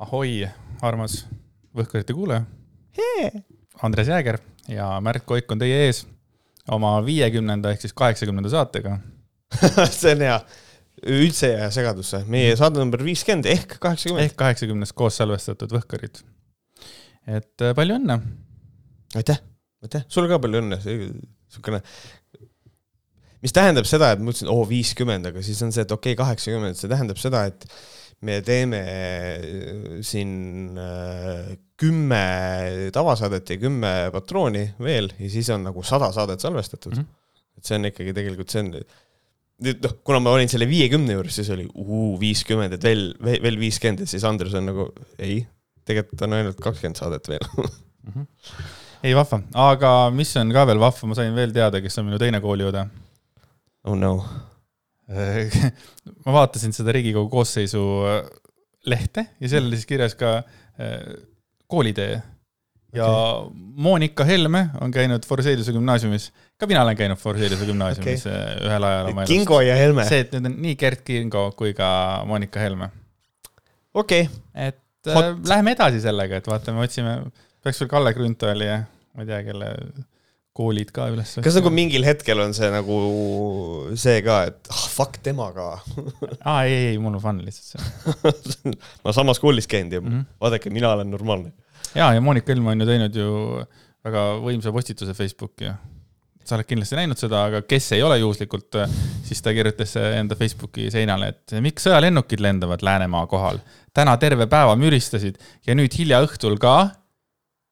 ahoi, armas Võhkarite kuulaja. Andres Jääger ja Märt Koik on teie ees oma viiekümnenda ehk siis kaheksakümnenda saatega. See on hea, üldse ei jää segadusse, meie saade number viiskümmend ehk kaheksakümmend. ehk kaheksakümnes koos salvestatud Võhkarid. et äh, palju õnne. aitäh, aitäh, sulle ka palju õnne, siukene mis tähendab seda, et ma mõtlesin, oo viiskümmend, aga siis on see, et okei okay,, kaheksakümmend, see tähendab seda, et me teeme äh, siin äh, kümme tavasaadet ja kümme patrooni veel ja siis on nagu sada saadet salvestatud mm. -hmm. et see on ikkagi tegelikult, see on, nüüd noh, kuna ma olin selle viiekümne juures, siis oli viiskümmend, et veel, veel viiskümmend ja siis Andres on nagu ei, tegelikult on ainult kakskümmend saadet veel mm. -hmm. ei vahva, aga mis on ka veel vahva, ma sain veel teada, kes on minu teine kooliõde. oh no ma vaatasin seda Riigikogu koosseisu äh, lehte ja seal oli siis kirjas ka äh, koolitee. ja okay. Monika Helme on käinud Forseliuse gümnaasiumis, ka mina olen käinud Forseliuse gümnaasiumis okay. Äh, ühel ajal oma elus. Kingo ja Helme. see, et nüüd on nii Gert Kingo kui ka Monika Helme. okei okay.. et Hot. äh, läheme edasi sellega, et vaatame, otsime, peaks veel Kalle Grünthali ja ma ei tea, kelle koolid ka üles. kas nagu mingil hetkel on see nagu see ka, et ah fuck temaga aa ei, ei, mul on fun lihtsalt see ma samas koolis käinud ja mm -hmm. vaadake, mina olen normaalne. ja, ja Monika Helme on ju teinud ju väga võimsa postituse Facebooki. sa oled kindlasti näinud seda, aga kes ei ole juhuslikult, siis ta kirjutas enda Facebooki seinale, et miks sõjalennukid lendavad Läänemaa kohal. täna terve päeva müristasid ja nüüd hilja õhtul ka,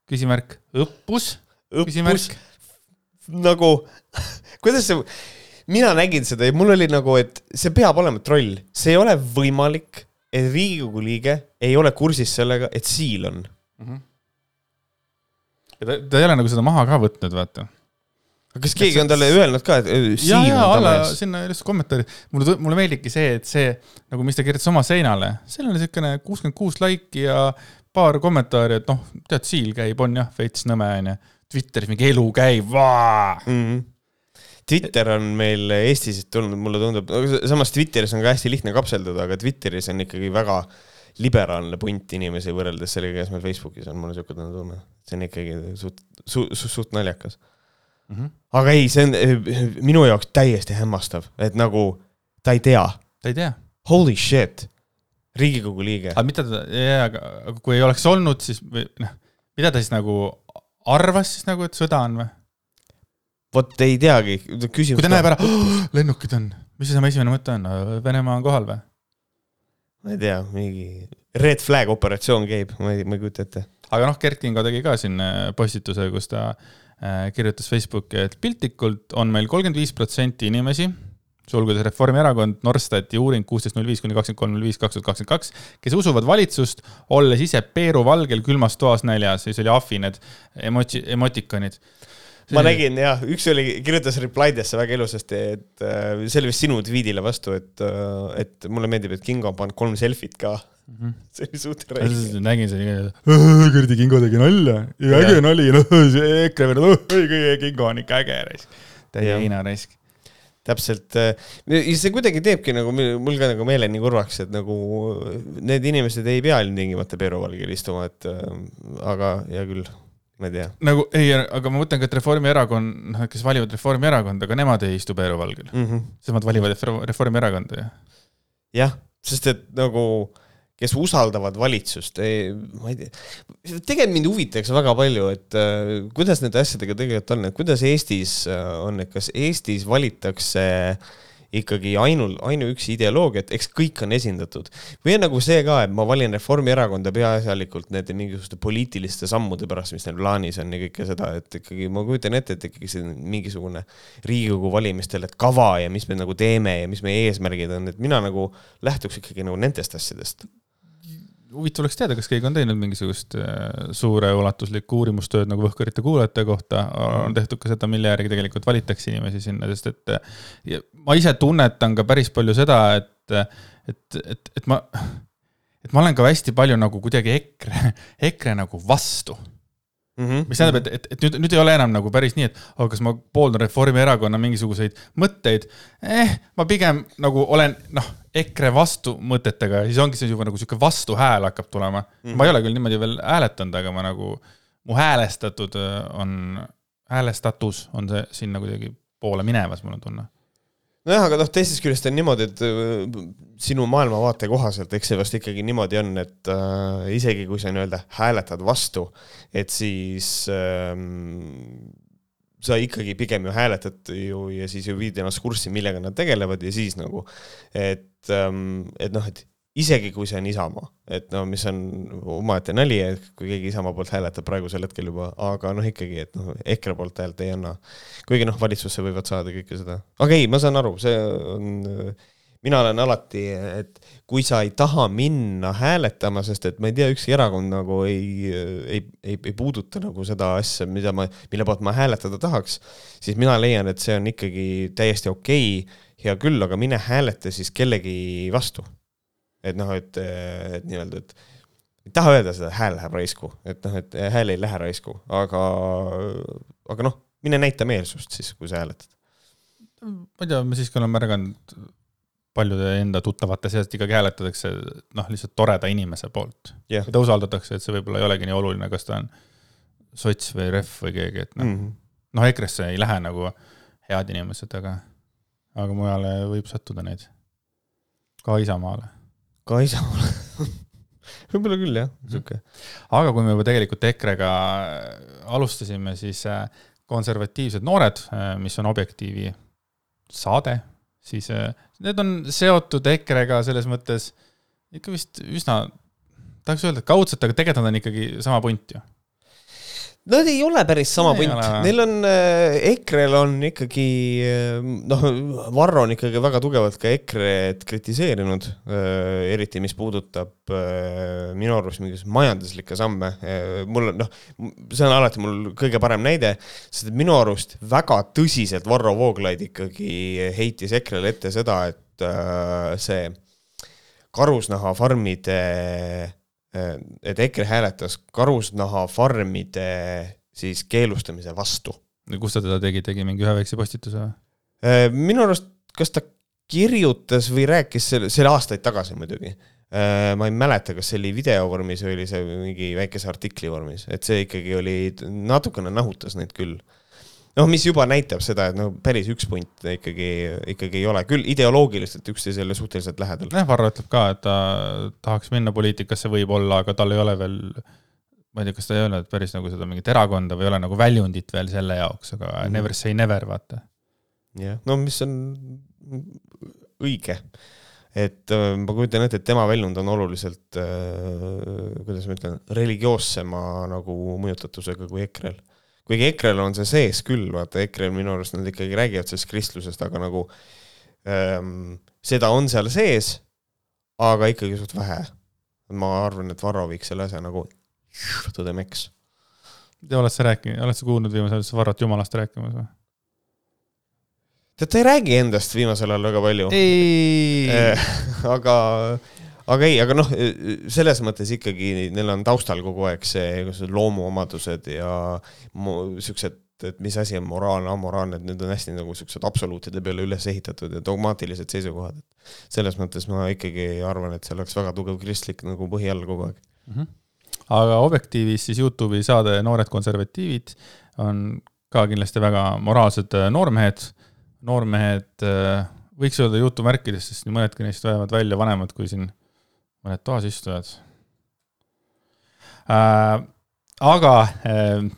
küsimärk, õppus, küsimärk nagu, kuidas see, mina nägin seda ja mul oli nagu, et see peab olema troll, see ei ole võimalik, et Riigikogu liige ei ole kursis sellega, et siil on mm. -hmm. ta, ta ei ole nagu seda maha ka võtnud, vaata aga kas keegi on talle öelnud ka, et siin ja, ja, on alla sinna lihtsalt kommentaari, mulle, mulle meeldibki see, et see nagu, mis ta kirjutas oma seinale, seal oli siukene kuuskümmend kuus laiki ja paar kommentaari, et noh, tead, siil käib, on jah, veits nõme onju Twitteris mingi elu käib mm. -hmm. Twitter on meil Eestis tulnud, mulle tundub, samas Twitteris on ka hästi lihtne kapselduda, aga Twitteris on ikkagi väga liberaalne punt inimesi võrreldes sellega, kes meil Facebookis on, mul on siuke tunne. see on ikkagi suht, suht, suht, suht naljakas mm. -hmm. aga ei, see on minu jaoks täiesti hämmastav, et nagu ta ei tea. ta ei tea. Holy shit, Riigikogu liige. aga mida ta, aga kui ei oleks olnud, siis või noh, mida ta siis nagu arvas siis nagu, et sõda on või? vot ei teagi, küsimus. kui ta näeb ära oh,, lennukid on, mis see tema esimene mõte on, Venemaa on kohal või? ma ei tea, mingi red flag operatsioon käib, ma ei, ma ei kujuta ette. aga noh, Gert Kingo tegi ka siin äh, postituse, kus ta äh, kirjutas Facebooki, et piltlikult on meil kolmkümmend viis protsenti inimesi sulgudes Reformierakond, Norstati uuring kuusteist null viis kuni kakskümmend kolm null viis kaks tuhat kakskümmend kaks, kes usuvad valitsust, olles ise Peeru valgel külmas toas näljas, siis oli ahvi need emotsi-, emotikonid ma nägin jah, üks oli, kirjutas reply desse väga ilusasti, et äh, see oli vist sinu tweetile vastu, et äh,, et mulle meeldib, et Kingo on pannud kolm selfit ka mm. -hmm. see oli suht räige. nägin seda, kuradi Kingo tegi nalja ja äge nali, noh, see EKRE vend, oh, Kingo on ikka äge raisk. täie heinaraisk täpselt, äh, see kuidagi teebki nagu mul ka nagu meele nii kurvaks, et nagu need inimesed ei pea ilmtingimata Peeru valgel istuma, et äh, aga hea küll, ma ei tea. nagu ei, aga ma mõtlen ka, et Reformierakond, noh, kes valivad Reformierakonda, aga nemad ei istu Peeru valgel mm. -hmm. Nemad valivad Reformierakonda ju. jah, sest et nagu äh, kes usaldavad valitsust, ma ei tea, tegelikult mind huvitaks väga palju, et äh, kuidas nende asjadega tegelikult on, et kuidas Eestis äh, on, et kas Eestis valitakse ikkagi ainul, ainuüksi ideoloogia, et eks kõik on esindatud. või on nagu see ka, et ma valin Reformierakonda peaasjalikult nende mingisuguste poliitiliste sammude pärast, mis neil plaanis on ja kõike seda, et ikkagi ma kujutan ette, et ikkagi see mingisugune Riigikogu valimistel, et kava ja mis me nagu teeme ja mis meie eesmärgid on, et mina nagu lähtuks ikkagi nagu nendest asjadest huvitav oleks teada, kas keegi on teinud mingisugust äh, suureulatuslikku uurimustööd nagu Võhkarite kuulajate kohta, on tehtud ka seda, mille järgi tegelikult valitakse inimesi sinna, sest et äh, ma ise tunnetan ka päris palju seda, et, et, et, et ma, et ma olen ka hästi palju nagu kuidagi EKRE, EKRE nagu vastu Mm -hmm. mis tähendab, et, et, et nüüd, nüüd ei ole enam nagu päris nii, et oh, kas ma pooldan Reformierakonna mingisuguseid mõtteid eh,. ma pigem nagu olen noh, EKRE vastumõtetega siis ongi see juba nagu sihuke vastuhääl hakkab tulema mm. -hmm. ma ei ole küll niimoodi veel hääletanud, aga ma nagu, mu häälestatud äh, on, häälestatus on see sinna kuidagi poole minemas, mul on tunne nojah, aga noh, teisest küljest on niimoodi, et äh, sinu maailmavaate kohaselt, eks see vast ikkagi niimoodi on, et äh, isegi kui sa nii-öelda hääletad vastu, et siis ähm, sa ikkagi pigem ju hääletad ju ja siis ju viid ennast kurssi, millega nad tegelevad ja siis nagu, et ähm,, et noh, et isegi kui see on Isamaa, et no mis on omaette nali, et kui keegi Isamaa poolt hääletab praegusel hetkel juba, aga noh, ikkagi, et noh, EKRE poolt häält ei anna. kuigi noh, valitsusse võivad saada kõike seda, aga ei, ma saan aru, see on, mina olen alati, et kui sa ei taha minna hääletama, sest et ma ei tea, ükski erakond nagu ei, ei, ei, ei puuduta nagu seda asja, mida ma, mille poolt ma hääletada tahaks, siis mina leian, et see on ikkagi täiesti okei okay,, hea küll, aga mine hääleta siis kellegi vastu et noh, et, et nii-öelda, et ei taha öelda seda, hääl läheb raisku, et noh, et hääl ei lähe raisku, aga, aga noh, mine näita meelsust siis, kui sa hääletad. ma ei tea, ma siiski olen märganud paljude enda tuttavate seast ikkagi hääletatakse noh, lihtsalt toreda inimese poolt yeah.. keda usaldatakse, et see võib-olla ei olegi nii oluline, kas ta on sots või ref või keegi, et noh mm -hmm., noh, EKRE-sse ei lähe nagu head inimesed, aga, aga mujale võib sattuda neid. ka Isamaale ka Isamaale võib-olla küll jah, sihuke. aga kui me juba tegelikult EKRE-ga alustasime, siis äh, konservatiivsed noored, äh, mis on Objektiivi saade, siis äh, need on seotud EKRE-ga selles mõttes ikka vist üsna, tahaks öelda, et kaudselt, aga tegelikult nad on ikkagi sama punt ju Nad ei ole päris sama punt, neil on äh,, EKRE-l on ikkagi äh, noh, Varro on ikkagi väga tugevalt ka EKRE-d kritiseerinud äh,, eriti mis puudutab äh, minu arust mingisuguseid majanduslikke samme äh,. mul on noh, see on alati mul kõige parem näide, sest minu arust väga tõsiselt Varro Vooglaid ikkagi heitis EKRE-le ette seda, et äh, see karusnahafarmide Äh, et EKRE hääletas karusnahafarmide siis keelustamise vastu. kus ta teda tegi, tegi mingi ühe väikse postituse või? Äh, minu arust, kas ta kirjutas või rääkis selle, see oli aastaid tagasi muidugi. Äh, ma ei mäleta, kas see oli video vormis või oli see mingi väikese artikli vormis, et see ikkagi oli, natukene nahutas neid küll noh, mis juba näitab seda, et no päris üks punt ikkagi, ikkagi ei ole, küll ideoloogiliselt üksteisele suhteliselt lähedal. jah, Varro ütleb ka, et ta tahaks minna poliitikasse võib-olla, aga tal ei ole veel, ma ei tea, kas ta ei öelnud päris nagu seda mingit erakonda või ei ole nagu väljundit veel selle jaoks, aga mm never say never, vaata. jah, no mis on õige et äh, ma kujutan ette, et tema väljund on oluliselt äh,, kuidas ma ütlen, religioossema nagu mõjutatusega kui EKRE-l kuigi EKRE-l on see sees küll, vaata EKRE-l minu arust nad ikkagi räägivad sellest kristlusest, aga nagu ähm, seda on seal sees, aga ikkagi suht vähe. ma arvan, et Varro viiks selle asja nagu tõdemeks. oled sa rääkinud, oled sa kuulnud viimasel ajal Varrot jumalast rääkimas või? tead, ta ei räägi endast viimasel ajal väga palju. aga aga ei, aga noh, selles mõttes ikkagi neil on taustal kogu aeg see loomuomadused ja siuksed, et mis asi on moraalne, amoraalne, et need on hästi nagu siuksed absoluutide peale üles ehitatud ja dogmaatilised seisukohad. selles mõttes ma ikkagi arvan, et seal oleks väga tugev kristlik nagu põhi all kogu aeg mm. -hmm. aga Objektiivis siis Youtube'i saade Noored konservatiivid on ka kindlasti väga moraalsed äh, noormehed, noormehed äh, võiks öelda jutumärkides, sest nii mõnedki neist näevad välja vanemad kui siin mõned toasistujad äh,. aga äh,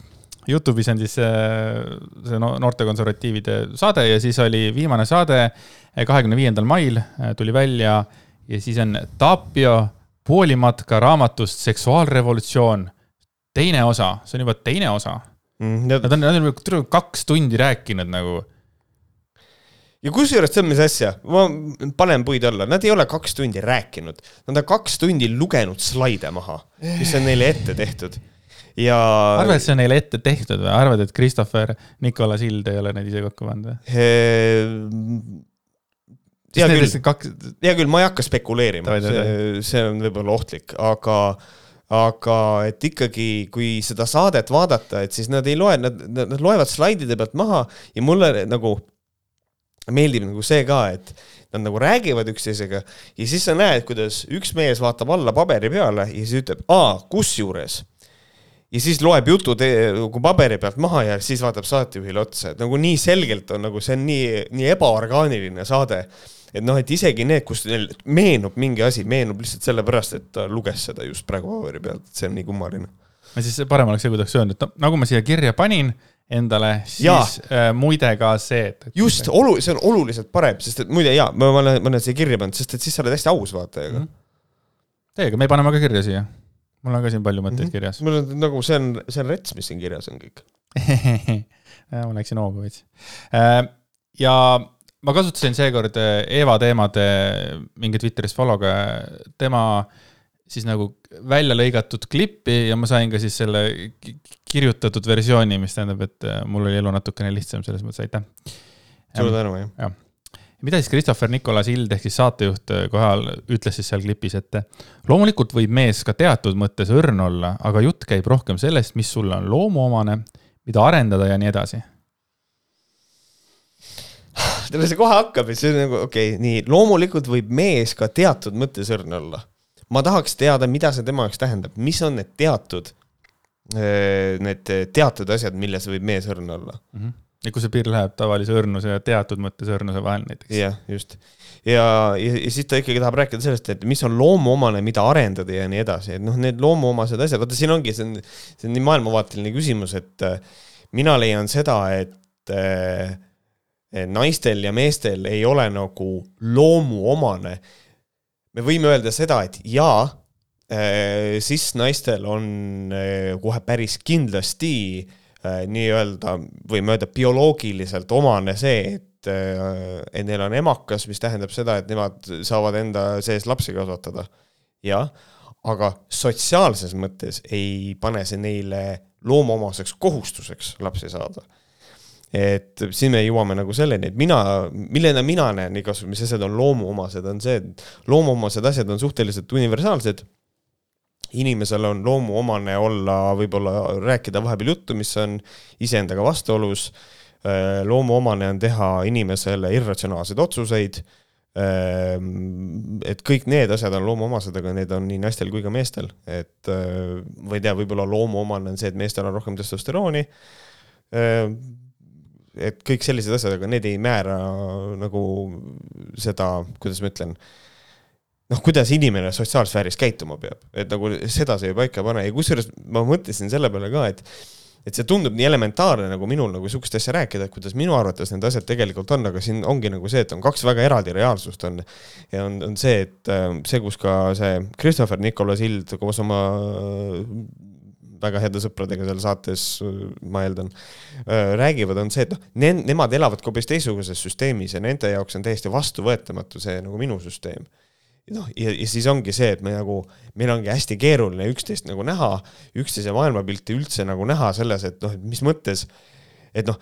Youtube'is on siis äh, see noortekonservatiivide saade ja siis oli viimane saade äh, kahekümne viiendal mail äh, tuli välja ja siis on Tapio poolimatka raamatust Seksuaalrevolutsioon, teine osa, see on juba teine osa mm,. Nad on, nad on kaks tundi rääkinud nagu ja kusjuures tead, mis asja, ma panen puid alla, nad ei ole kaks tundi rääkinud, nad on kaks tundi lugenud slaide maha, mis on neile ette tehtud. Ja. arvad, et see on neile ette tehtud või? Arvad, et Christopher Nikola Sild ei ole neid ise kokku pannud või? hea küll, kaks... hea küll, ma ei hakka spekuleerima, see, see on võib-olla ohtlik, aga, aga et ikkagi, kui seda saadet vaadata, et siis nad ei loe, nad, nad loevad slaidide pealt maha ja mulle nagu meeldib nagu see ka, et nad nagu räägivad üksteisega ja siis sa näed, kuidas üks mees vaatab alla paberi peale ja siis ütleb, aa, kusjuures ja siis loeb jutu nagu paberi pealt maha ja siis vaatab saatejuhile otsa, et nagu nii selgelt on nagu see on nii, nii ebaorgaaniline saade. et noh, et isegi need, kus neil meenub mingi asi, meenub lihtsalt sellepärast, et ta luges seda just praegu paberi pealt, et see on nii kummaline. no siis parem oleks see, kui ta oleks öelnud, et no nagu ma siia kirja panin endale, siis äh, muide ka see, et, just, olu-, see on oluliselt parem, sest et muide jaa, ma olen, ma olen siia kirja pannud, sest et siis sa oled hästi aus vaatajaga mm. -hmm. Teiega, me paneme ka kirja siia mul on ka siin palju mõtteid mm -hmm. kirjas. mul on nagu see on, see on rets, mis siin kirjas on kõik ma läksin hoogu veits. Äh, ja ma kasutasin seekord äh, Eeva teemade mingi Twitteris follow'ga tema siis nagu välja lõigatud klippi ja ma sain ka siis selle kirjutatud versiooni, mis tähendab, et äh, mul oli elu natukene lihtsam selles mõttes, aitäh. suur tänu, jah ja mida siis Christopher Nicolas Hild ehk siis saatejuht äh, kohal ütles siis seal klipis, et loomulikult võib mees ka teatud mõttes õrn olla, aga jutt käib rohkem sellest, mis sulle on loomuomane, mida arendada ja nii edasi. teile see kohe hakkab, et see on nagu okei okay,, nii loomulikult võib mees ka teatud mõttes õrn olla. ma tahaks teada, mida see tema jaoks tähendab, mis on need teatud, äh, need teatud asjad, milles võib mees õrn olla mm. -hmm ja kus see piir läheb tavalise õrnuse ja teatud mõttes õrnuse vahel näiteks? jah, just. ja, ja, ja siis ta ikkagi tahab rääkida sellest, et mis on loomuomane, mida arendada ja nii edasi, et noh, need loomuomased asjad, vaata siin ongi, see on, see on nii maailmavaateline küsimus, et äh, mina leian seda, et äh, naistel ja meestel ei ole nagu loomuomane. me võime öelda seda, et jaa äh,, siis naistel on äh, kohe päris kindlasti äh, Äh, nii-öelda, võime öelda bioloogiliselt omane see, et, äh, et neil on emakas, mis tähendab seda, et nemad saavad enda sees lapsi kasvatada. jah, aga sotsiaalses mõttes ei pane see neile loomuomaseks kohustuseks lapsi saada et siin me jõuame nagu selleni, et mina, millena mina näen igasugused, asjad on loomuomased, on see, et loomuomased asjad on suhteliselt universaalsed inimesel on loomuomane olla, võib-olla rääkida vahepeal juttu, mis on iseendaga vastuolus. Äh, loomuomane on teha inimesele irratsionaalseid otsuseid. Äh, et kõik need asjad on loomuomased, aga need on nii naistel kui ka meestel, et äh, ma ei tea, võib-olla loomuomane on see, et meestel on rohkem testosterooni. et kõik sellised asjad, aga need ei määra nagu seda, kuidas ma ütlen noh, kuidas inimene sotsiaalsfääris käituma peab, et nagu seda see ju paika ei pane. Ja kusjuures ma mõtlesin selle peale ka, et et see tundub nii elementaarne nagu minul nagu sihukest asja rääkida, et kuidas minu arvates need asjad tegelikult on, aga siin ongi nagu see, et on kaks väga eraldi reaalsust on. ja on, on see, et äh, see, kus ka see Christopher Nicolas Hild koos oma äh, väga heade sõpradega seal saates, ma eeldan, äh, räägivad, on see, et noh, nemad elavad hoopis teistsuguses süsteemis ja nende jaoks on täiesti vastuvõetamatu see nagu minu süsteem noh, ja, ja siis ongi see, et me nagu, meil ongi hästi keeruline üksteist nagu näha, üksteise maailmapilti üldse nagu näha selles, et noh, et mis mõttes, et noh,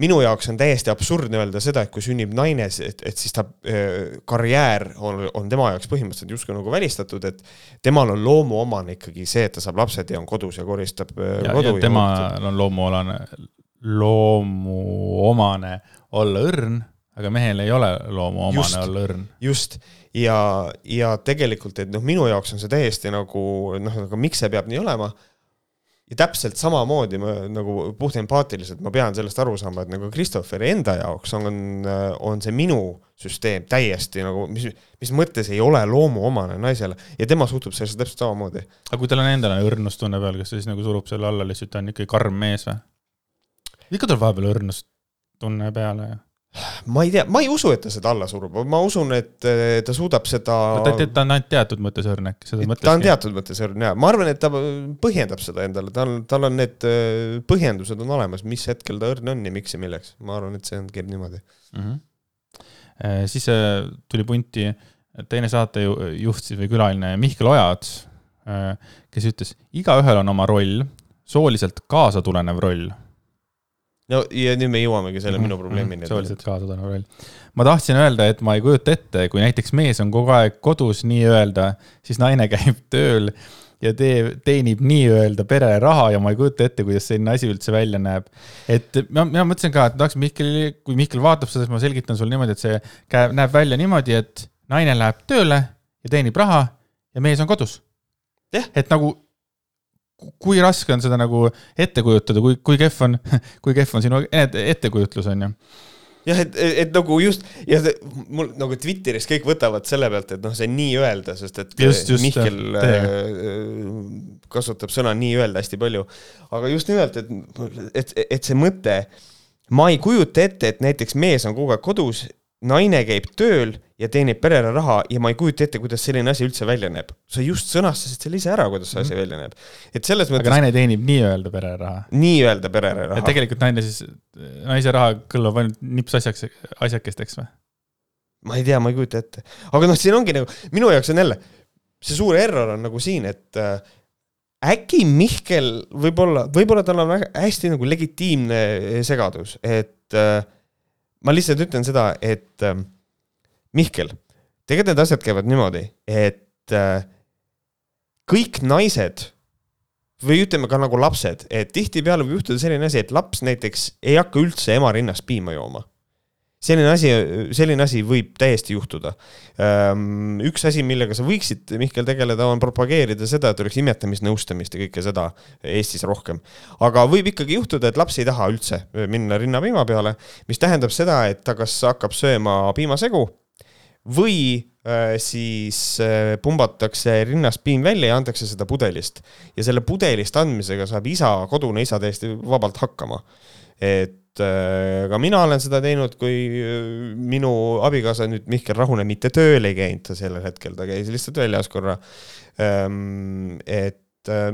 minu jaoks on täiesti absurdne öelda seda, et kui sünnib naine, et, et siis ta äh, karjäär on, on tema jaoks põhimõtteliselt justkui nagu välistatud, et temal on loomuomane ikkagi see, et ta saab lapsed ja on kodus ja koristab äh, ja, kodu. temal on loomuomane, loomuomane olla õrn aga mehel ei ole loomuomane olla õrn. just, ja, ja tegelikult, et noh, minu jaoks on see täiesti nagu noh, aga miks see peab nii olema. ja täpselt samamoodi ma nagu puht empaatiliselt ma pean sellest aru saama, et nagu Christopheri enda jaoks on, on see minu süsteem täiesti nagu, mis, mis mõttes ei ole loomuomane naisele ja tema suhtub sellesse täpselt samamoodi. aga kui tal on endal õrnustunne peal, kas ta siis nagu surub selle alla lihtsalt, ta on ikkagi karm mees või? ikka tuleb vahepeal õrnustunne peale ju ma ei tea, ma ei usu, et ta seda alla surub, ma usun, et eh, ta suudab seda ta, ta on ainult teatud mõttes õrn äkki, seda mõtleski. ta on teatud mõttes õrn jaa, ma arvan, et ta põhjendab seda endale, tal, tal on need eh, põhjendused on olemas, mis hetkel ta õrn on ja miks ja milleks, ma arvan, et see on, käib niimoodi mm. -hmm. siis tuli punti teine saatejuht siis või külaline Mihkel Ojaots, kes ütles, igaühel on oma roll, sooliselt kaasa tulenev roll no ja nüüd me jõuamegi selle minu probleemini mm. -hmm. sooliselt kaasatõrv roll. ma tahtsin öelda, et ma ei kujuta ette, kui näiteks mees on kogu aeg kodus nii-öelda, siis naine käib tööl ja tee, teenib nii-öelda perele raha ja ma ei kujuta ette, kuidas selline asi üldse välja näeb. et ma, mina mõtlesin ka, et tahaks Mihkelile, kui Mihkel vaatab seda, siis ma selgitan sulle niimoodi, et see käe, näeb välja niimoodi, et naine läheb tööle ja teenib raha ja mees on kodus. et nagu, kui raske on seda nagu ette kujutada, kui, kui kehv on, kui kehv on sinu ettekujutlus, on ju jah, et, et, et nagu just ja see, mul nagu Twitteris kõik võtavad selle pealt, et noh, see nii-öelda, sest et just, just, Mihkel äh, kasutab sõna nii-öelda hästi palju. aga just nimelt, et, et, et see mõte, ma ei kujuta ette, et näiteks mees on kogu aeg kodus naine käib tööl ja teenib perele raha ja ma ei kujuta ette, kuidas selline asi üldse välja näeb. sa just sõnastasid selle ise ära, kuidas see asi mm -hmm. välja näeb. et selles mõttes. aga naine teenib nii-öelda perele raha. nii-öelda perele raha. et tegelikult naine siis, naise raha kõlbab ainult nips asjaks, asjakesteks või? ma ei tea, ma ei kujuta ette. aga noh, siin ongi nagu, minu jaoks on jälle, see suur error on nagu siin, et äh, äkki Mihkel võib-olla, võib-olla tal on väga hästi nagu legitiimne segadus, et äh, ma lihtsalt ütlen seda, et äh, Mihkel, tegelikult need asjad käivad niimoodi, et äh, kõik naised või ütleme ka nagu lapsed, et tihtipeale võib juhtuda selline asi, et laps näiteks ei hakka üldse ema rinnast piima jooma selline asi, selline asi võib täiesti juhtuda. Ehm, üks asi, millega sa võiksid, Mihkel, tegeleda, on propageerida seda, et oleks imetamisnõustamist ja kõike seda Eestis rohkem. aga võib ikkagi juhtuda, et laps ei taha üldse minna rinnapiima peale, mis tähendab seda, et ta kas hakkab sööma piimasegu või äh, siis äh, pumbatakse rinnast piim välja ja antakse seda pudelist. ja selle pudelist andmisega saab isa, kodune isa täiesti vabalt hakkama. et Äh, ka mina olen seda teinud, kui minu abikaasa nüüd Mihkel Rahune mitte tööl ei käinud sellel hetkel, ta käis lihtsalt väljas korra. Ähm, et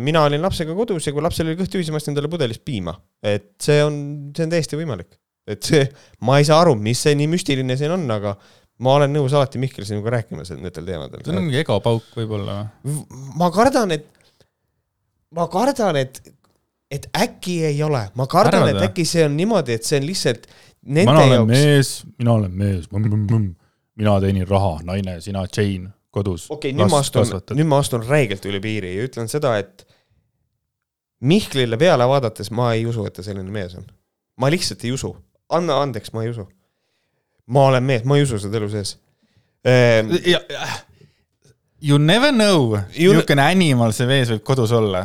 mina olin lapsega kodus ja kui lapsel oli kõht tühi, siis ma ostsin talle pudelist piima, et see on, see on täiesti võimalik. et see, ma ei saa aru, mis see nii müstiline siin on, aga ma olen nõus alati Mihkel sinuga rääkima nendel teemadel. see on mingi egopauk võib-olla või? ma kardan, et, ma kardan, et et äkki ei ole, ma kardan, et äkki see on niimoodi, et see on lihtsalt nende mina olen jaoks. mees, mina olen mees, mina teenin raha, naine, sina, Jane, kodus. okei okay,, nüüd ma astun, nüüd ma astun räigelt üle piiri ja ütlen seda, et Mihklile peale vaadates ma ei usu, et ta selline mees on. ma lihtsalt ei usu, anna andeks, ma ei usu. Ma olen mees, ma ei usu seda elu sees ehm.... You never know, niisugune animal see mees võib kodus olla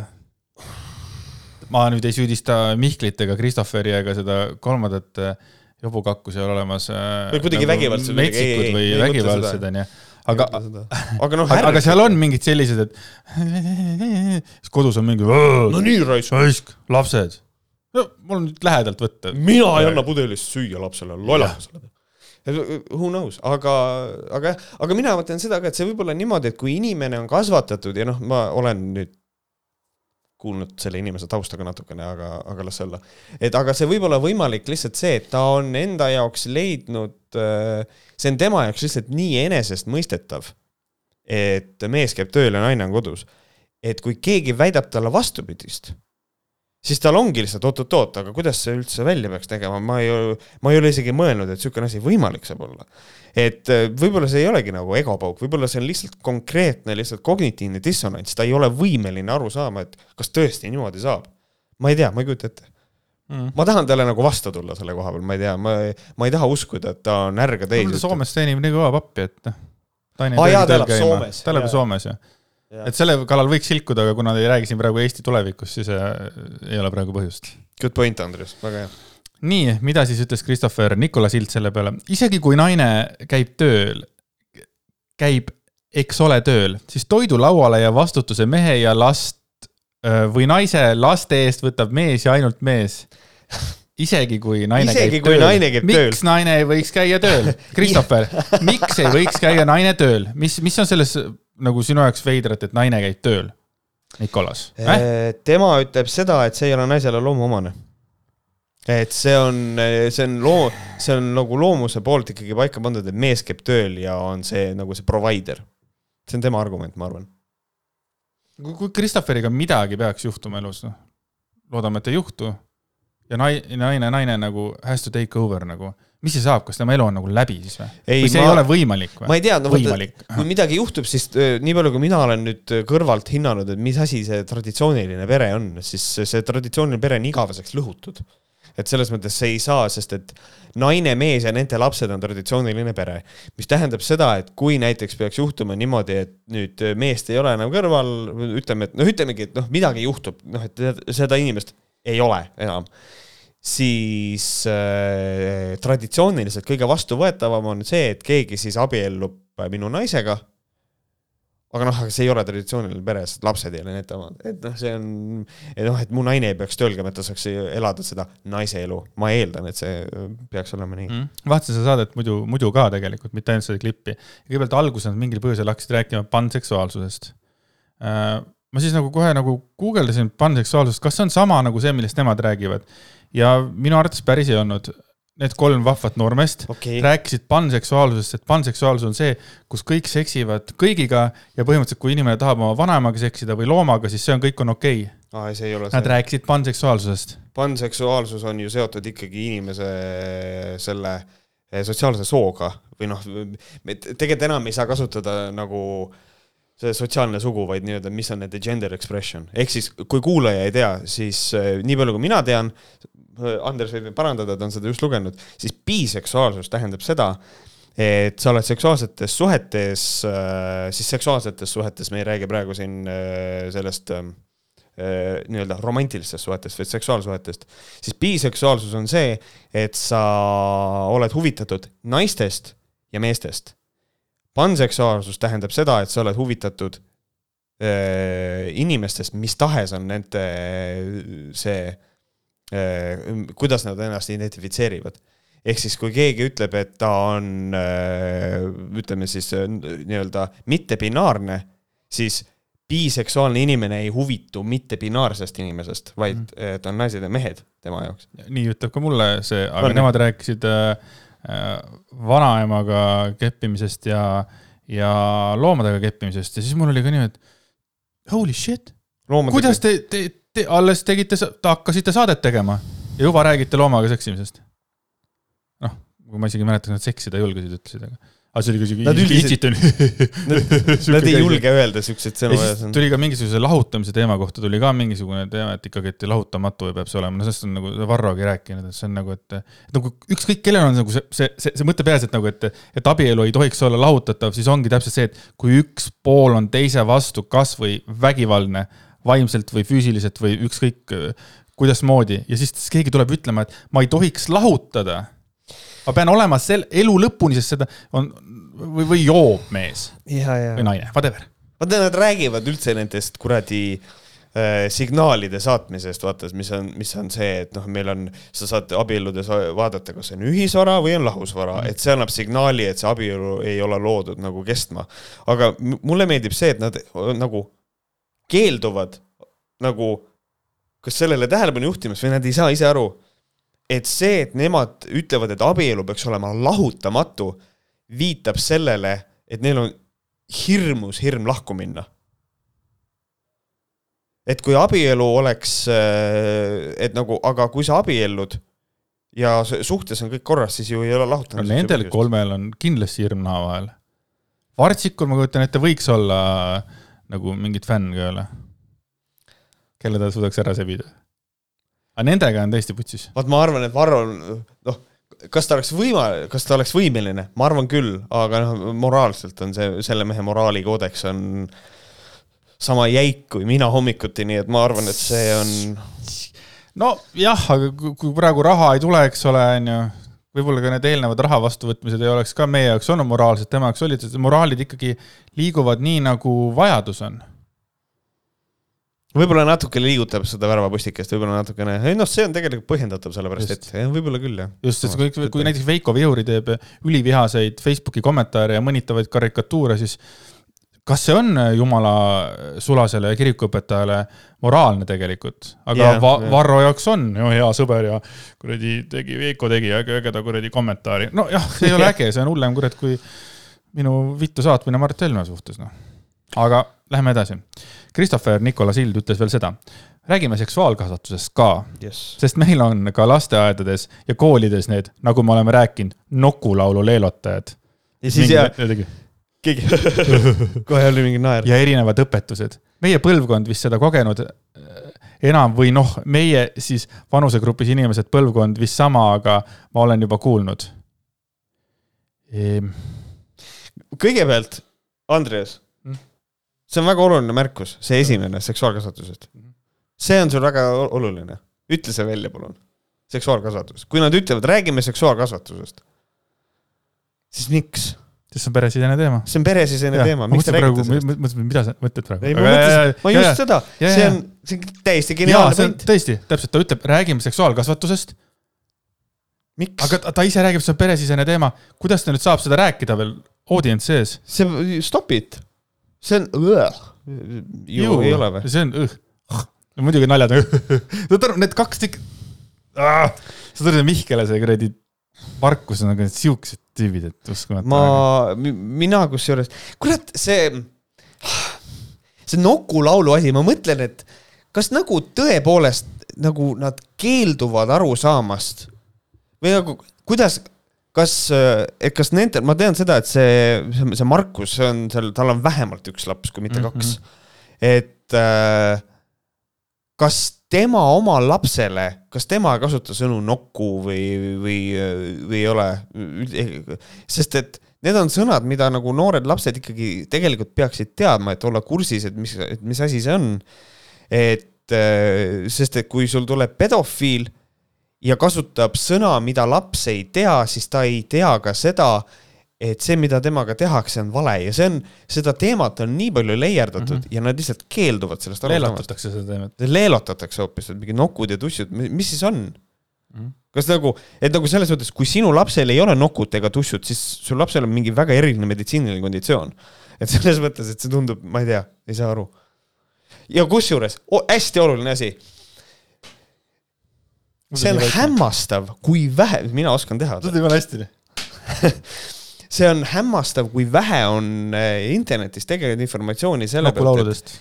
ma nüüd ei süüdista Mihklit ega Christopheri ega seda kolmandat eh, jobukakku seal olemas. Eh, või kuidagi nagu vägivaldsed. metsikud või vägivaldsed onju aga, aga noh, aga seal on mingid sellised, et siis kodus on mingi. no nii raisk. raisk, lapsed. no mul on nüüd lähedalt võtta. mina ei anna pudelist süüa lapsele, lollakas oled who knows, aga, aga jah, aga mina mõtlen seda ka, et see võib olla niimoodi, et kui inimene on kasvatatud ja noh, ma olen nüüd kuulnud selle inimese tausta ka natukene, aga, aga las olla. et aga see võib olla võimalik lihtsalt see, et ta on enda jaoks leidnud, äh, see on tema jaoks lihtsalt nii enesestmõistetav, et mees käib tööl ja naine on kodus. et kui keegi väidab talle vastupidist siis tal ongi lihtsalt oot-oot-oot, aga kuidas see üldse välja peaks tegema, ma ei, ma ei ole isegi mõelnud, et niisugune asi võimalik saab olla. et äh, võib-olla see ei olegi nagu egopauk, võib-olla see on lihtsalt konkreetne, lihtsalt kognitiivne dissonants, ta ei ole võimeline aru saama, et kas tõesti niimoodi saab. ma ei tea, ma ei kujuta ette mm.. ma tahan talle nagu vastu tulla selle koha peal, ma ei tea, ma, ma ei taha uskuda, et ta on ärga teis. Soomes teenib nii kõva pappi, et noh. ta elab Soomes. ta elab Soomes, jah et selle kallal võiks silkuda, aga kuna te ei räägi siin praegu Eesti tulevikust, siis äh, ei ole praegu põhjust. Good point, Andres, väga hea. nii, mida siis ütles Christopher Nikola Silt selle peale, isegi kui naine käib tööl, käib, eks ole, tööl, siis toidulauale ja vastutuse mehe ja last äh, või naise laste eest võtab mees ja ainult mees isegi kui naine isegi käib kui tööl. naine käib miks tööl. miks naine ei võiks käia tööl? Christopher miks ei võiks käia naine tööl? mis, mis on selles nagu sinu jaoks veidrat, et naine käib tööl? Nikolas äh?? tema ütleb seda, et see ei ole naisele loomuomane. et see on, see on loo-, see on nagu loomuse poolt ikkagi paika pandud, et mees käib tööl ja on see nagu see provider. see on tema argument, ma arvan. kui Christopheriga midagi peaks juhtuma elus, noh, loodame, et ei juhtu, ja nai-, naine, naine nagu has to take over nagu mis siis saab, kas tema elu on nagu läbi siis või? või see ma, ei ole võimalik või? ma ei tea, no võimalik. kui midagi juhtub, siis nii palju, kui mina olen nüüd kõrvalt hinnanud, et mis asi see traditsiooniline pere on, siis see traditsiooniline pere on igaveseks lõhutud. et selles mõttes see ei saa, sest et naine, mees ja nende lapsed on traditsiooniline pere. mis tähendab seda, et kui näiteks peaks juhtuma niimoodi, et nüüd meest ei ole enam kõrval, ütleme, et noh, ütlemegi, et noh, midagi juhtub, noh, et seda inimest ei ole enam siis äh, traditsiooniliselt kõige vastuvõetavam on see, et keegi siis abiellub minu naisega. aga noh, aga see ei ole traditsiooniline pere, sest lapsed ei ole need omad, et noh, see on, et noh, et mu naine ei peaks tööl käima, et ta saaks elada seda naise elu, ma eeldan, et see peaks olema nii. Mm.. vaatasin seda saadet muidu, muidu ka tegelikult, mitte ainult seda klippi. kõigepealt alguses nad mingil põhjusel hakkasid rääkima panseksuaalsusest. Äh, ma siis nagu kohe nagu guugeldasin panseksuaalsust, kas see on sama nagu see, millest nemad räägivad ja minu arvates päris ei olnud. Need kolm vahvat noormeest okay. rääkisid panseksuaalsusest, et panseksuaalsus on see, kus kõik seksivad kõigiga ja põhimõtteliselt, kui inimene tahab oma vanaemaga seksida või loomaga, siis see on, kõik on okei okay. Aa, see ei ole Nad see. rääkisid panseksuaalsusest. panseksuaalsus on ju seotud ikkagi inimese selle eh, sotsiaalse sooga või noh, tegelikult enam ei saa kasutada nagu see sotsiaalne sugu, vaid nii-öelda, mis on nende gender expression, ehk siis kui kuulaja ei tea, siis eh, nii palju, kui mina tean, Andres võib mind parandada, ta on seda just lugenud, siis biseksuaalsus tähendab seda, et sa oled seksuaalsetes suhetes, äh, siis seksuaalsetes suhetes, me ei räägi praegu siin sellest nii-öelda romantilistest suhetest, vaid seksuaalsuhetest, siis biseksuaalsus on see, et sa oled huvitatud naistest ja meestest. Panseksuaalsus tähendab seda, et sa oled huvitatud inimestest, mis tahes on nende see Äh, kuidas nad ennast identifitseerivad. ehk siis, kui keegi ütleb, et ta on, äh, ütleme siis äh, nii-öelda mittebinaarne, siis biseksuaalne inimene ei huvitu mittebinaarsest inimesest, vaid mm. ta on naised ja mehed tema jaoks. nii ütleb ka mulle see, aga on, nemad rääkisid äh, vanaemaga keppimisest ja, ja loomadega keppimisest ja siis mul oli ka nii, et holy shit. kuidas te, te, te alles tegite, hakkasite saadet tegema ja juba räägite loomaga seksimisest. noh, kui ma isegi ei mäleta, kas nad seksida julgesid, ütlesid, aga aga see oli kuidagi nad üldiselt, nad, ei julge öelda siukseid sõnu. tuli ka mingisuguse lahutamise teema kohta tuli ka mingisugune teema, et ikkagi, et lahutamatu peab see olema, no sellest on nagu Varrogi rääkinud, et see on nagu, et nagu ükskõik, kellel on nagu see, see, see, see mõte peas, et nagu, et, et abielu ei tohiks olla lahutatav, siis ongi täpselt see, et kui üks pool on teise vastu kasvõi vägivaldne vaimselt või füüsiliselt või ükskõik äh, kuidasmoodi ja siis keegi tuleb ütlema, et ma ei tohiks lahutada. Ma pean olema sel elu lõpuni, sest seda on või, või joob mees või naine, whatever. vaata, nad räägivad üldse nendest kuradi äh, signaalide saatmisest, vaata, mis on, mis on see, et noh, meil on, sa saad abielludes vaadata, kas see on ühisvara või on lahusvara mm., et see annab signaali, et see abielu ei ole loodud nagu kestma. aga mulle meeldib see, et nad nagu keelduvad nagu kas sellele tähelepanu juhtimas või nad ei saa ise aru, et see, et nemad ütlevad, et abielu peaks olema lahutamatu, viitab sellele, et neil on hirmus hirm lahku minna. et kui abielu oleks, äh, et nagu, aga kui sa abiellud ja suhtes on kõik korras, siis ju ei ole lahutamise no nendel kolmel on kindlasti hirm naha vahel. Vartsikul, ma kujutan ette, võiks olla nagu mingit fänn ka jälle kelle ta suudaks ära sebida. Aga nendega on tõesti putsis. vaat ma arvan, et Varro, noh, kas ta oleks võima-, kas ta oleks võimeline, ma arvan küll, aga noh, moraalselt on see, selle mehe moraalikoodeks on sama jäik kui mina hommikuti, nii et ma arvan, et see on. nojah, aga kui praegu raha ei tule, eks ole, on ju, võib-olla ka need eelnevad raha vastuvõtmised ei oleks ka meie jaoks olnud moraalsed, tema jaoks olid, moraalid ikkagi liiguvad nii, nagu vajadus on võib-olla natuke liigutab seda värvapustikest, võib-olla natukene, ei noh, see on tegelikult põhjendatav, sellepärast just. et võib-olla küll jah. just, sest kui, kui näiteks Veiko Vihuri teeb ülivihaseid Facebooki kommentaare ja mõnitavaid karikatuure, siis kas see on jumala sulasele kirikuõpetajale moraalne tegelikult, aga yeah, Va yeah. Varro jaoks on ju hea sõber ja kuradi tegi, Veiko tegi ägeda kuradi kommentaari, nojah, see ei ole äge, see on hullem kurat kui minu vittu saatmine Mart Helme suhtes, noh aga lähme edasi. Christopher Nicola Sild ütles veel seda. räägime seksuaalkasvatusest ka yes., sest meil on ka lasteaedades ja koolides need, nagu me oleme rääkinud, nokulaulu leelotajad. ja siis ja keegi kohe oli mingi naer. ja erinevad õpetused. meie põlvkond vist seda kogenud äh, enam või noh, meie siis vanusegrupis inimesed, põlvkond vist sama, aga ma olen juba kuulnud. Ehm, kõigepealt, Andreas Mm., see on väga oluline märkus, see esimene seksuaalkasvatusest. see on sul väga oluline, ütle see välja, palun. seksuaalkasvatus, kui nad ütlevad, räägime seksuaalkasvatusest, siis miks? sest see on peresisene teema. see on peresisene teema, miks te räägite sellest? mõtlesin, mida sa mõtled praegu? ei, ma mõtlesin, ma just seda, ja, see ja. on, see on täiesti geniaalne see point. tõesti, täpselt, ta ütleb, räägime seksuaalkasvatusest, miks? aga ta, ta ise räägib, see on peresisene teema. kuidas ta nüüd saab seda rääkida veel audience sees? see, stop it. See on, ju ei ole või? see on õh. no muidugi naljad. saad aru, need kaks tükki. saad aru, Mihkele see kuradi Markus on nagu need siuksed tüübid, et uskumatu. ma, mina kusjuures, kurat, see, see Nuku laulu asi, ma mõtlen, et kas nagu tõepoolest nagu nad keelduvad aru saamast või nagu kuidas, kas, et kas nendel, ma tean seda, et see, see Markus, on seal, tal on vähemalt üks laps, kui mitte kaks mm. -hmm. et äh, kas tema oma lapsele, kas tema ei kasuta sõnu nokku või, või, või ei ole? sest et need on sõnad, mida nagu noored lapsed ikkagi tegelikult peaksid teadma, et olla kursis, et mis, et mis asi see on. et äh, sest, et kui sul tuleb pedofiil ja kasutab sõna, mida laps ei tea, siis ta ei tea ka seda, et see, mida temaga tehakse, on vale ja see on, seda teemat on nii palju leierdatud mm -hmm. ja nad lihtsalt keelduvad sellest aru saamast. leelatatakse seda teemat. leelotatakse hoopis, et mingid nokud ja tussud, mis siis on? Mhm. kas nagu, et nagu selles mõttes, kui sinu lapsel ei ole nokut ega tussut, siis sul lapsel on mingi väga eriline meditsiiniline konditsioon. et selles mõttes, et see tundub, ma ei tea, ei saa aru. ja kusjuures oh,, hästi oluline asi, see on. hämmastav, kui vähe, mina oskan teha. tundub jumala hästi. see on hämmastav, kui vähe on äh, internetis tegelikult informatsiooni selle pealt, et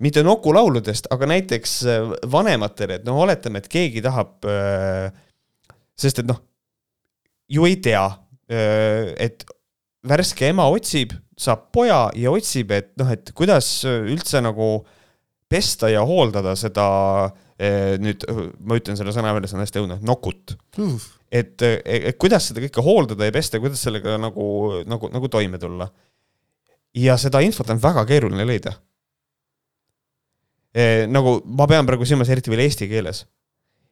mitte nokulauludest, aga näiteks äh, vanematele, et noh, oletame, et keegi tahab, sest et noh, ju ei tea, et värske ema otsib, saab poja ja otsib, et noh, et kuidas üldse nagu pesta ja hooldada seda eh, nüüd ma ütlen selle sõna välja, see on hästi õudne, nokut. et, et kuidas seda kõike hooldada ja pesta, kuidas sellega nagu, nagu, nagu toime tulla. ja seda infot on väga keeruline leida. nagu ma pean praegu silmas eriti veel eesti keeles.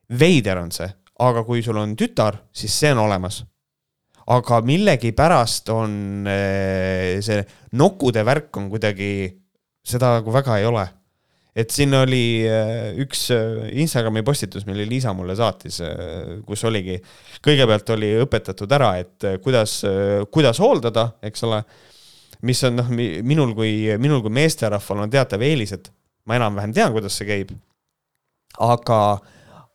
veider on see, aga kui sul on tütar, siis see on olemas. aga millegipärast on eh, see nokkude värk on kuidagi, seda nagu väga ei ole et siin oli äh, üks äh, Instagrami postitus, mille Liisa mulle saatis, kus oligi, kõigepealt oli õpetatud ära, et äh, kuidas, kuidas hooldada, eks ole, mis on noh, minul kui, minul kui meesterahval on teatav eelis, et ma enam-vähem tean, kuidas see käib. aga,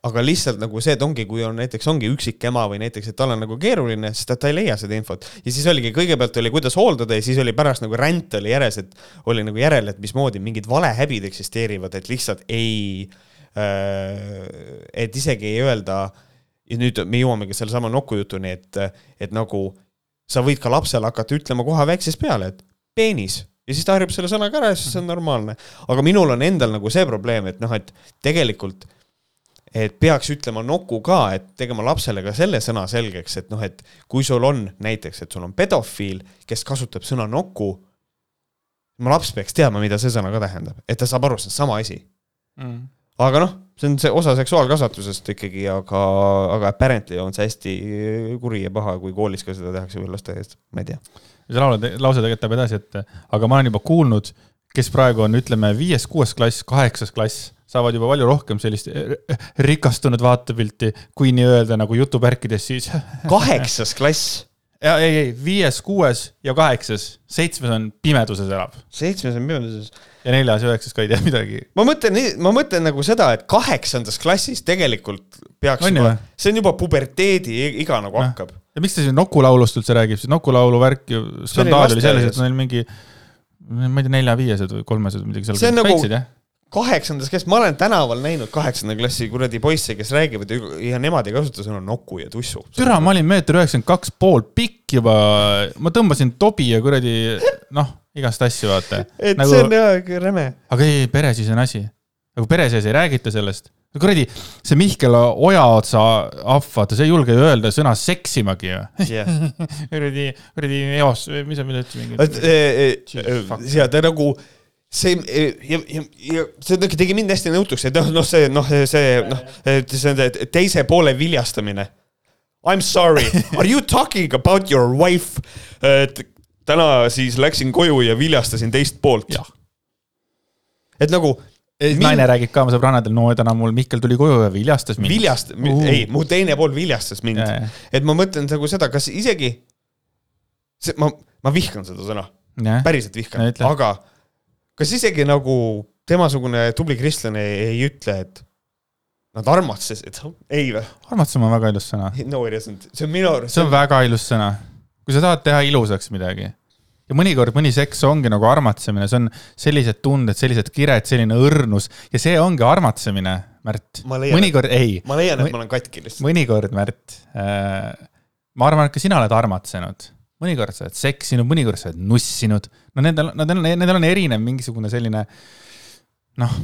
aga lihtsalt nagu see, et ongi, kui on näiteks ongi üksik ema või näiteks, et tal on nagu keeruline, sest et ta ei leia seda infot ja siis oligi, kõigepealt oli, kuidas hooldada ja siis oli pärast nagu ränd oli järjes, et oli nagu järel, et mismoodi mingid valehäbid eksisteerivad, et lihtsalt ei äh,, et isegi ei öelda ja nüüd me jõuamegi sellesama nokujutuni, et, et nagu sa võid ka lapsele hakata ütlema kohe väiksest peale, et peenis ja siis ta harjub selle sõnaga ära ja siis see on normaalne. aga minul on endal nagu see probleem, et noh, et tegelikult et peaks ütlema noku ka, et tegema lapsele ka selle sõna selgeks, et noh, et kui sul on näiteks, et sul on pedofiil, kes kasutab sõna noku, mu laps peaks teadma, mida see sõna ka tähendab, et ta saab aru, see on sama asi. aga noh, see on see osa seksuaalkasvatusest ikkagi, aga, aga apparently on see hästi kuri ja paha, kui koolis ka seda tehakse või lasteaias, ma ei tea. see laul, lause tegelikult läheb edasi, et aga ma olen juba kuulnud, kes praegu on, ütleme, viies-kuues klass, kaheksas klass, saavad juba palju rohkem sellist rikastunud vaatepilti, kui nii-öelda nagu jutuvärkides siis. kaheksas klass, ja ei, ei, viies, kuues ja kaheksas, seitsmes on pimeduses elab seitsmes on pimedus ja neljas ja üheksas ka ei tea midagi. ma mõtlen, ma mõtlen nagu seda, et kaheksandas klassis tegelikult peaks On juba ju?, see on juba puberteedi iga nagu hakkab. ja miks ta siin nokulaulust üldse räägib, siis nokulaulu värk ju, skandaal oli selles, et neil mingi ma ei tea, nelja-viiesed või kolmesed midagi seal. See on nagu- väiksed kaheksandas klass, ma olen tänaval näinud kaheksanda klassi kuradi poisse, kes räägivad ja- nemad ei kasuta sõna nuku ja tussu. türa, ma olin meeter üheksakümmend kaks pool pikk juba, ma tõmbasin tobi ja kuradi noh, igast asju vaata. et nagu see on jah räme. aga ei, peresis on asi. nagu pere sees ei räägita sellest. kuradi, see Mihkel Ojaotsa ahv, vaata, see ei julge ju öelda sõna seksimagi ju. jah, kuradi, kuradi eos, mis sa, mida ütlesid ja ta nagu see ja, ja, ja see tegi- tegi mind hästi nõutuks, et noh, noh, see noh, see noh, see on see teise poole viljastamine. I m sorry, are you talking about your wife? et täna siis läksin koju ja viljastasin teist poolt. et nagu naine räägib ka oma sõbrannadel, no täna mul Mihkel tuli koju ja viljastas mind. viljast- Uhu., ei, mu teine pool viljastas mind et ma mõtlen nagu seda, kas isegi, see, ma, ma vihkan seda sõna, päriselt vihkan aga kas isegi nagu temasugune tubli kristlane ei, ütle, et nad armastasid, ei või? armastus on väga ilus sõna. no it isn't, see on minu arust, see on väga ilus sõna. kui sa tahad teha ilusaks midagi ja mõnikord mõni seks ongi nagu armatsemine, see on sellised tunded, sellised kired, selline õrnus ja see ongi armatsemine, Märt mõnikord ei, ma leian, et ma olen katki lihtsalt. mõnikord, Märt äh,. ma arvan, et ka sina oled armatsenud, mõnikord sa oled seksinud, mõnikord sa oled nussinud. no nendel, nendel, nendel on erinev mingisugune selline noh,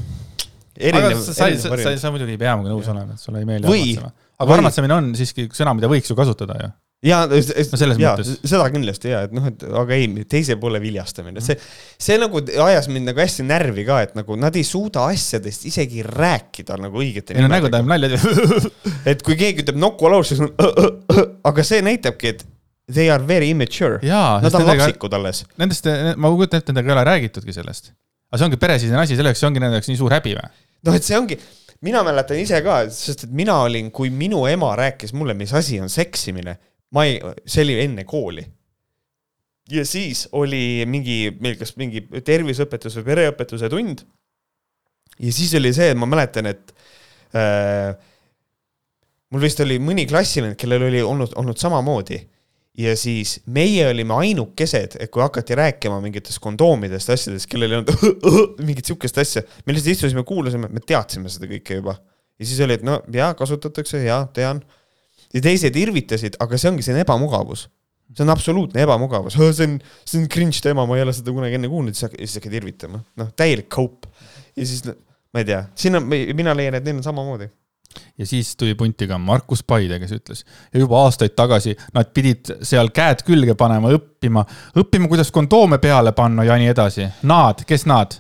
erinev, sa, sa, erinev sa, sa, variant. sa muidugi ei pea minuga nõus olema, et sulle ei meeldi armatsema. aga või- armatsemine on siiski sõna, mida võiks ju kasutada ju. ja, ja mõttes. seda kindlasti ja, et noh, et aga ei, teise poole viljastamine, see, see nagu ajas mind nagu hästi närvi ka, et nagu nad ei suuda asjadest isegi rääkida nagu õigete ei no nägu tajub nalja. et kui keegi ütleb Nokku laul, siis on aga see näitabki, et they are very immature. Nad on lapsikud alles. nendest, ma kujutan ette, nendega ei ole räägitudki sellest. aga see ongi peresisene asi, selleks ongi nende jaoks nii suur häbi või? noh, et see ongi, mina mäletan ise ka, sest et mina olin, kui minu ema rääkis mulle, mis asi on seksimine, ma ei, see oli enne kooli. ja siis oli mingi, meil kas mingi terviseõpetus või pereõpetuse tund. ja siis oli see, et ma mäletan, et äh, mul vist oli mõni klassivend, kellel oli olnud, olnud samamoodi ja siis meie olime ainukesed, et kui hakati rääkima mingitest kondoomidest, asjadest, kellel ei olnud mingit sihukest asja, me lihtsalt istusime, kuulasime, me teadsime seda kõike juba. ja siis oli, et no jaa, kasutatakse, jaa, tean. Ja teised irvitasid, aga see ongi, see on ebamugavus. see on absoluutne ebamugavus, see on, see on cringe teema, ma ei ole seda kunagi enne kuulnud, siis hakkad- irvitama, noh, täielik cope. ja siis, ma ei tea, siin on, mina leian, et neil on samamoodi. ja siis tuli punti ka Markus Paide, kes ütles ja juba aastaid tagasi nad pidid seal käed külge panema, õppima, õppima, kuidas kondoome peale panna ja nii edasi. Nad, kes nad?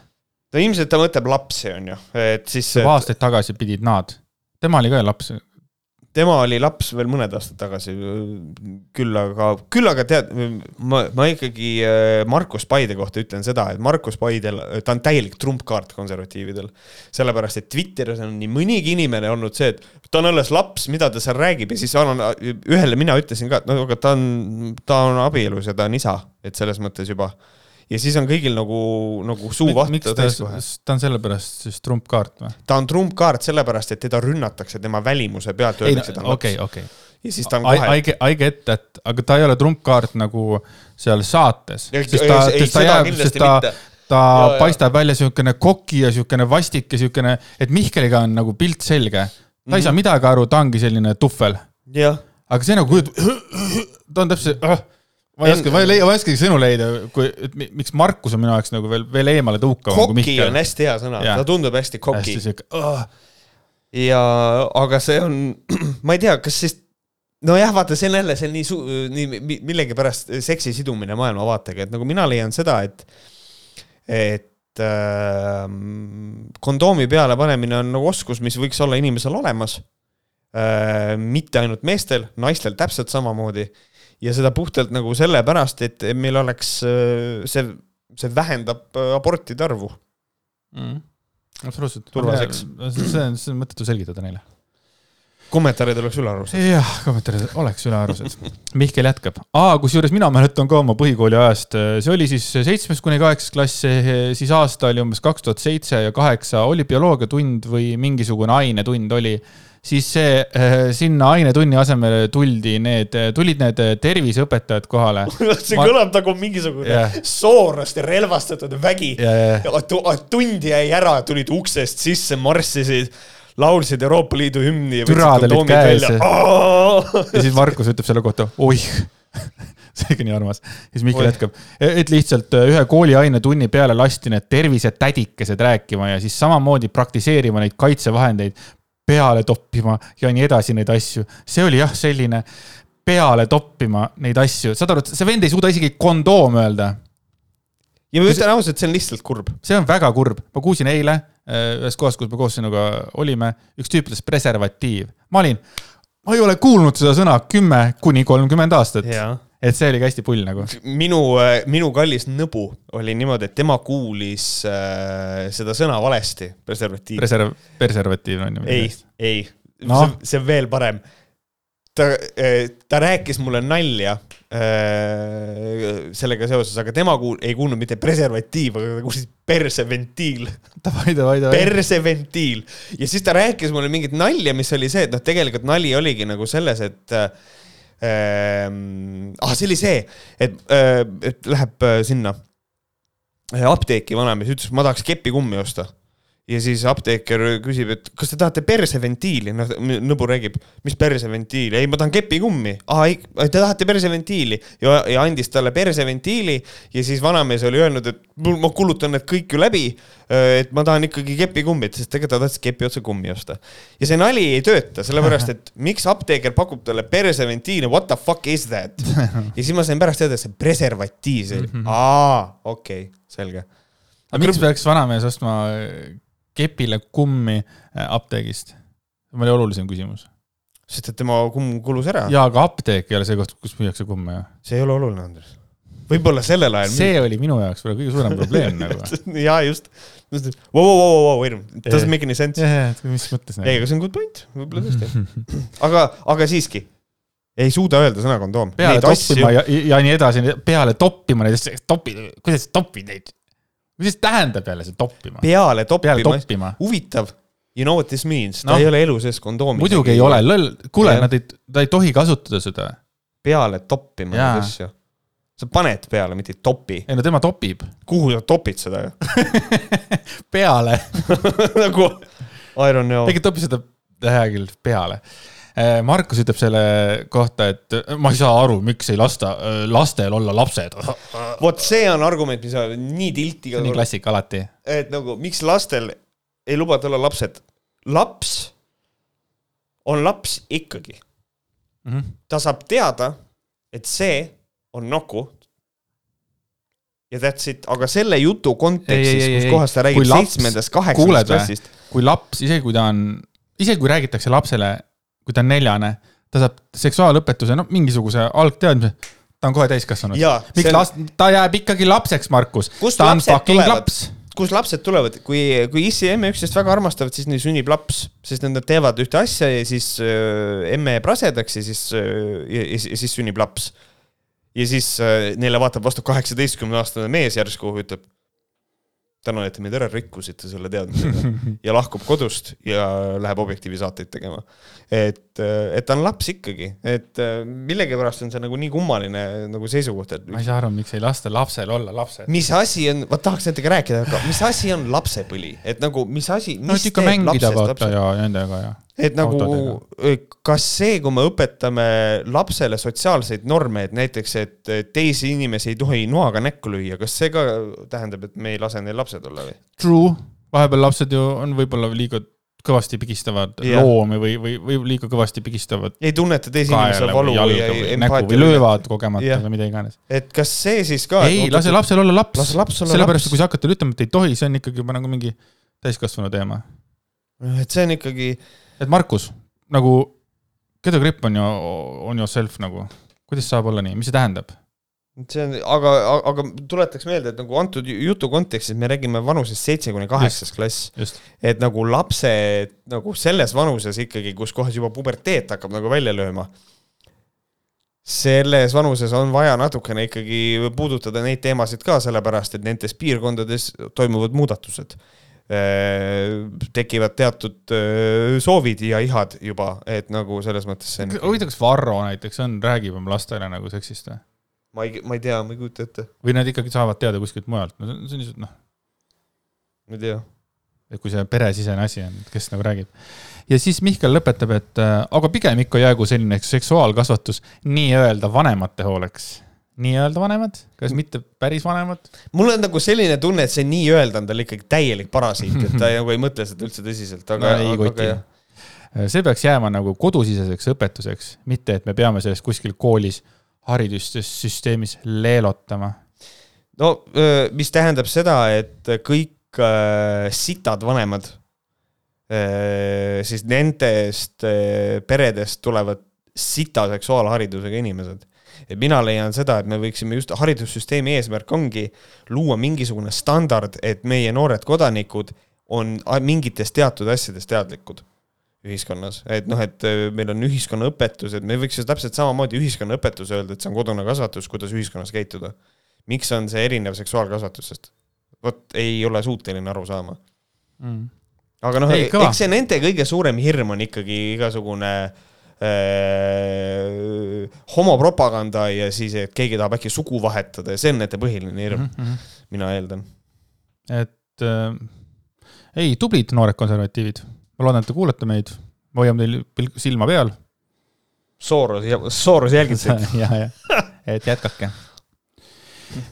no ilmselt ta mõtleb lapsi, on ju, et siis juba aastaid tagasi pidid nad. tema oli ka laps. Tema oli laps veel mõned aastad tagasi, küll aga, küll aga tead, ma, ma ikkagi äh, Markus Paide kohta ütlen seda, et Markus Paidel, ta on täielik trumpkaart konservatiividel. sellepärast, et Twitteris on nii mõnigi inimene olnud see, et ta on alles laps, mida ta seal räägib ja siis annan, ühele mina ütlesin ka, et no aga ta on, ta on abielus ja ta on isa, et selles mõttes juba. Ja siis on kõigil nagu, nagu suu vahtu täis kohe. ta on sellepärast siis trumpkaart või? ta on trumpkaart sellepärast, et teda rünnatakse tema välimuse pealt, öeldakse, et ta on okei, laps. okei. ja siis ta on kohe I get, I get that, aga ta ei ole trumpkaart nagu seal saates, Ja- ta, ei, ta jääb, ta ta Ja, ja. paistab välja siukene koki ja siukene vastik ja siukene, et Mihkeliga on nagu pilt selge. ta ei saa midagi aru, ta ongi selline tuhvel, aga see nagu kujut-, ta on täpselt ma ei oska, ma ei leia, ma ei oskagi sõnu leida, kui, et mi- miks Markus on minu jaoks nagu veel, veel eemale tõukavam kui koki Mihkel. on. hästi hea sõna, ta tundub hästi koki. Uh,, ja, aga see on, ma ei tea, kas siis nojah, vaata, see on jälle, see on nii su-, nii mi- millegipärast seksi sidumine maailmavaatega, et nagu mina leian seda, et, et äh, kondoomi peale panemine on nagu oskus, mis võiks olla inimesel olemas äh,. mitte ainult meestel, naistel täpselt samamoodi ja seda puhtalt nagu sellepärast, et meil oleks äh, see, see vähendab äh, abortide arvu. mm. absoluutselt. Turvaseks. see on, see on mõttetu selgitada neile. kommentaarid oleks ülearused. jah, kommentaarid oleks ülearused. Mihkel jätkab, kusjuures mina mäletan ka oma põhikooli ajast, see oli siis seitsmes kuni kaheksas klass, siis aasta oli umbes kaks tuhat seitse ja kaheksa, oli bioloogiatund või mingisugune ainetund oli siis see, sinna ainetunni asemele tuldi need, tulid need terviseõpetajad kohale. see Ma- kõlab nagu mingisugune Jah. soorlaste relvastatud vägi. ja tund jäi ära, tulid uksest sisse, marssisid, laulsid Euroopa Liidu hümni ja Türad olid käes ja- siis Markus ütleb selle kohta, oih, see oli nii armas. siis Mihkel jätkab, et lihtsalt ühe kooliainetunni peale lasti need tervisetädikesed rääkima ja siis samamoodi praktiseerima neid kaitsevahendeid, peale toppima ja nii edasi neid asju. see oli jah, selline peale toppima neid asju, saad aru, et see vend ei suuda isegi kondoom öelda ja ma ütlen ausalt, see on lihtsalt kurb. see on väga kurb, ma kuulsin eile äh, ühes kohas, kus me koos sinuga olime, üks tüüp ütles preservatiiv. ma olin, ma ei ole kuulnud seda sõna kümme kuni kolmkümmend aastat, et see oligi hästi pull nagu. minu, minu kallis nõbu oli niimoodi, et tema kuulis äh, seda sõna valesti, preservatiiv. Preserv-, preservatiiv on ju. ei, ei no., see on veel parem. ta, ta rääkis mulle nalja äh, sellega seoses, aga tema kuul-, ei kuulnud mitte preservatiiv, aga ta kuulis perseventiil, davai, davai, davai. perseventiil. ja siis ta rääkis mulle mingit nalja, mis oli see, et noh, tegelikult nali oligi nagu selles, et äh, ah, see oli see, et äh,, et läheb äh, sinna äh, apteeki vanamees, ütles, ma tahaks kepikummi osta ja siis apteeker küsib, et kas te tahate perseventiili, noh, nõbu räägib, mis perseventiili, ei, ma tahan kepikummi. aa, ei, te tahate perseventiili ja, ja andis talle perseventiili ja siis vanamees oli öelnud, et mul, ma kulutan need kõik ju läbi. et ma tahan ikkagi kepikummit, sest tegelikult ta tahtis kepi otsa kummi osta. ja see nali ei tööta, sellepärast et miks apteeker pakub talle perseventiili, what the fuck is that? ja siis ma sain pärast teada, et see preservatiiv, see oli, aa, okei okay,, selge. aga miks peaks vanamees ostma äh, kepile kummi äh, apteegist? see oli olulisem küsimus. sest et tema kumm kulus ära. jaa, aga apteek ei ole see koht, kus müüakse kumme ju. see ei ole oluline, Andres. võib-olla sellel ajal. see oli minu jaoks võib-olla kõige suurem probleem nagu. jaa, just. Wow, wow, wow, wow, wait a minute, doesn't make any sense. mis mõttes ei, nagu? aga see on good point, võib-olla tõesti. aga, aga siiski, ei suuda öelda sõna kondoom. peale toppima ja, ja nii edasi, peale toppima neid asju, topi, kuidas topid neid? Mis see tähendab jälle see toppima? peale peale toppima. toppima. huvitav. You know what this means, ta Noh. ei ole elu sees kondoomi. muidugi ei ole, lõll, kuule, nad ei, ta ei tohi kasutada seda. peale toppima neid asju. sa paned peale, mitte ei topi. ei no tema topib. kuhu sa topid seda peale. nagu, I don't know. tegelikult topib seda, hea küll, peale. Markus ütleb selle kohta, et ma ei saa aru, miks ei lasta äh, lastel olla lapsed. vot see on argument, mis on nii tilti see on nii klassika alati. et nagu miks lastel ei lubata olla lapsed. laps on laps ikkagi. Mhm. ta saab teada, et see on Nuku. ja that's it, aga selle jutu kontekstis kus kohas ta räägib seitsmendast, kaheksandast klassist. kui laps, isegi kui ta on, isegi kui räägitakse lapsele, kui ta on neljane, ta saab seksuaalõpetuse, no mingisuguse algteadmise, ta on kohe täiskasvanud. Miks on- last, ta jääb ikkagi lapseks, Markus. Ta on fucking laps. kust lapsed tulevad, kui, kui issi ja emme üksteist väga armastavad, siis neil sünnib laps, sest nad teevad ühte asja ja siis äh, emme jääb rasedaks ja siis äh,, ja, ja siis sünnib laps. ja siis äh, neile vaatab vastu kaheksateistkümne aastane mees järsku ütleb. tänan, et te meid ära rikkusite selle teadmisega ja lahkub kodust ja läheb Objektiivi saateid tegema. et, et ta on laps ikkagi, et äh, millegipärast on see nagu nii kummaline nagu seisukoht, et ma ei saa aru, miks ei lasta lapsel olla lapsed. mis asi on, vot tahaks nendega rääkida, aga mis asi on lapsepõli, et nagu mis asi, no et ikka mängida vaata lapse, ja nendega ja. Et nagu autodega. kas see, kui me õpetame lapsele sotsiaalseid norme, et näiteks, et teisi inimesi ei tohi noaga näkku lüüa, kas see ka tähendab, et me ei lase neil lapsed olla või? True, vahepeal lapsed ju on võib-olla liiga kõvasti pigistavad Jah. loomi või, või, või liiga kõvasti pigistavad ei tunneta teise inimese valu või või näkku või löövad kogemata Jah. või mida iganes. et kas see siis ka? ei, lase lapsel olla laps. Sellepärast, kui sa hakkad talle ütlema, et ei tohi, see on ikkagi juba nagu mingi täiskasvanu teema. et see on ikkagi, et Markus, nagu kedogripp on ju, on yourself nagu, kuidas saab olla nii, mis see tähendab? see on, aga, aga tuletaks meelde, et nagu antud jutu kontekstis me räägime vanusest seitse kuni kaheksas klass. et nagu lapsed nagu selles vanuses ikkagi, kus kohas juba puberteet hakkab nagu välja lööma. selles vanuses on vaja natukene ikkagi puudutada neid teemasid ka, sellepärast et nendes piirkondades toimuvad muudatused tekivad teatud äh, soovid ja ihad juba, et nagu selles mõttes see on. huvitav, kas Varro näiteks on, räägib oma lastele nagu seksist või? ma ei, ma ei tea, ma ei kujuta ette. või nad ikkagi saavad teada kuskilt mujalt, no see on lihtsalt noh. ma ei tea. et kui see peresisene asi on, kes nagu räägib. ja siis Mihkel lõpetab, et äh, aga pigem ikka jäägu selline seksuaalkasvatus nii-öelda vanemate hooleks nii-öelda vanemad, kas mitte päris vanemad? mul on nagu selline tunne, et see nii-öelda on tal ikkagi täielik parasiit, et ta nagu ei mõtle seda üldse tõsiselt, aga no,. ei koti. see peaks jääma nagu kodusiseseks õpetuseks, mitte et me peame sellest kuskil koolis haridussüsteemis leelotama. no mis tähendab seda, et kõik äh, sitad vanemad äh,, siis nendest äh, peredest tulevad sita seksuaalharidusega inimesed et mina leian seda, et me võiksime just, haridussüsteemi eesmärk ongi luua mingisugune standard, et meie noored kodanikud on mingitest teatud asjadest teadlikud ühiskonnas, et noh, et äh, meil on ühiskonnaõpetus, et me võiks ju täpselt samamoodi ühiskonnaõpetus öelda, et see on kodune kasvatus, kuidas ühiskonnas käituda. miks on see erinev seksuaalkasvatusest? vot ei ole suuteline aru saama mm. aga noh, eks see nende kõige suurem hirm on ikkagi igasugune äh, äh, homopropaganda ja siis, et keegi tahab äkki sugu vahetada ja see on nende põhiline hirm mm, -hmm. mina eeldan. et äh, ei, tublid noored konservatiivid, ma loodan, et te kuulate meid, me hoiame teil silma peal. Sooros, Sooros jälgib teid ja, ja, et jätkake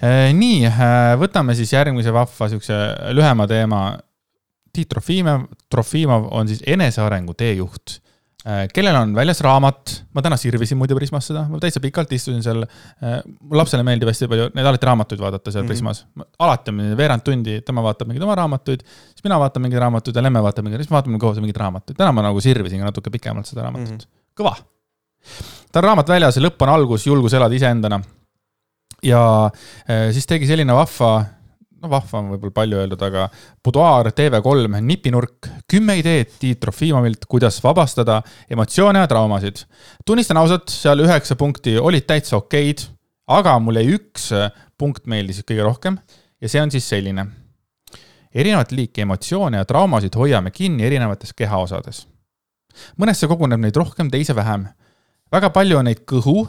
äh, nii, äh, võtame siis järgmise vahva siukse lühema teema. Tiit Trofimov, Trofimov on siis enesearengu teejuht kellel on väljas raamat, ma täna sirvisin muide Prismas seda, ma täitsa pikalt istusin seal. Äh, mu lapsele meeldib hästi palju neid alati raamatuid vaadata seal mm -hmm. Prismas. alati on veerand tundi, tema vaatab mingeid oma raamatuid, siis mina vaatan mingeid raamatuid ja Lemme vaatab mingeid, siis me vaatame koos mingeid raamatuid. täna ma nagu sirvisin natuke pikemalt seda raamatut mm. -hmm. kõva. tal on raamat väljas ja lõpp on algus, julgus elada iseendana. ja äh, siis tegi selline vahva no vahva on võib-olla palju öeldud, aga Buduaar TV3 nipinurk, kümme ideed Tiit Trofimovilt, kuidas vabastada emotsioone ja traumasid. tunnistan ausalt, seal üheksa punkti olid täitsa okeid, aga mul jäi üks punkt meeldis kõige rohkem ja see on siis selline. erinevat liiki emotsioone ja traumasid hoiame kinni erinevates kehaosades. mõnesse koguneb neid rohkem, teise vähem. väga palju on neid kõhu,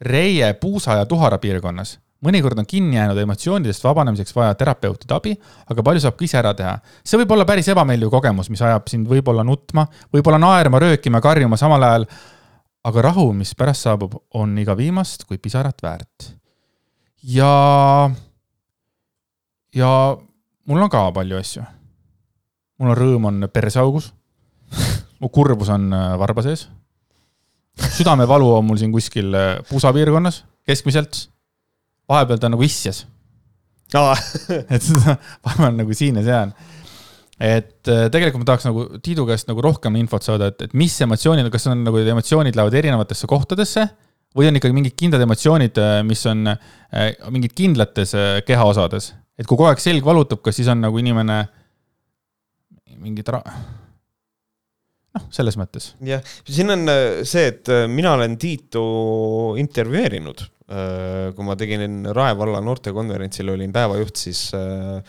reie, puusa ja tuhara piirkonnas mõnikord on kinni jäänud emotsioonidest vabanemiseks vaja terapeutide abi, aga palju saab ka ise ära teha. see võib olla päris ebameeldiv kogemus, mis ajab sind võib-olla nutma, võib-olla naerma, röökima, karjuma samal ajal. aga rahu, mis pärast saabub, on iga viimast kui pisarat väärt. ja, ja mul on ka palju asju. mul on rõõm on perseaugus mu kurbus on äh, varba sees. südamevalu on mul siin kuskil äh, pusa piirkonnas, keskmiselt vahepeal ta nagu issjas no. et vahepeal nagu siin ja seal. et äh, tegelikult ma tahaks nagu Tiidu käest nagu rohkem infot saada, et, et mis emotsioonid, kas on nagu emotsioonid lähevad erinevatesse kohtadesse või on ikkagi mingid kindlad emotsioonid, äh, mis on äh, mingid kindlates kehaosades, et kui kogu aeg selg valutab, kas siis on nagu inimene mingid ra-, noh, selles mõttes. jah, siin on see, et mina olen Tiitu intervjueerinud kui ma tegin Rae valla noortekonverentsil, olin päevajuht, siis no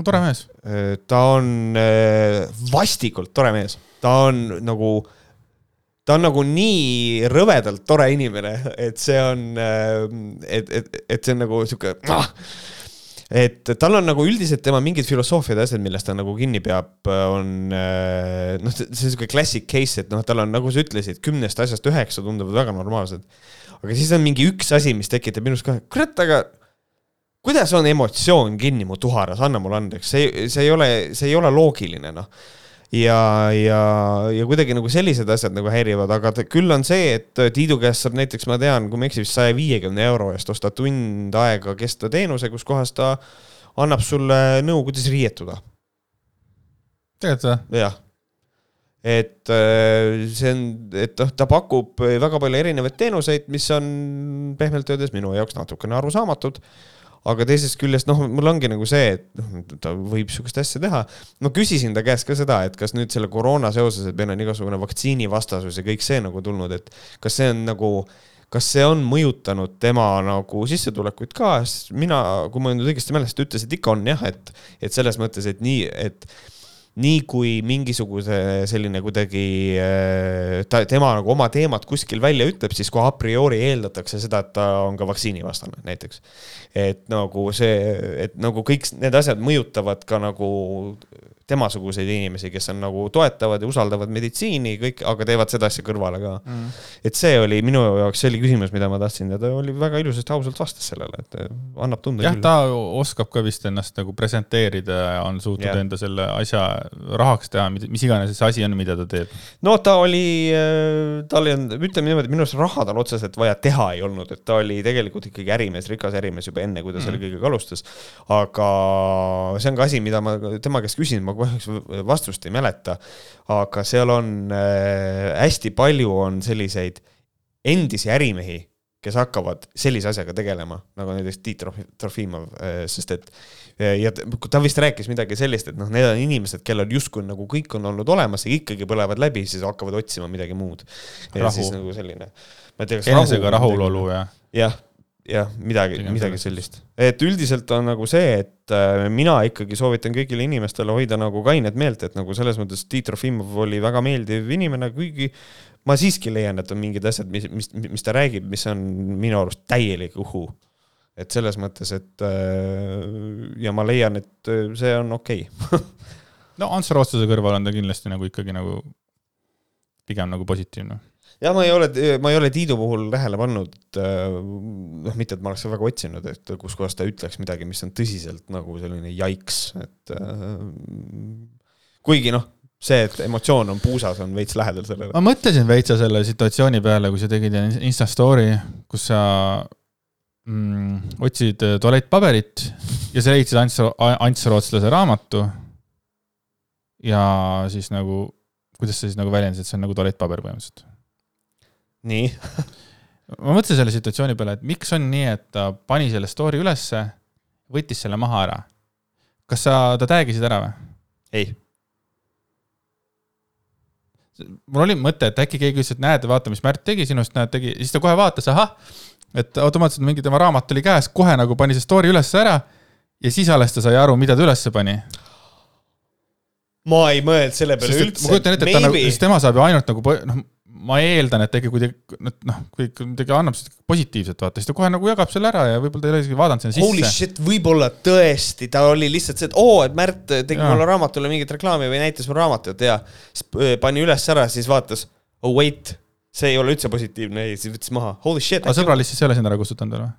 äh, tore mees. Äh, ta on vastikult tore mees, ta on nagu, ta on nagu nii rõvedalt tore inimene, et see on, et, et, et see on nagu sihuke ah, et tal on nagu üldiselt tema mingid filosoofiad ja asjad, millest ta nagu kinni peab, on noh, see on sihuke classic case, et noh, tal on, nagu sa ütlesid, kümnest asjast üheksa tunduvad väga normaalsed aga siis on mingi üks asi, mis tekitab minus ka, kurat, aga kuidas on emotsioon kinni mu tuharas, anna mulle andeks, see, see ei ole, see ei ole loogiline, noh. ja, ja, ja kuidagi nagu sellised asjad nagu häirivad, aga küll on see, et Tiidu käest saab näiteks, ma tean, kui ma ei eksi, vist saja viiekümne euro eest osta tund aega kestva teenuse, kus kohas ta annab sulle nõu, kuidas riietuda. tegelikult või? jah et äh, see on, et noh, ta pakub väga palju erinevaid teenuseid, mis on pehmelt öeldes minu jaoks natukene arusaamatud aga teisest küljest noh, mul ongi nagu see, et noh, ta võib sihukest asja teha. ma küsisin ta käest ka seda, et kas nüüd selle koroona seoses, et meil on igasugune vaktsiinivastasus ja kõik see nagu tulnud, et kas see on nagu kas see on mõjutanud tema nagu sissetulekuid ka, sest mina, kui ma nüüd õigesti mäletan, ütles, et ikka on jah, et, et selles mõttes, et nii, et nii kui mingisuguse selline kuidagi äh, ta, tema nagu oma teemat kuskil välja ütleb, siis kohe a priori eeldatakse seda, et ta on ka vaktsiinivastane näiteks. et nagu see, et nagu kõik need asjad mõjutavad ka nagu temasuguseid inimesi, kes on nagu toetavad ja usaldavad meditsiini kõik, aga teevad seda asja kõrvale ka mm.. et see oli minu jaoks, see oli küsimus, mida ma tahtsin ja ta oli väga ilusasti, ausalt vastas sellele, et annab tunda. jah, ta oskab ka vist ennast nagu presenteerida ja on suutnud ja. enda selle asja rahaks teha, mis iganes see asi on, mida ta teeb. no ta oli, äh, tal ei olnud, ütleme niimoodi, minu arust raha tal otseselt vaja teha ei olnud, et ta oli tegelikult ikkagi ärimees, rikas ärimees juba enne, kui ta mm. selle kõigega alustas. aga see on ka asi, mida ma tema käest küsin, ma kahjuks vastust ei mäleta, aga seal on äh, hästi palju on selliseid endisi ärimehi, kes hakkavad sellise asjaga tegelema, nagu näiteks Tiit Trofimov, äh, sest et äh, ja ta vist rääkis midagi sellist, et noh, need on inimesed, kellel justkui nagu kõik on olnud olemas ja ikkagi põlevad läbi, siis hakkavad otsima midagi muud. ja rahu. siis nagu selline. enesega rahulolu ja. jah jah, midagi, midagi sellist. et üldiselt on nagu see, et äh, mina ikkagi soovitan kõigile inimestele hoida nagu kainet meelt, et nagu selles mõttes Tiit Trofimov oli väga meeldiv inimene, kuigi ma siiski leian, et on mingid asjad, mis, mis, mis ta räägib, mis on minu arust täielik uhu. et selles mõttes, et äh, ja ma leian, et äh, see on okei okay. no Ants Rootsase kõrval on ta kindlasti nagu ikkagi nagu pigem nagu positiivne jah, ma ei ole, ma ei ole Tiidu puhul tähele pannud, äh, noh, mitte et ma oleks väga otsinud, et kus kohas ta ütleks midagi, mis on tõsiselt nagu selline jaiks, et äh, kuigi noh, see, et emotsioon on puusas, on veits lähedal sellele. ma mõtlesin veitsa selle situatsiooni peale, kui sa tegid Insta story, kus sa mm, otsid tualettpaberit ja sa leidsid Ants, Ants Rootslase raamatu. ja siis nagu, kuidas sa siis nagu väljendasid, see on nagu tualettpaber põhimõtteliselt nii ma mõtlesin selle situatsiooni peale, et miks on nii, et ta pani selle story ülesse, võttis selle maha ära. kas sa, ta tag isid ära või? ei. mul oli mõte, et äkki keegi ütles, et näed, vaata, mis Märt tegi sinust, näed, tegi, siis ta kohe vaatas, ahah, et automaatselt mingi tema raamat oli käes, kohe nagu pani see story üles ära ja siis alles ta sai aru, mida ta ülesse pani ma ei mõelnud selle peale Sest, üldse. ma kujutan ette, et ta nagu, tema saab ju ainult nagu noh, ma eeldan, et äkki kui ta, noh, kui kuidagi annab positiivset vaata, siis ta kohe nagu jagab selle ära ja võib-olla ta ei ole isegi vaadanud sinna sisse. Holy shit, võib-olla tõesti, ta oli lihtsalt see, et oo, et Märt tegi ja. mulle raamatule mingit reklaami või näitas mu raamatut ja siis pani üles ära, siis vaatas, oh wait, see ei ole üldse positiivne ja siis võttis maha, holy shit. aga sõbral lihtsalt ei ole sind ära kustutanud veel või?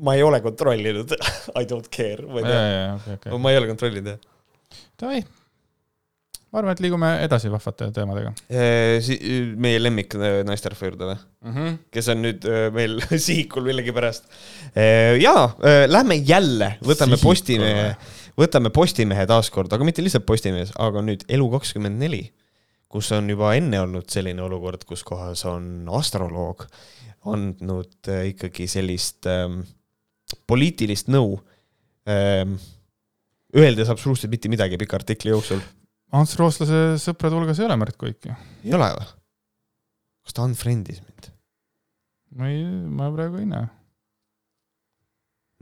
ma ei ole kontrollinud I don't care, ma ei tea. Okay, okay. ma ei ole kontrollinud jah. Davai ma arvan, et liigume edasi vahvate teemadega. meie lemmik naisterahva juurde või mm? -hmm. kes on nüüd meil sihikul millegipärast. jaa, lähme jälle, võtame Sihikul. Postimehe, võtame Postimehe taaskord, aga mitte lihtsalt Postimehes, aga nüüd Elu24, kus on juba enne olnud selline olukord, kus kohas on astroloog andnud ikkagi sellist ähm, poliitilist nõu ähm, öeldes absoluutselt mitte midagi pika artikli jooksul Ants Rootslase sõprade hulgas ei ole Märt Kuik ju. ei ole või? kas ta unfriend'is mind? ma ei, ma praegu ei näe.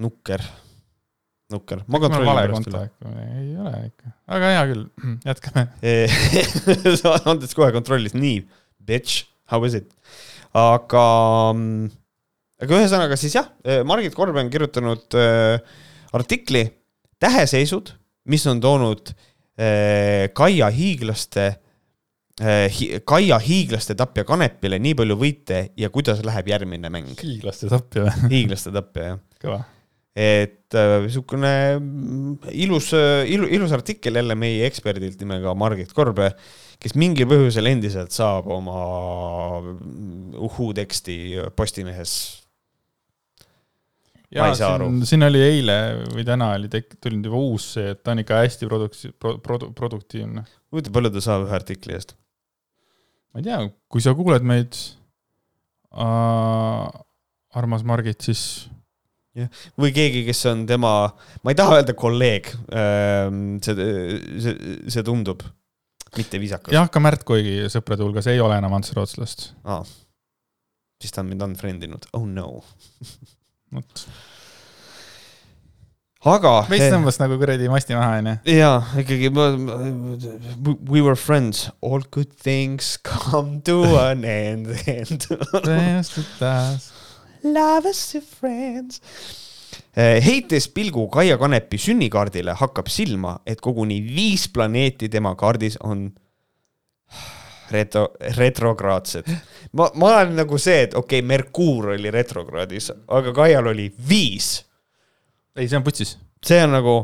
nukker, nukker. ma kontrollin pärast üle. ei ole ikka, aga hea küll, jätkame Andres kohe kontrollis, nii, bitch, how is it? aga, mm, aga ühesõnaga siis jah, Margit Korbe on kirjutanud äh, artikli Täheseisud, mis on toonud Äh, Kaia hiiglaste, äh, Kaia hiiglaste tapja Kanepile nii palju võite ja kuidas läheb järgmine mäng? hiiglaste tapja või? hiiglaste tapja, jah. kõva. et niisugune äh, ilus, ilu, ilus artikkel jälle meie eksperdilt nimega Margit Korbe, kes mingil põhjusel endiselt saab oma uhuu teksti Postimehes ma ei saa aru. siin oli eile või täna oli tek-, tulnud juba uus see, et ta on ikka hästi produktsi-, produ-, produktiivne. huvitav, palju ta saab ühe artikli eest? ma ei tea, kui sa kuuled meid äh,, armas Margit, siis või keegi, kes on tema, ma ei taha öelda kolleeg, see, see, see tundub mitte viisakas. jah, ka Märt Koigi sõprade hulgas ei ole enam Ants Rootslast. aa, siis ta on mind unfriend inud, oh no. vot, aga. veits tõmbas nagu kuradi masti maha, onju. jaa, ikkagi we were friends, all good things come to an end, end. Love us to friends. heites pilgu Kaia Kanepi sünnikaardile hakkab silma, et koguni viis planeeti tema kaardis on retro, retrograadsed. ma, ma olen nagu see, et okei okay,, Merkuur oli retrokraadis, aga Kaial oli viis. ei, see on putsis. see on nagu,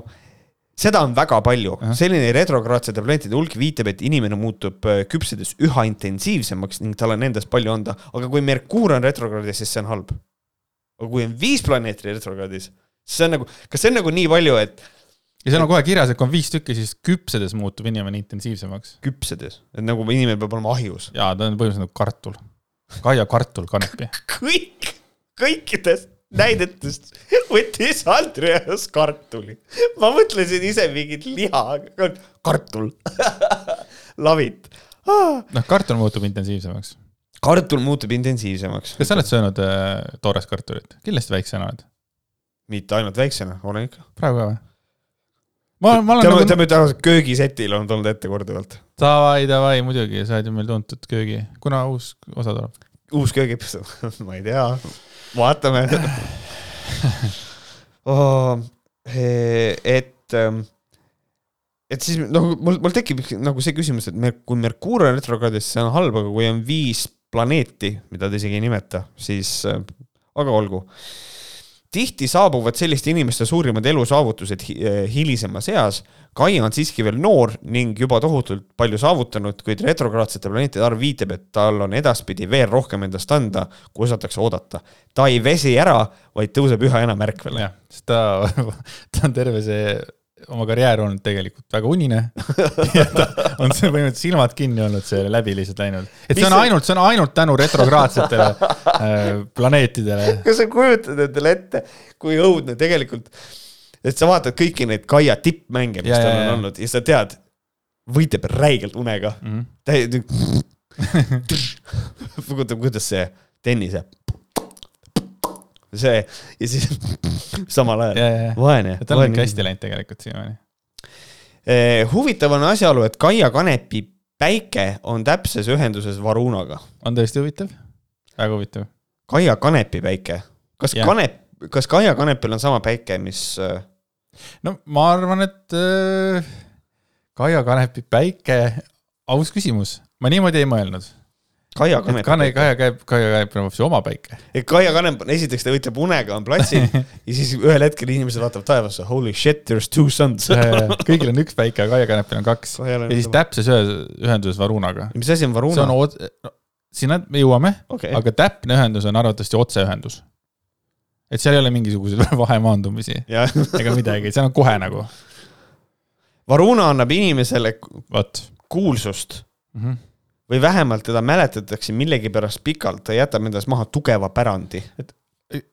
seda on väga palju selline retrograadsete planeetide hulk viitab, et inimene muutub äh, küpsedes üha intensiivsemaks ning tal on endast palju anda, aga kui Merkuur on retrokraadis, siis see on halb. aga kui on viis planeeti retrokraadis, siis see on nagu, kas see on nagu nii palju, et ja seal on kohe kirjas, et kui on viis tükki, siis küpsedes muutub inimene intensiivsemaks. küpsedes, et nagu inimene peab olema ahjus. jaa, ta on põhimõtteliselt nagu kartul. Kaia kartul kanepi. kõik, kõikidest näidetest võttis Andreas kartuli. ma mõtlesin ise mingit liha, kartul. Love it ah.. noh, kartul muutub intensiivsemaks. kartul muutub intensiivsemaks. kas sa oled söönud äh, toores kartulit? kindlasti väiksena oled. mitte ainult väiksena, olen ikka. praegu ka või? ma, ma olen tema, nagu, tema tänasel köögisetil on tulnud ette korduvalt. davai, davai, muidugi, sa oled ju meil tuntud köögi. kuna uus osa tuleb? uus köögiepisood, ma ei tea, vaatame oh,. et, et siis noh, mul, mul tekib nagu see küsimus, et me, kui Merkuur on retrokraadis, see on halb, aga kui on viis planeeti, mida ta isegi ei nimeta, siis äh, aga olgu tihti saabuvad selliste inimeste suurimad elusaavutused eh, hilisemas eas. Kai on siiski veel noor ning juba tohutult palju saavutanud, kuid retrograadsete planeetide arv viitab, et tal on edaspidi veel rohkem endast anda, kui osatakse oodata. ta ei vesi ära, vaid tõuseb üha enam ärkvele. jah, sest ta, ta on terve see oma karjäär olnud tegelikult väga unine ta on see põhimõtteliselt silmad kinni olnud see läbi lihtsalt läinud. et see on ainult, see on ainult tänu retrokraadsetele äh, planeetidele. kas sa kujutad endale ette, kui õudne tegelikult, et sa vaatad kõiki neid Kaia tippmänge, mis tal on olnud ja sa tead, võitleb räigelt unega. Mhm. täiesti, kuidas see tennise, see ja siis samal ja, ajal, ja, ja, vaene. tal on ikka hästi läinud tegelikult siiamaani. Eh, huvitav on asjaolu, et Kaia Kanepi päike on täpses ühenduses Varunaga. on tõesti huvitav, väga huvitav. Kaia Kanepi päike, kas Jah. Kanep, kas Kaia Kanepil on sama päike, mis äh, no ma arvan, et äh, Kaia Kanepi päike, aus küsimus, ma niimoodi ei mõelnud. Kaia et Kanepi Kane? Kaia käib, Kaia käib hoopis oma päike. Kaia Kanep on, esiteks ta võitleb unega, on platsil ja siis ühel hetkel inimesed vaatavad taevasse, holy shit, there is two suns. kõigil on üks päike, aga Kaia Kanepil on kaks. ja siis täpses ühe- ühenduses Varunaga. mis asi on see Varuna on? oot-, sinna me jõuame, okei, aga täpne ühendus on arvatavasti otseühendus. et seal ei ole mingisuguseid vahemaandumisi ega midagi, seal on kohe nagu, Varuna annab inimesele vot kuulsust mm. -hmm. Või vähemalt teda mäletatakse millegipärast pikalt, ta jätab endast maha tugeva pärandi.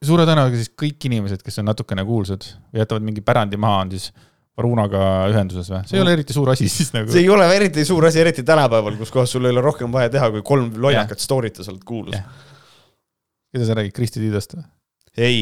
suure tõenäosusega siis kõik inimesed, kes on natukene kuulsad või jätavad mingi pärandi maha, on siis Varunaga ühenduses või? see ei ole eriti suur asi siis nagu. see ei ole eriti suur asi, eriti tänapäeval, kus kohas sul ei ole rohkem vaja teha, kui kolm lollakat story't ja sa oled kuulus keda sa räägid, Kristi Tiidost või? ei,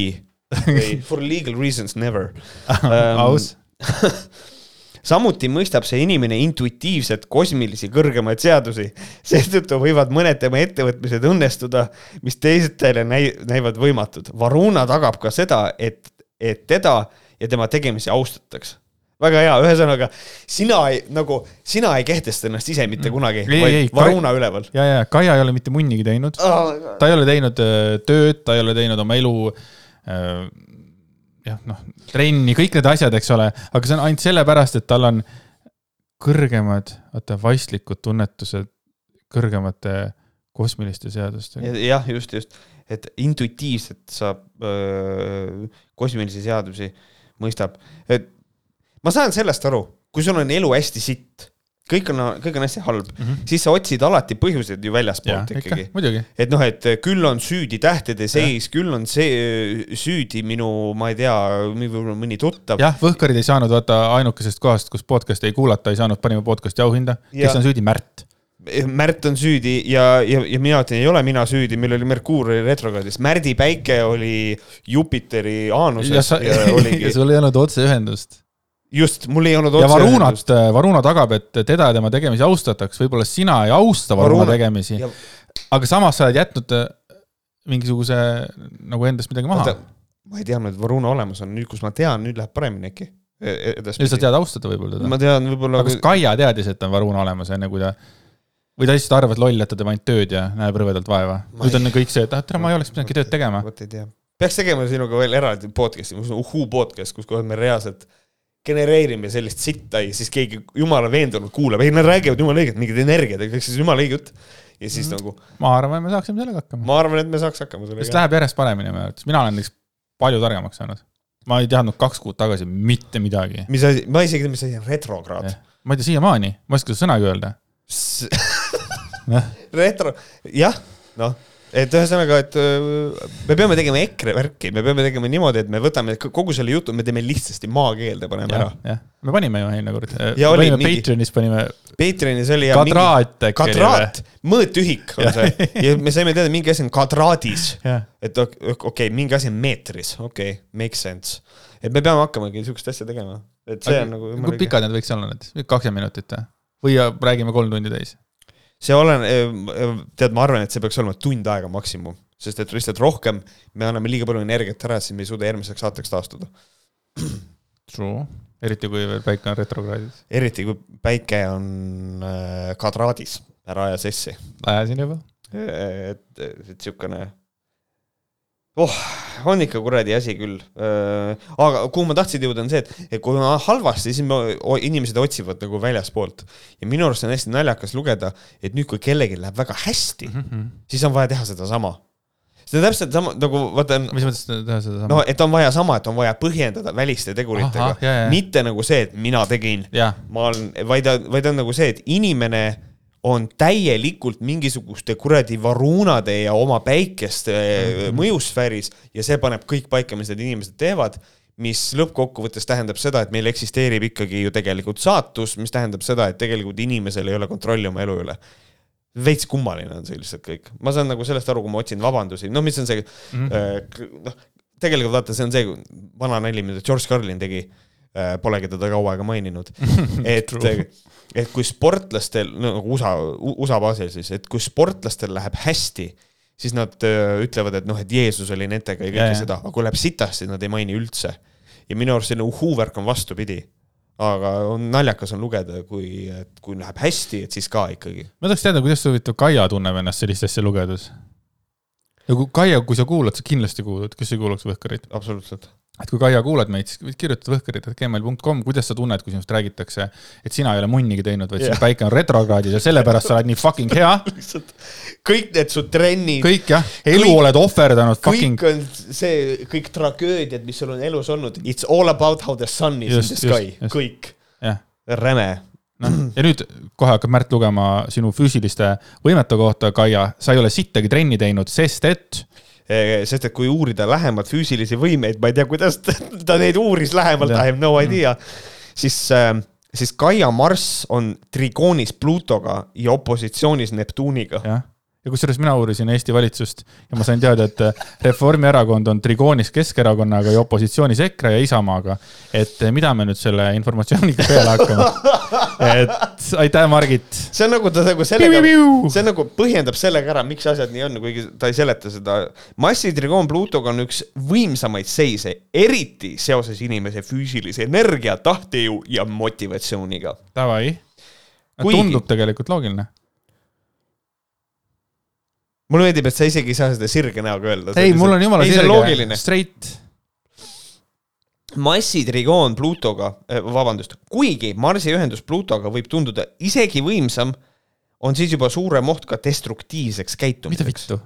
ei, for legal reasons never Ähm, aus. samuti mõistab see inimene intuitiivselt kosmilisi kõrgemaid seadusi, seetõttu võivad mõned tema ettevõtmised õnnestuda, mis teistele näi-, näivad võimatud. Varuna tagab ka seda, et, et teda ja tema tegemisi austatakse. väga hea, ühesõnaga sina ei, nagu sina ei kehtesta ennast ise mitte kunagi, Ei, vaid Varuna üleval. ja, ja Kaia ei ole mitte munnigi teinud, ta ei ole teinud äh, tööd, ta ei ole teinud oma elu äh, jah, noh, trenni, kõik need asjad, eks ole, aga see on ainult sellepärast, et tal on kõrgemad, vaata, vaistlikud tunnetused kõrgemate kosmiliste seadustega. jah, just, just. et intuitiivselt saab öö, kosmilisi seadusi, mõistab, et ma saan sellest aru, kui sul on elu hästi sitt, kõik on, kõik on hästi halb mm, -hmm. siis sa otsid alati põhjuseid ju väljaspoolt ikkagi. muidugi. et noh, et küll on süüdi tähtede seis, küll on see süüdi minu, ma ei tea, mõni tuttav. jah, Võhkarid ei saanud vaata ainukesest kohast, kus podcast'i ei kuulata, ei saanud parima podcast'i auhinda. kes on süüdi, Märt Märt on süüdi ja, ja, ja mina ütlen, ei ole mina süüdi, meil oli Merkuur oli retrokraadis, Märdi päike oli Jupiteri aanuses ja, sa, ja oligi. ja sul ei olnud otseühendust just, mul ei olnud ja Varunat, Varuna tagab, et teda ja tema tegemisi austataks, võib-olla sina ei austa Varuna, Varuna tegemisi ja..., aga samas sa oled jätnud äh, mingisuguse nagu endast midagi maha. ma ei teadnud, et Varuna olemas on, nüüd kus ma tean, nüüd läheb paremini äkki. E, e, nüüd sa tead austada võib-olla teda. ma tean võib-olla. aga kas Kaia teadis, et on Varuna olemas, enne kui ta või ta lihtsalt arvas loll, et ta teeb ainult tööd ja näeb rõvedalt vaeva. nüüd on kõik see, et ah, tere, ma ei oleks pidanudki tööd tegema. vot ei tea. peaks tegema sinuga veel eraldi podcast'i, uhuu podcast, kus kohas me reaalselt genereerime sellist sitta ja siis keegi jumala veendunult kuulab, ei nad räägivad jumala õiget, mingid energiat, kõik siis jumala õige jutt. ja siis mm. nagu. ma arvan, et me saaksime sellega hakkama. ma arvan, et me saaks hakkama sellega. sest läheb järjest paremini minu arvates, mina olen näiteks palju targemaks saanud. ma ei teadnud kaks kuud tagasi mitte midagi. mis asi, ma isegi ei tea, mis asi on retrokraad. ma ei tea siiamaani, ma ei oska seda sõnagi öelda retro, jah, noh et ühesõnaga, et äh, me peame tegema EKRE värki, me peame tegema niimoodi, et me võtame kogu selle jutu, me teeme lihtsasti maakeelde, paneme ja, ära. me panime ju eelmine kord. panime mingi... Patreonis panime. Patreonis oli kadraat äkki. kadraat, mõõtühik on see ja me saime teada, mingi asi on kadraadis. et okei okay,, mingi asi on meetris, okei okay,, makes sense. et me peame hakkamagi sihukest asja tegema, et see okay. on nagu. kui pikad need võiks olla need, kakskümmend minutit või räägime kolm tundi täis? See olen, tead, ma arvan, et see peaks olema tund aega maksimum, sest et lihtsalt rohkem me anname liiga palju energiat ära, siis me ei suuda järgmiseks saateks taastuda. True, eriti kui veel päike on retrokraadis. eriti kui päike on äh, kadraadis, ära aja sessi. ajasin juba. et, et siukene oh, on ikka kuradi asi küll. Äh, aga kuhu ma tahtsin jõuda, on see, et, kui on halvasti, siis me, inimesed otsivad nagu väljaspoolt. ja minu arust on hästi naljakas lugeda, et nüüd, kui kellelgi läheb väga hästi mm, -hmm. siis on vaja teha sedasama see on täpselt sama nagu vaata. mis mõttes teha sedasama? no, et on vaja sama, et on vaja põhjendada väliste teguritega, mitte nagu see, et mina tegin, ma olen, vaid, vaid on nagu see, et inimene on täielikult mingisuguste kuradi varuunade ja oma päikeste mm -hmm. mõjusfääris ja see paneb kõik paika, mis need inimesed teevad, mis lõppkokkuvõttes tähendab seda, et meil eksisteerib ikkagi ju tegelikult saatus, mis tähendab seda, et tegelikult inimesel ei ole kontrolli oma elu üle veits kummaline on see lihtsalt kõik, ma saan nagu sellest aru, kui ma otsin vabandusi, noh, mis on see mm -hmm., noh, tegelikult vaata, see on see vana nali, mida George Carlin tegi. Äh, polegi teda kaua aega maininud et et kui sportlastel, nagu USA, USA baasil siis, et kui sportlastel läheb hästi, siis nad öö, äh, ütlevad, et noh, et Jeesus oli nendega ja kõike seda, aga kui läheb sitasti, nad ei maini üldse. ja minu arust selline uhuu-värk on vastupidi. aga on naljakas on lugeda, kui, et kui läheb hästi, et siis ka ikkagi. ma tahaks teada, kuidas huvitav Kaia tunneb ennast sellist asja lugedes. ja kui Kaia, kui sa kuulad, sa kindlasti kuulad, kes ei kuulaks Võhkarit? absoluutselt et kui Kaia kuulad meid, siis võid kirjutada võhkarid.gmail.com, kuidas sa tunned, kui sinust räägitakse, et sina ei ole munnigi teinud, vaid yeah. sinu päike on retrokraadis ja sellepärast sa oled nii fucking hea kõik need su trennid. kõik jah, elu kõik, oled ohverdanud. kõik on see, kõik tragöödiad, mis sul on elus olnud, it's all about how the sun is just, in the sky, kõik. räme noh, ja nüüd kohe hakkab Märt lugema sinu füüsiliste võimete kohta, Kaia, sa ei ole sittagi trenni teinud, sest et sest et kui uurida lähemalt füüsilisi võimeid, ma ei tea, kuidas ta neid uuris lähemalt, I have no idea, siis äh, siis Gaia Marss on trigoonis Plutoga ja opositsioonis Neptuniga ja kusjuures mina uurisin Eesti valitsust ja ma sain teada, et Reformierakond on trigoonis Keskerakonnaga ja opositsioonis EKRE ja Isamaaga. et mida me nüüd selle informatsiooniga peale hakkame? et aitäh, Margit. see on nagu ta nagu sellega, see nagu põhjendab sellega ära, miks asjad nii on, kuigi ta ei seleta seda. massitrigoon Pluutoga on üks võimsamaid seise, eriti seoses inimese füüsilise energia, tahtejõu ja motivatsiooniga. Davai. tundub tegelikult loogiline mulle meeldib, et sa isegi ei saa seda sirge näoga öelda. ei, mul on jumala sirge, straight. massitrigoon Pluutoga, eh, vabandust, kuigi Marsi ühendus Pluutoga võib tunduda isegi võimsam, on siis juba suurem oht ka destruktiivseks käitumiseks. mida vittu?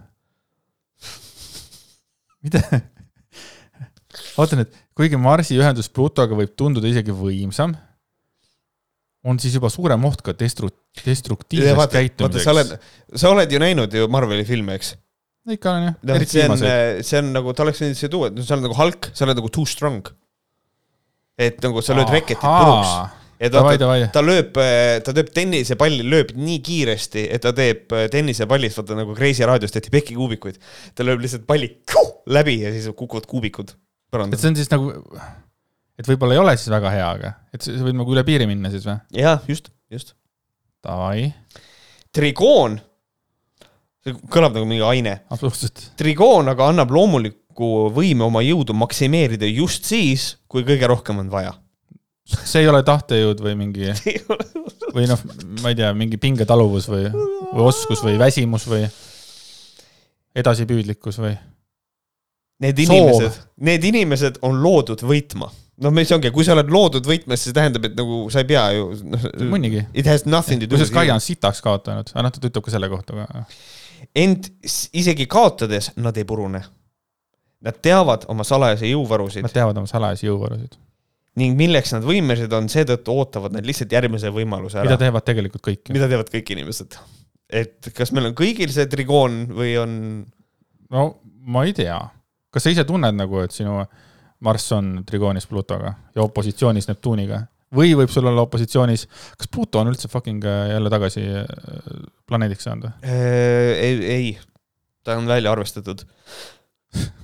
mida? vaatan, et kuigi Marsi ühendus Plutoga võib tunduda isegi võimsam, on siis juba suurem oht ka destru-, destruktiivseks vaata, sa oled käitumiseks., sa oled ju näinud ju Marveli filme, eks? ikka on jah, noh, eriti see on, viimaseid. see on nagu, ta oleks võinud siia tuua, sa oled nagu Hulk, sa oled nagu too strong. et nagu sa lööd reketit puruks. et Davai, vaata, davai, ta lööb, ta teeb tennisepalli, lööb nii kiiresti, et ta teeb äh, tennisepallist, vaata nagu Kreisi raadios tehti pekikuubikuid. ta lööb lihtsalt palli läbi ja siis kukuvad kuubikud et see on siis nagu, et võib-olla ei ole siis väga hea, aga et see see võib nagu üle piiri minna siis või? jah, just, just. Davai, trigoon, see kõlab nagu mingi aine. absoluutselt. trigoon aga annab loomuliku võime oma jõudu maksimeerida just siis, kui kõige rohkem on vaja. see ei ole tahtejõud või mingi või noh, ma ei tea, mingi pingetaluvus või, või oskus või väsimus või edasipüüdlikkus või? Need inimesed, need inimesed on loodud võitma. noh, mis ongi, kui sa oled loodud võitma, siis see tähendab, et nagu sa ei pea ju noh. mõnigi. It has nothing to do kusjuures Kaia on sitaks kaotanud, aga noh, ta ütleb ka selle kohta, aga ent isegi kaotades nad ei purune. Nad teavad oma salajasi jõuvarusid nad teavad oma salajasi jõuvarusid, ning milleks nad võimelised on, seetõttu ootavad nad lihtsalt järgmise võimaluse mida ära. teevad tegelikult kõik. mida teevad kõik inimesed. et kas meil on kõigil see trigoon või on, no ma ei tea, kas sa ise tunned nagu, et sinu Marss on trigoonis Plutoga ja opositsioonis Neptuniga või võib sul olla opositsioonis, kas Pluto on üldse fucking äh, jälle tagasi äh, planeediks saanud või? ei, ei, ta on välja arvestatud.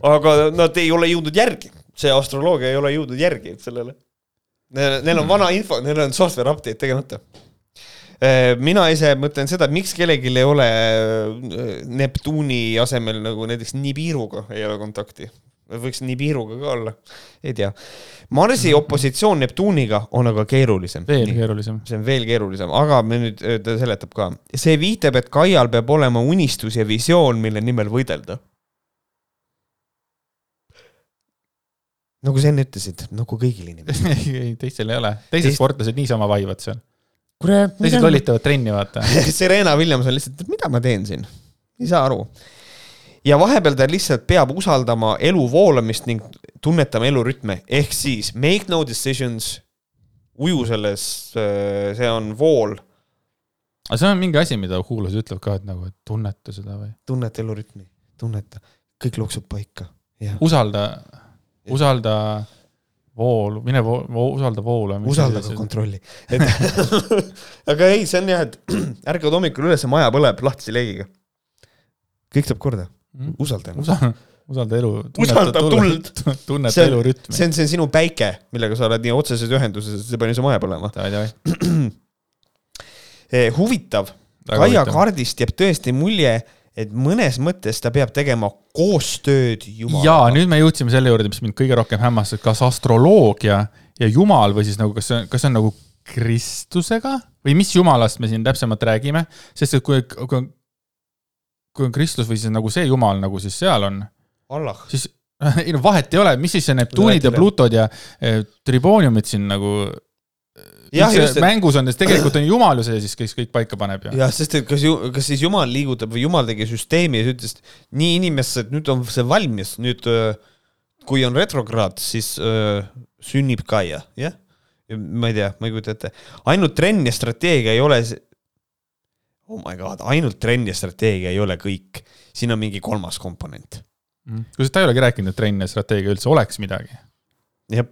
aga nad ei ole jõudnud järgi, see astroloogia ei ole jõudnud järgi sellele. Neil on vana info, neil on software update tegemata. mina ise mõtlen seda, et miks kellelgi ei ole äh, Neptuuni asemel nagu näiteks Nibiruga ei ole kontakti. Võiks Nibiruga ka olla, ei tea. Marsi opositsioon Neptuuniga on aga keerulisem. veel keerulisem. see on veel keerulisem, aga me nüüd, ta seletab ka. see viitab, et Kaial peab olema unistus ja visioon, mille nimel võidelda. nagu sa enne ütlesid, nagu kõigil inimestel. ei, teistel ei ole, teised Teist- sportlased niisama vaivad seal, teised lollitavad trenni, vaata. Serena Williams on lihtsalt, et mida ma teen siin, ei saa aru. Ja vahepeal ta lihtsalt peab usaldama elu voolamist ning tunnetama elurütme, ehk siis make no decisions, uju selles, see on vool, aga see on mingi asi, mida Huulus ütleb ka, et nagu, et tunneta seda või? Tunneta elurütmi, tunneta, kõik loksub paika, usalda, usalda voolu, mine vo, vo, usalda voolu. usalda ka kontrolli. et aga ei, see on jah, et ärkad hommikul üles, maja põleb lahtise leegiga. kõik saab korda, usalda ennast. usalda, usalda elu. Usalda tuld. tunneta See on- elu rütmi. see on, see sinu päike, millega sa oled nii otseses ühenduses, et see pani su maja põlema. davai. huvitav, Kaia kaardist jääb tõesti mulje, et mõnes mõttes ta peab tegema koostööd ja Jumalaga. nüüd me jõudsime selle juurde, mis mind kõige rohkem hämmastas, kas astroloogia ja jumal või siis nagu, kas see on, kas see on nagu Kristusega või mis jumalast me siin täpsemalt räägime, sest et kui, kui on, kui on Kristus või siis nagu see jumal nagu siis seal on, Allah. siis ei no vahet ei ole, mis siis see Neptuunid ja. Plutod ja eh, tribooniumid siin nagu jah, üldse just, mängus on, sest tegelikult on jumal ju see siis, kes kõik paika paneb ja. jah, sest et kas ju, kas siis Jumal liigutab või Jumal tegi süsteemi ja ütles, et nii inimesed, nüüd on see valmis, nüüd öö, kui on retrokraad, siis öö, sünnib Kaia, jah. ma ei tea, ma ei kujuta ette, ainult trenn ja strateegia ei ole see oh my god, ainult trenn ja strateegia ei ole kõik, siin on mingi kolmas komponent. kusjuures ta ei olegi rääkinud, et trenn ja strateegia üldse oleks midagi. jah,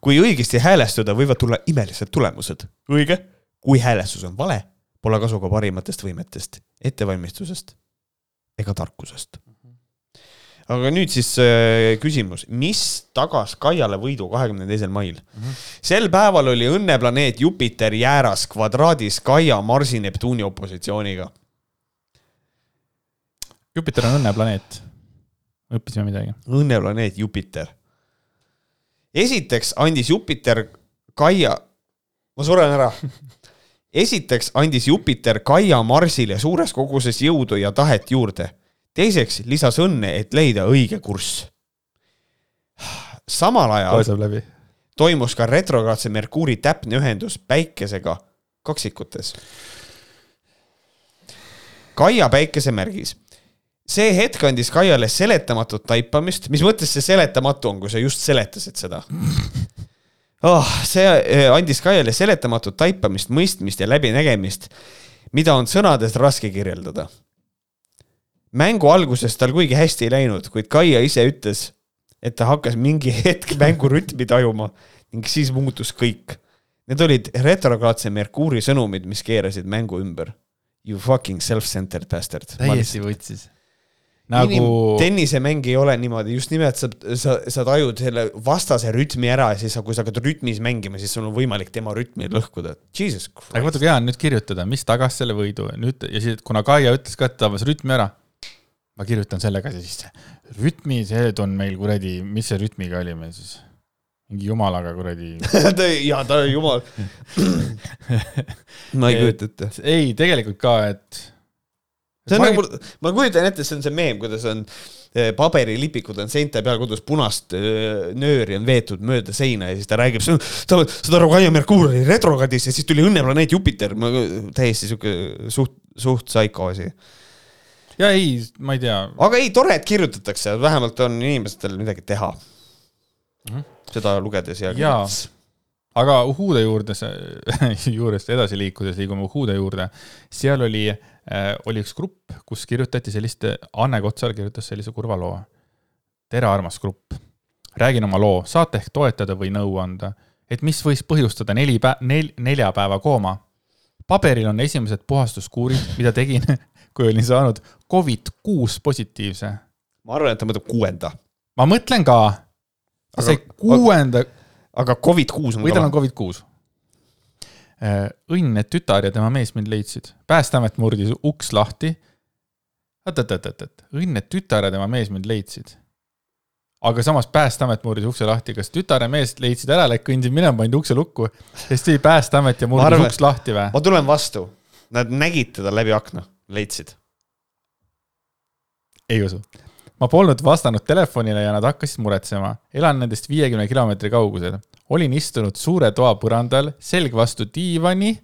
kui õigesti häälestuda, võivad tulla imelised tulemused. õige. kui häälestus on vale, pole kasu ka parimatest võimetest, ettevalmistusest ega tarkusest. Aga nüüd siis äh, küsimus, mis tagas Kaiale võidu kahekümne teisel mail mm? -hmm. sel päeval oli õnneplaneet Jupiter jääras kvadraadis Kaia, Marsi, Neptuuni opositsiooniga. Jupiter on õnneplaneet. õppisime midagi. õnneplaneet Jupiter. esiteks andis Jupiter Kaia, ma suren ära. esiteks andis Jupiter Kaia Marsile suures koguses jõudu ja tahet juurde. Teiseks lisas õnne, et leida õige kurss. samal ajal toimus ka retrokraadse Merkuuri täpne ühendus päikesega kaksikutes. Kaia päikesemärgis. see hetk andis Kaiale seletamatut taipamist, mis mõttes see seletamatu on, kui sa just seletasid seda oh,? see eh, andis Kaiale seletamatut taipamist, mõistmist ja läbinägemist, mida on sõnades raske kirjeldada. Mängu alguses tal kuigi hästi ei läinud, kuid Kaia ise ütles, et ta hakkas mingi hetk mängurütmi tajuma ning siis muutus kõik. Need olid retrograadse Merkuuri sõnumid, mis keerasid mängu ümber. You fucking self-centered bastard. täiesti võtsis nagu. tennisemäng ei ole niimoodi, just nimelt sa, sa, sa tajud selle vastase rütmi ära ja siis, kui sa hakkad rütmis mängima, siis sul on võimalik tema rütmi lõhkuda. Jesus Christ. aga vaata, kui hea on nüüd kirjutada, mis tagas selle võidu nüüd ja siis, kuna Kaia ütles ka, et ta tabas rütmi ära. Ma kirjutan selle ka sisse. rütmi, see on meil kuradi, mis see rütmiga oli meil siis? mingi jumalaga kuradi jaa, ta on jumal ma ei kujuta ette. ei, tegelikult ka, et see on nagu, ma kujutan ette, see on see meem, kuidas on eh, paberilipikud on seinte peal, kuidas punast eh, nööri on veetud mööda seina ja siis ta räägib, saad aru, Kaia Merkuur oli retrogradis ja siis tuli õnneplaneet Jupiter, täiesti sihuke suht, suht saiko asi. Ja ei, ma ei tea. aga ei, tore, et kirjutatakse, vähemalt on inimestel midagi teha mm. -hmm. seda lugedes ja. jaa, aga Uhude juurde, juurest edasi liikudes, liigume Uhude juurde, seal oli Äh, oli üks grupp, kus kirjutati sellist, Anne Kotsar kirjutas sellise kurva loo. tere, armas grupp. räägin oma loo, saate ehk toetada või nõu anda, et mis võis põhjustada neli pä-, nel-, nelja päeva kooma. paberil on esimesed puhastuskuurid, mida tegin, olin saanud Covid kuus positiivse. ma arvan, et ta mõtleb kuuenda. ma mõtlen ka. see kuuenda. aga Covid kuus on või tal on Covid kuus Äh, õnn, et tütar ja tema mees mind leidsid. päästeamet murdis uks lahti. oot-oot-oot-oot, õnn, et tütar ja tema mees mind leidsid. aga samas Päästeamet murdis ukse lahti, kas tütar ja mees leidsid ära, läkk kõndsid minema, pandi ukse lukku, siis tuli Päästeamet ja murdis uks lahti või? ma tulen vastu, nad nägid teda läbi akna, leidsid. ei usu ma polnud vastanud telefonile ja nad hakkasid muretsema. elan nendest viiekümne kilomeetri kaugusel. olin istunud suure toa põrandal, selg vastu diivani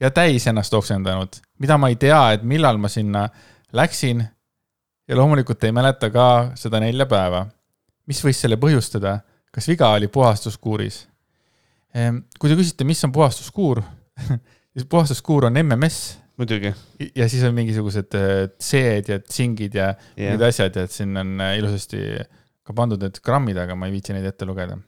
ja täis ennast oksendanud, mida ma ei tea, et millal ma sinna läksin. ja loomulikult ei mäleta ka seda nelja päeva. mis võis selle põhjustada? kas viga oli puhastuskuuris? Ehm, kui te küsite, mis on puhastuskuur siis puhastuskuur on MMS muidugi. ja siis on mingisugused äh, C-d ja tsingid ja yeah. need asjad ja et siin on äh, ilusasti ka pandud need grammid, aga ma ei viitsi neid ette lugeda.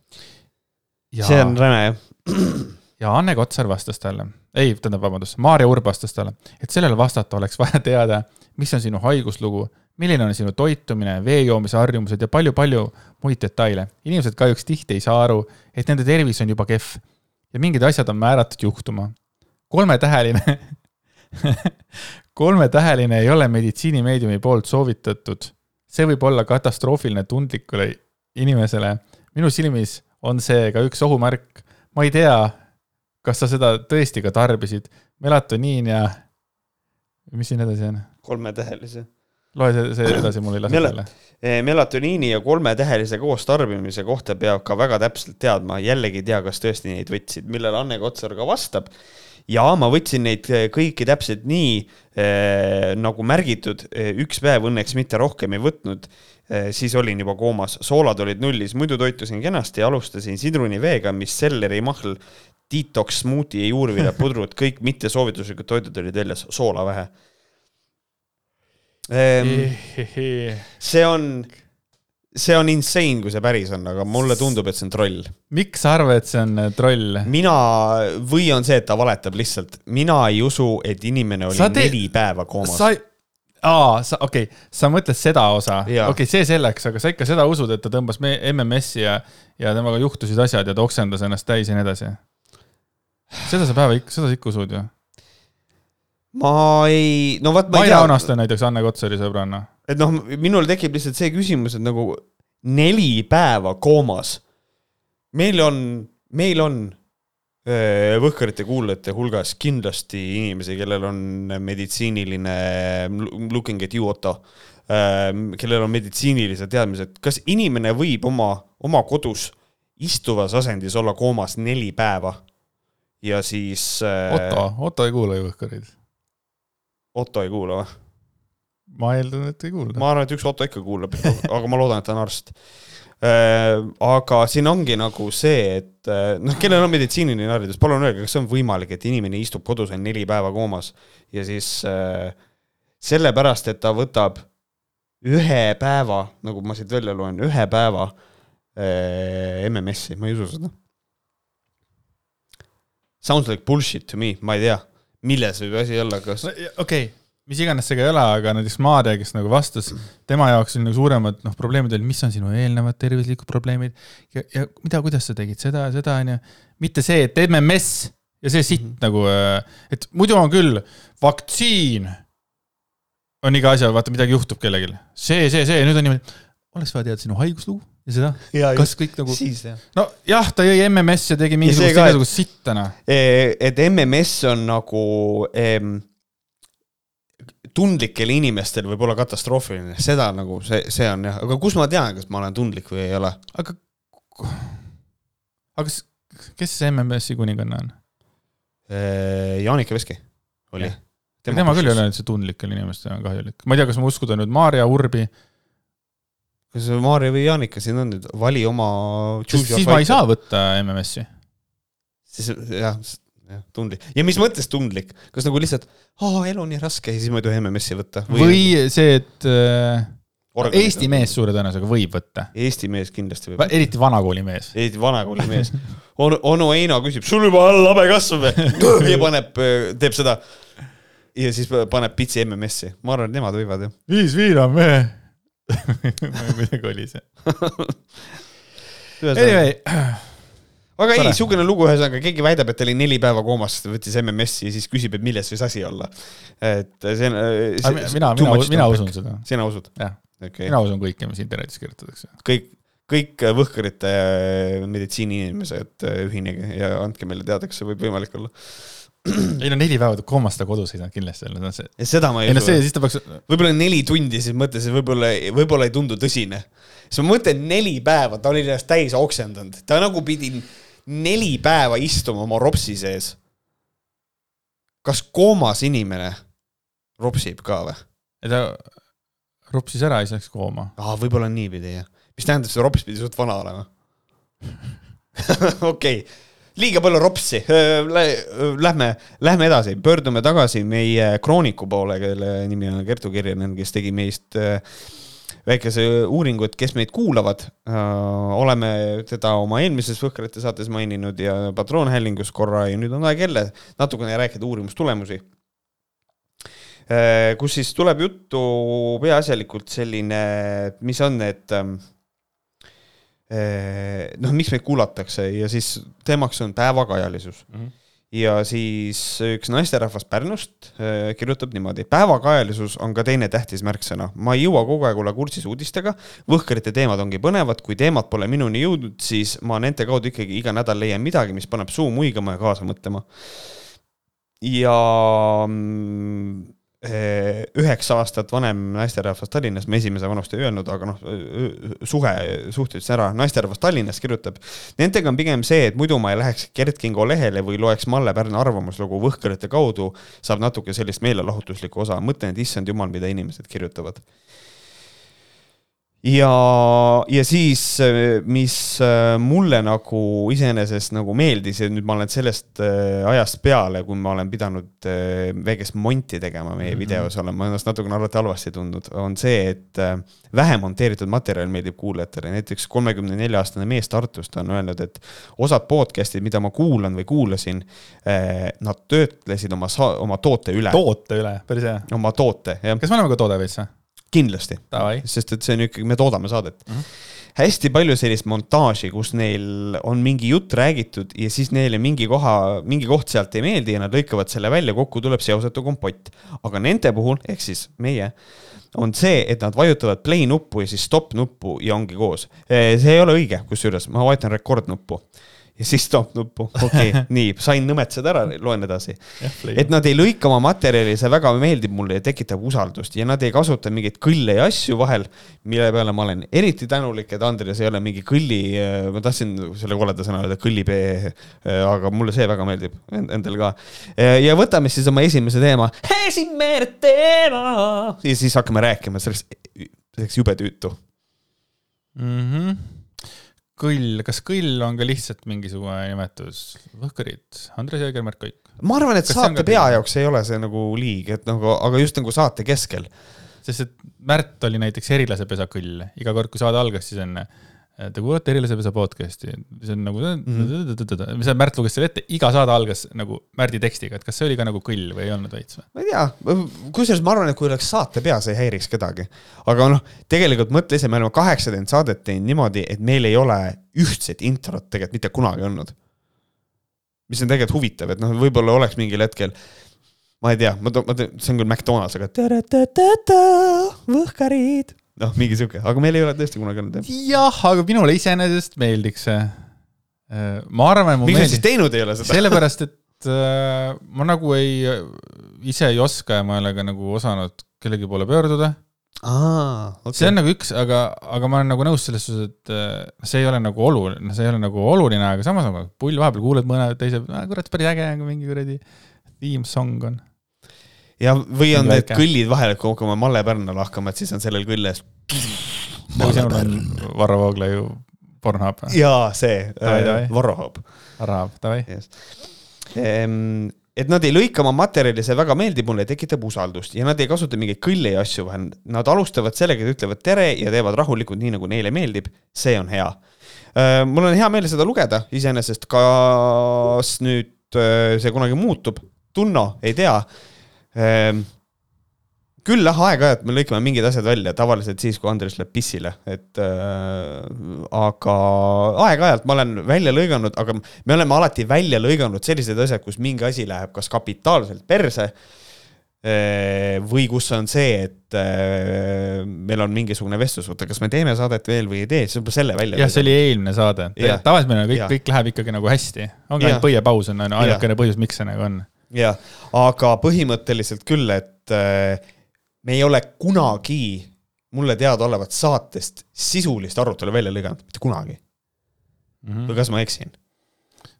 see on räme jah. ja Anne Kotsar vastas talle, ei, tähendab, vabandust, Maarja Urb vastas talle, et sellele vastata oleks vaja teada, mis on sinu haiguslugu, milline on sinu toitumine, vee joomise harjumused ja palju-palju muid detaile. inimesed kahjuks tihti ei saa aru, et nende tervis on juba kehv ja mingid asjad on määratud juhtuma. kolmetäheline kolmetäheline ei ole meditsiinimeediumi poolt soovitatud. see võib olla katastroofiline tundlikule inimesele. minu silmis on see ka üks ohumärk. ma ei tea, kas sa seda tõesti ka tarbisid. melatoniin ja, mis siin edasi on? kolmetähelise. loe see, see edasi, mul ei lase Mel peale. Eh, melatoniini ja kolmetähelise koos tarbimise kohta peab ka väga täpselt teadma, jällegi ei tea, kas tõesti neid võtsid, millele Anne Kotsar ka vastab ja ma võtsin neid eh, kõiki täpselt nii äh, nagu märgitud, eh, üks päev õnneks mitte rohkem ei võtnud siis olin juba koomas, soolad olid nullis, muidu toitusin kenasti, alustasin sidruniveega, mis selleri mahl, detox smuuti ja juurviljapudrut, kõik mittesoovituslikud toidud olid väljas, soola vähe. Ehm,. see on see on insane, kui see päris on, aga mulle tundub, et see on troll. miks sa arvad, et see on äh, troll? mina, või on see, et ta valetab lihtsalt, mina ei usu, et inimene oli te... neli päeva koomas. sa aa, sa, okei okay., sa mõtled seda osa, okei okay,, see selleks, aga sa ikka seda usud, et ta tõmbas MMS-i ja, ja temaga juhtusid asjad ja ta oksendas ennast täis ja nii edasi? seda sa päeva ikka, seda sa ikka usud ju? ma ei, no vot, ma ei tea. ma ei armasta näiteks Anne Kotsari sõbranna et noh, minul tekib lihtsalt see küsimus, et nagu neli päeva koomas. meil on, meil on Võhkarite kuulajate hulgas kindlasti inimesi, kellel on meditsiiniline looking at you, Otto, kellel on meditsiinilised teadmised, kas inimene võib oma, oma kodus istuvas asendis olla koomas neli päeva ja siis. Otto, Otto ei kuula ju Võhkareid. Otto ei kuula või? Ma eeldan, et ei kuulda. ma arvan, et üks Otto ikka kuulab, aga ma loodan, et ta on arst. Äh, aga siin ongi nagu see, et äh, noh, kellel on meditsiiniline haridus, palun öelge, kas see on võimalik, et inimene istub kodus on neli päeva koomas ja siis äh, sellepärast, et ta võtab ühe päeva, nagu ma siit välja loen, ühe päeva äh, MMS-i, ma ei usu seda. Sounds like bullshit to me, ma ei tea, milles võib asi olla, kas no,. okei okay mis iganes see ka ei ole, aga näiteks Maarja, kes nagu vastas, tema jaoks oli nagu suuremad noh, probleemid olid, mis on sinu eelnevad tervislikud probleemid ja, ja mida, kuidas sa tegid seda ja seda, onju. mitte see, et MMS ja see sitt mm -hmm. nagu, äh, et muidu on küll vaktsiin on iga asja, vaata midagi juhtub kellelgi. see, see, see, nüüd on niimoodi, oleks vaja teada sinu haiguslugu ja seda, kas kõik nagu. nojah, ta jõi MMS ja tegi mingisugust igasugust sitta, noh. E, et MMS on nagu em, tundlikel inimestel võib olla katastroofiline, seda nagu see, see on jah, aga kus ma tean, kas ma olen tundlik või ei ole? aga, aga kes, see MMS-i kuninganna on? Jaanika Veski oli. tema, tema küll ei ole üldse tundlikel inimestel on kahjulik, ma ei tea, kas ma uskuda nüüd Maarja Urbi. kas Maarja või Jaanika siin on nüüd, vali oma. siis ma ei saa võtta MMS-i. siis jah, jah, tundlik. ja mis mõttes tundlik, kas nagu lihtsalt, elu on nii raske ja siis ma ei tohi MMS-i võtta? või, või see, et äh, Organid Eesti mees suure tõenäosusega võib võtta. Eesti mees kindlasti võib. eriti vanakooli mees. eriti vanakooli mees onu, onu Heino küsib, sul juba all habe kasvab ja paneb, teeb seda. ja siis paneb pitsi MMS-i, ma arvan, et nemad võivad jah. viis viina mehe kuidagi oli see Anyway aga ei, niisugune lugu, ühesõnaga keegi väidab, et ta oli neli päeva koomas, võttis MMS-i ja siis küsib, et milles võis asi olla. et see on. mina, mina, mina usun seda. sina usud? jah okay., mina usun kõike, mis internetis kirjutatakse. kõik, kõik võhkrite meditsiiniinimesed ühinege ja andke meile teada, kas see võib võimalik olla ei no neli päeva koomas ta kodus ei saanud kindlasti olla, no see. seda ma ei usu. siis ta peaks. võib-olla neli tundi, siis mõtlesin, võib-olla, võib-olla ei tundu tõsine. Siis ma mõtlen neli päeva, ta oli ennast täis oksendanud, ta nagu pidi neli päeva istuma oma ropsi sees. kas koomas inimene ropsib ka või? ta ropsis ära, siis läks kooma. aa, võib-olla niipidi jah. mis tähendab, see rops pidi suht vana olema okei okay., liiga palju ropsi. Lähme, lähme edasi, pöördume tagasi meie krooniku poole, kelle nimi on Kertu Kirjanen, kes tegi meist äh, väikese uuringu, et kes meid kuulavad. Äh, oleme teda oma eelmises Võhkrate saates maininud ja patroonhäälingus korra ja nüüd on aeg jälle natukene rääkida uurimustulemusi. Äh, kus siis tuleb juttu peaasjalikult selline, mis on need ähm, äh, noh, miks meid kuulatakse ja siis teemaks on päevakajalisus mm. -hmm ja siis üks naisterahvas Pärnust äh, kirjutab niimoodi. päevakajalisus on ka teine tähtis märksõna. ma ei jõua kogu aeg olla kursis uudistega, võhkrite teemad ongi põnevad, kui teemad pole minuni jõudnud, siis ma nende kaudu ikkagi iga nädal leian midagi, mis paneb suu muigama ja kaasa mõtlema. ja mm, üheksa aastat vanem naisterahvas Tallinnas, ma esimese vanust ei öelnud, aga noh, suhe, suht ütlesin ära, naisterahvas Tallinnas kirjutab. Nendega on pigem see, et muidu ma ei läheks Gert Kingo lehele või loeks Malle Pärna arvamuslugu Võhkrite kaudu, saab natuke sellist meelelahutuslikku osa, mõtlen, et issand jumal, mida inimesed kirjutavad ja, ja siis, mis äh, mulle nagu iseenesest nagu meeldis ja nüüd ma olen sellest äh, ajast peale, kui ma olen pidanud äh, väikest monti tegema meie mm -hmm. videos, olen ma ennast natukene alati halvasti tundnud, on see, et vähe monteeritud materjal meeldib kuulajatele, näiteks kolmekümne nelja aastane mees Tartust on öelnud, et osad podcast'id, mida ma kuulan või kuulasin, nad töötlesid oma, oma toote üle. toote üle, päris hea. oma toote, jah. kas me oleme ka toode veits või? Kindlasti, sest et see on ikkagi, me toodame saadet mm. -hmm. hästi palju sellist montaaži, kus neil on mingi jutt räägitud ja siis neile mingi koha, mingi koht sealt ei meeldi ja nad lõikavad selle välja, kokku tuleb seosetu kompott. aga nende puhul, ehk siis meie, on see, et nad vajutavad play nuppu ja siis stop nuppu ja ongi koos. see ei ole õige, kusjuures ma vajutan record nuppu ja siis stopp nuppu, okei okay, nii, sain nõmetseda ära, loen edasi. et et nad ei lõika oma materjali, see väga meeldib mulle ja tekitab usaldust ja nad ei kasuta mingeid kõlle ja asju vahel, mille peale ma olen eriti tänulik, et Andres ei ole mingi kõlli, ma tahtsin selle koleda sõna öelda, kõllipee, aga mulle see väga meeldib, endal ka. ja võtame siis oma esimese teema, esimene teema ja siis hakkame rääkima sellest, selleks jube tüütu mm. -hmm kõll, kas kõll on ka lihtsalt mingisugune nimetus? Võhkarid, Andres Jõeger, Märt Kõik. ma arvan, et kas saate pea jaoks ei ole see nagu liig, et nagu, aga just nagu saate keskel. sest et Märt oli näiteks erilasepesa kõll, iga kord, kui saade algas, siis enne Te kuulate Erilasepesa podcast'i, see on nagu mm, -hmm. see Märt luges selle ette, iga saade algas nagu Märdi tekstiga, et kas see oli ka nagu kõll või ei olnud veits või? ma ei tea, kusjuures ma arvan, et kui oleks saate pea, see ei häiriks kedagi. aga noh, tegelikult mõtle ise, me oleme kaheksakümmend saadet teinud niimoodi, et meil ei ole ühtset introt tegelikult mitte kunagi olnud. mis on tegelikult huvitav, et noh, võib-olla oleks mingil hetkel ma ei tea, ma toon, ma teen, see on küll McDonalds, aga võhkarid noh, mingi sihuke, aga meil ei ole tõesti kunagi olnud jah. jah, aga minule iseenesest meeldiks see. Äh, ma arvan, et mu miks sa siis teinud ei ole seda? sellepärast, et äh, ma nagu ei, ise ei oska ja ma ei ole ka nagu osanud kellegi poole pöörduda. Aa, okay. see on nagu üks, aga, aga ma olen nagu nõus selles suhtes, et äh, see ei ole nagu oluline, see ei ole nagu oluline, aga samas nagu pull vahepeal kuuled mõne teise, kurat, päris äge mingi kuradi theme song on ja, või on need kõllid vahel, kui hakkame Malle Pärna lahkama, et siis on sellel küljes. Varro Vooglaiu Pornhub? jaa, see, äh, Varro Hub. Varro Hub, davai yes.. et nad ei lõika oma materjali, see väga meeldib mulle, tekitab usaldust ja nad ei kasuta mingeid kõlli ja asju vahel. Nad alustavad sellega, et ütlevad tere ja teevad rahulikult, nii nagu neile meeldib. see on hea. Äh, mul on hea meel seda lugeda iseenesest, kas nüüd äh, see kunagi muutub, Tunno, ei tea küll jah, aeg-ajalt me lõikame mingid asjad välja, tavaliselt siis, kui Andres läheb pissile, et äh, aga aeg-ajalt ma olen välja lõiganud, aga me oleme alati välja lõiganud sellised asjad, kus mingi asi läheb kas kapitaalselt perse äh, või kus on see, et äh, meil on mingisugune vestlus, oota, kas me teeme saadet veel või ei tee, siis selle välja. jah, see oli eelmine saade, tavaliselt meil on kõik, kõik läheb ikkagi nagu hästi, ongi ainult põiepaus on ainukene põhjus, miks see nagu on jah, aga põhimõtteliselt küll, et äh, me ei ole kunagi mulle teadaolevat saatest sisulist arutelu välja lõiganud, mitte kunagi mm. -hmm. või kas ma eksin?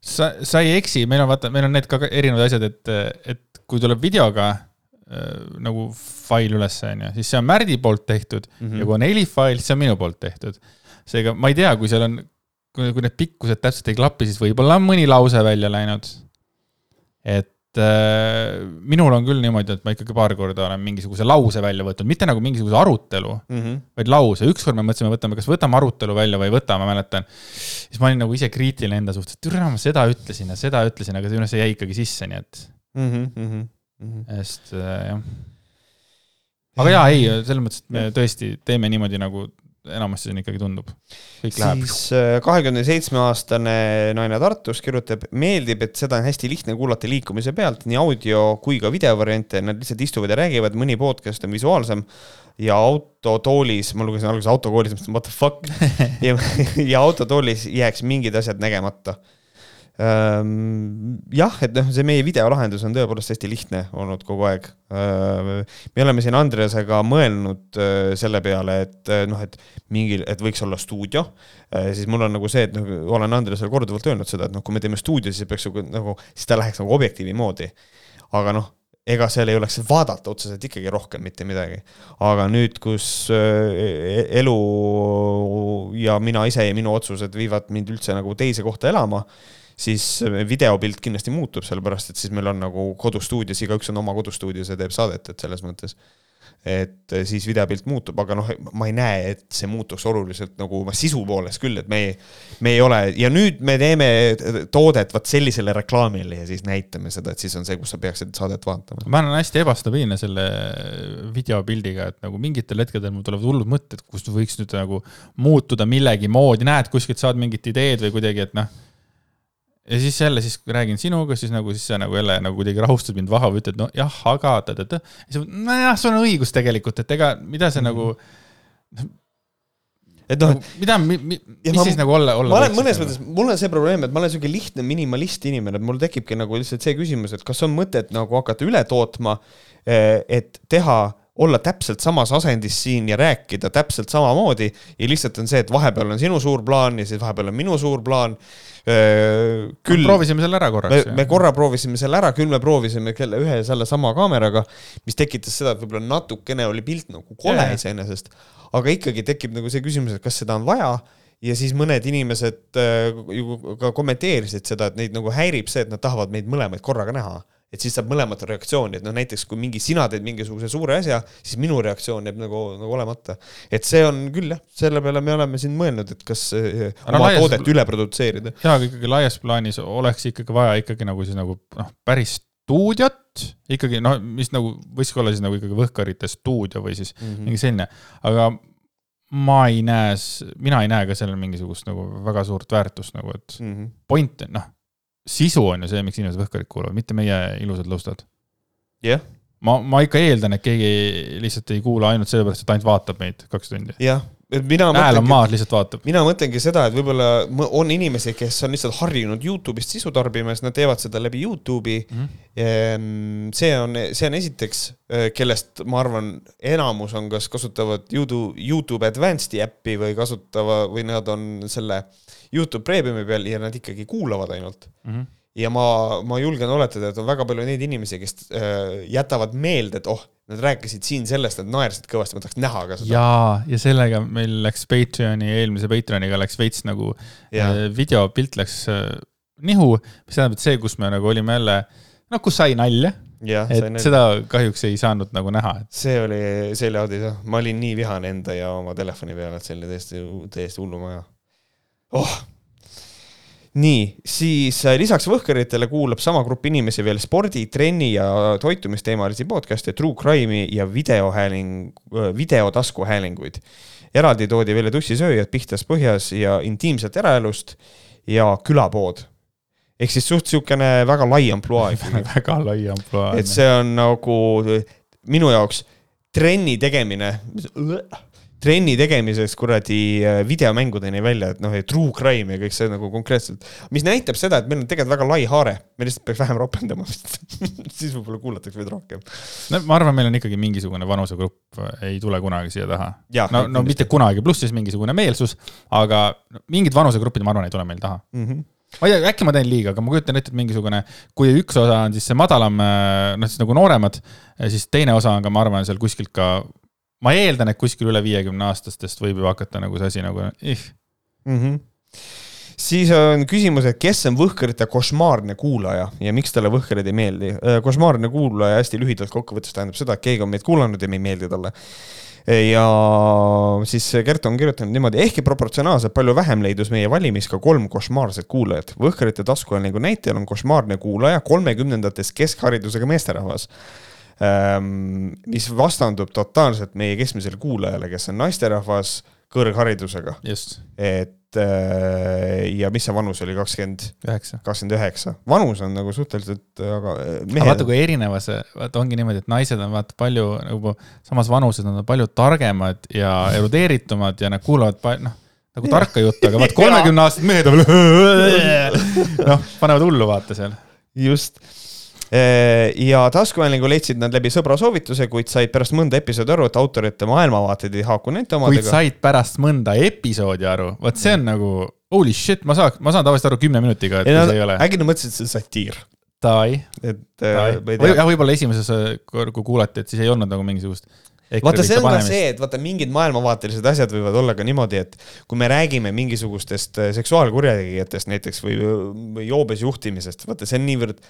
sa, sa ei eksi, meil on vaata, meil on need ka erinevad asjad, et, et kui tuleb videoga äh, nagu fail üles, on ju, siis see on Märdi poolt tehtud mm -hmm. ja kui on helifail, siis see on minu poolt tehtud. seega ma ei tea, kui seal on, kui, kui need pikkused täpselt ei klapi, siis võib-olla on mõni lause välja läinud. et minul on küll niimoodi, et ma ikkagi paar korda olen mingisuguse lause välja võtnud, mitte nagu mingisuguse arutelu mm, -hmm. vaid lause. ükskord me mõtlesime, võtame, kas võtame arutelu välja või ei võta, ma mäletan. siis ma olin nagu ise kriitiline enda suhtes, et türa, ma seda ütlesin ja seda ütlesin, aga see jäi ikkagi sisse, nii et mm. -hmm. sest äh, jah. aga jaa, ei, selles mõttes, et me tõesti teeme niimoodi, nagu enamasti siin ikkagi tundub. siis äh, kahekümne seitsme aastane naine Tartus kirjutab, meeldib, et seda on hästi lihtne kuulata liikumise pealt, nii audio kui ka videovariante, nad lihtsalt istuvad ja räägivad, mõni podcast on visuaalsem. Ja autotoolis, ma lugesin alguses autokoolis, mõtlesin what the fuck? Ja, ja autotoolis jääks mingid asjad nägemata jah, et noh, see meie videolahendus on tõepoolest hästi lihtne olnud kogu aeg. Ehm, me oleme siin Andresega mõelnud äh, selle peale, et äh, noh, et mingil, et võiks olla stuudio. Äh, siis mul on nagu see, et noh, olen Andresele korduvalt öelnud seda, et noh, kui me teeme stuudio, siis peaks nagu, nagu, siis ta läheks nagu objektiivi moodi. aga noh ega seal ei oleks vaadata otseselt ikkagi rohkem mitte midagi. aga nüüd, kus e-, elu ja mina ise ja minu otsused viivad mind üldse nagu teise kohta elama siis videopilt kindlasti muutub, sellepärast et siis meil on nagu kodustuudios, igaüks on oma kodustuudios ja teeb saadet, et selles mõttes et siis videopilt muutub, aga noh, ma ei näe, et see muutuks oluliselt nagu sisu poolest küll, et me ei, me ei ole ja nüüd me teeme toodet vot sellisele reklaamile ja siis näitame seda, et siis on see, kus sa peaksid saadet vaatama. ma olen hästi ebastabiilne selle videopildiga, et nagu mingitel hetkedel mul tulevad hullud mõtted, kust võiks nüüd nagu muutuda millegi moodi, näed, kuskilt saad mingit ideed või kuidagi, et noh ja siis jälle, siis räägin sinuga, siis nagu, siis sa nagu jälle nagu kuidagi rahustad mind vaha või ütled, no jah, aga ta-ta-ta. siis nojah, sul on õigus tegelikult, et ega mida see mm -hmm. nagu. et noh, mida, mis ma- siis nagu olla, olla ma olen mõnes nagu? mõttes, mul on see probleem, et ma olen siuke lihtne minimalist inimene, et mul tekibki nagu lihtsalt see küsimus, et kas on mõtet nagu hakata üle tootma, et teha, olla täpselt samas asendis siin ja rääkida täpselt samamoodi ja lihtsalt on see, et vahepeal on sinu suur plaan ja siis vahepeal on minu suur plaan. Küll proovisime selle ära korraks., me korra proovisime selle ära, küll me proovisime kelle ühe ja selle sama kaameraga, mis tekitas seda, et võib-olla natukene oli pilt nagu kole iseenesest, aga ikkagi tekib nagu see küsimus, et kas seda on vaja ja siis mõned inimesed äh, ju ka kommenteerisid seda, et neid nagu häirib see, et nad tahavad meid mõlemaid korraga näha. Et siis saab mõlemat reaktsiooni, et noh, näiteks kui mingi sina teed mingisuguse suure asja, siis minu reaktsioon jääb nagu, nagu olemata. et see on küll jah, selle peale me oleme siin mõelnud, et kas äh, Aga oma laias- toodet üle produtseerida. jaa, aga ikkagi laias plaanis oleks ikkagi vaja ikkagi nagu siis nagu noh, päris stuudiot ikkagi noh, mis nagu võiks olla siis nagu ikkagi Võhkarite stuudio või siis Mhm. mingi selline, aga ma ei näe, mina ei näe ka sellel mingisugust nagu väga suurt väärtust nagu, et Mm -hmm. point on noh, sisu on ju see, miks inimesed Võhkarit kuulavad, mitte meie ilusad lõustad. jah, ma, ma ikka eeldan, et keegi lihtsalt ei kuula ainult sellepärast, et ainult vaatab meid kaks tundi. jah, et mina hääl on maas, lihtsalt vaatab. mina mõtlengi seda, et võib-olla on inimesi, kes on lihtsalt harjunud Youtube'ist sisu tarbima siis nad teevad seda läbi Youtube'i Mhm. Ehm, see on, see on esiteks, kellest ma arvan, enamus on, kas kasutavad Youtube, Youtube Advanced'i äppi või kasutava või nad on selle Youtube Premiumi peal ja nad ikkagi kuulavad ainult. Mhm. ja ma, ma julgen oletada, et on väga palju neid inimesi, kes äh, jätavad meelde, et oh, nad rääkisid siin sellest, nad naersid kõvasti, ma tahaks näha ka seda. jaa, ja sellega meil läks Patreoni, eelmise Patreoniga läks veits nagu ja äh, videopilt läks äh, nihu, mis tähendab, et see, kus me nagu olime jälle, noh, kus sai nalja, jah, et seda kahjuks ei saanud nagu näha, see oli, see oli audis jah, ma olin nii vihane enda ja oma telefoni peale, et see oli täiesti, täiesti hullumaja oh.. nii, siis äh, lisaks Võhkaritele kuulab sama grupp inimesi veel spordi, trenni ja toitumisteemalisi podcast'e, true crime'i ja videohääling, videotaskuhäälinguid. eraldi toodi välja tussisööjad Pihtas põhjas ja intiimselt eraelust ja külapood. ehk siis suht siukene väga lai ampluaa väga lai ampluaa. et see on nagu minu jaoks trenni tegemine, trenni tegemiseks kuradi äh, videomängudeni välja, et noh, true crime ja kõik see nagu konkreetselt, mis näitab seda, et meil on tegelikult väga lai haare, me lihtsalt peaks vähem ropendama vist siis võib-olla kuulatakse veidi rohkem. no ma arvan, meil on ikkagi mingisugune vanusegrupp ei tule kunagi siia taha. No, no mitte kunagi, pluss siis mingisugune meelsus, aga mingid vanusegrupid, ma arvan, ei tule meil taha. mm. -hmm. ma ei tea, äkki ma teen liiga, aga ma kujutan ette, et mingisugune, kui üks osa on siis see madalam, noh siis nagu nooremad, siis teine osa on ka, ma arvan, seal kuskilt ka, ma eeldan, et kuskil üle viiekümne aastastest võib ju hakata nagu see asi nagu ih, Mm -hmm. siis on küsimus, et kes on Võhkarite košmaarne kuulaja ja miks talle Võhkarid ei meeldi. košmaarne kuulaja hästi lühidalt kokkuvõttes tähendab seda, et keegi on meid kuulanud ja me ei meeldi talle. ja siis Gert on kirjutanud niimoodi, ehkki proportsionaalselt palju vähem leidus meie valimis ka kolm košmaarset kuulajat. Võhkarite taskuhäälingu näitel on košmaarne kuulaja kolmekümnendates keskharidusega meesterahvas mis vastandub totaalselt meie keskmisele kuulajale, kes on naisterahvas kõrgharidusega, et äh, ja mis see vanus oli, kakskümmend, kakskümmend üheksa, vanus on nagu suhteliselt, aga äh, aga vaata, mehed, kui erinev see, vaata ongi niimoodi, et naised on vaata palju nagu samas vanuses, nad on palju targemad ja erudeeritumad ja nad kuulavad pa- noh, nagu tarka juttu, aga vaat kolmekümne aastased mehed on noh, panevad hullu vaata seal. just. Ja taskuhäälingu leidsid nad läbi sõbra soovituse, kuid said pärast mõnda episoodi aru, et autorite maailmavaated ei haaku nende kuid omadega. said pärast mõnda episoodi aru, vot see on nagu holy shit, ma saan, ma saan tavaliselt aru kümne minutiga, et kui see ei ole. äkki nad mõtlesid, et see on satiir, Davai, et äh, ma ei tea jah, võib-olla esimeses, kui kuulati, et siis ei olnud nagu mingisugust. vaata, see on ka see, et vaata mingid maailmavaatelised asjad võivad olla ka niimoodi, et kui me räägime mingisugustest äh, seksuaalkurjategijatest näiteks või, või joobes juhtimisest, vaata, see on niivõrd,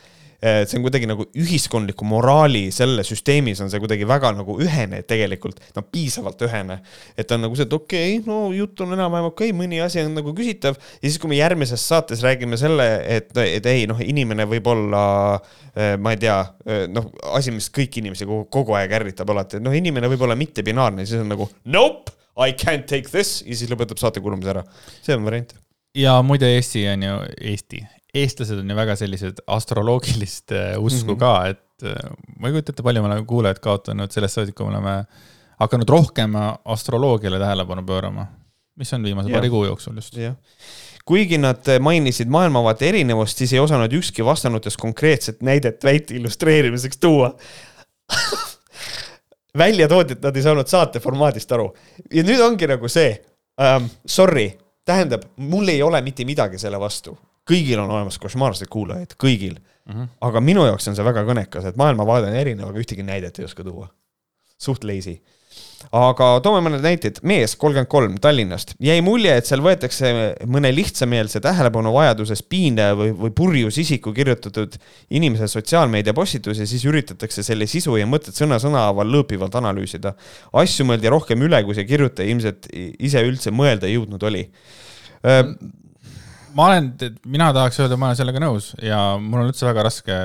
see on kuidagi nagu ühiskondliku moraali selle süsteemis on see kuidagi väga nagu ühene tegelikult, no piisavalt ühene. et on nagu see, et okei okay,, no jutt on enam-vähem okei okay,, mõni asi on nagu küsitav ja siis, kui me järgmises saates räägime selle, et, et ei noh, inimene võib olla eh, ma ei tea, noh, asi, mis kõiki inimesi kogu, kogu aeg ärritab alati, et noh, inimene võib olla mittebinaarne, siis on nagu nope, I can't take this ja siis lõpetab saate kuulamise ära. see on variant. ja muide, Eesti on ju Eesti, eestlased on ju väga sellised astroloogilist äh, usku mm -hmm. ka, et äh, ma ei kujuta ette, palju me oleme kuulajaid kaotanud sellest saadik, kui me oleme hakanud rohkem astroloogiale tähelepanu pöörama. mis on viimase Jah. paari kuu jooksul just. kuigi nad mainisid maailmavaate erinevust, siis ei osanud ükski vastanutest konkreetset näidet väite illustreerimiseks tuua. välja toodi, et nad ei saanud saate formaadist aru ja nüüd ongi nagu see um,, sorry, tähendab, mul ei ole mitte midagi selle vastu, kõigil on olemas košmaarseid kuulajaid, kõigil mm. -hmm. aga minu jaoks on see väga kõnekas, et maailmavaade on erinev, aga ühtegi näidet ei oska tuua. suht lazy aga toome mõned näited, mees kolmkümmend kolm Tallinnast, jäi mulje, et seal võetakse mõne lihtsameelse tähelepanuvajaduses piinleja või, või purjus isiku kirjutatud inimese sotsiaalmeedia postitus ja siis üritatakse selle sisu ja mõtet sõna-sõna haaval lõõpivalt analüüsida. asju mõeldi rohkem üle, kui see kirjutaja ilmselt ise üldse mõelda jõudnud oli. Ma olen, mina tahaks öelda, ma olen sellega nõus ja mul on üldse väga raske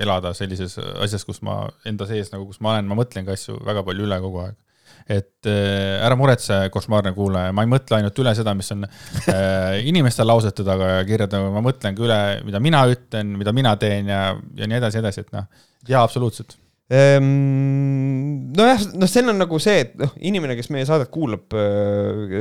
elada sellises asjas, kus ma enda sees nagu, kus ma olen, ma mõtlengi asju väga palju üle kogu aeg. et äh, ära muretse, košmaarne kuulaja, ma ei mõtle ainult üle seda, mis on äh, inimeste lausete taga ja kirjade, ma mõtlengi üle, mida mina ütlen, mida mina teen ja, ja nii edasi, edasi, et noh, jaa, absoluutselt. Ehm, nojah, noh, see on nagu see, et noh, inimene, kes meie saadet kuulab,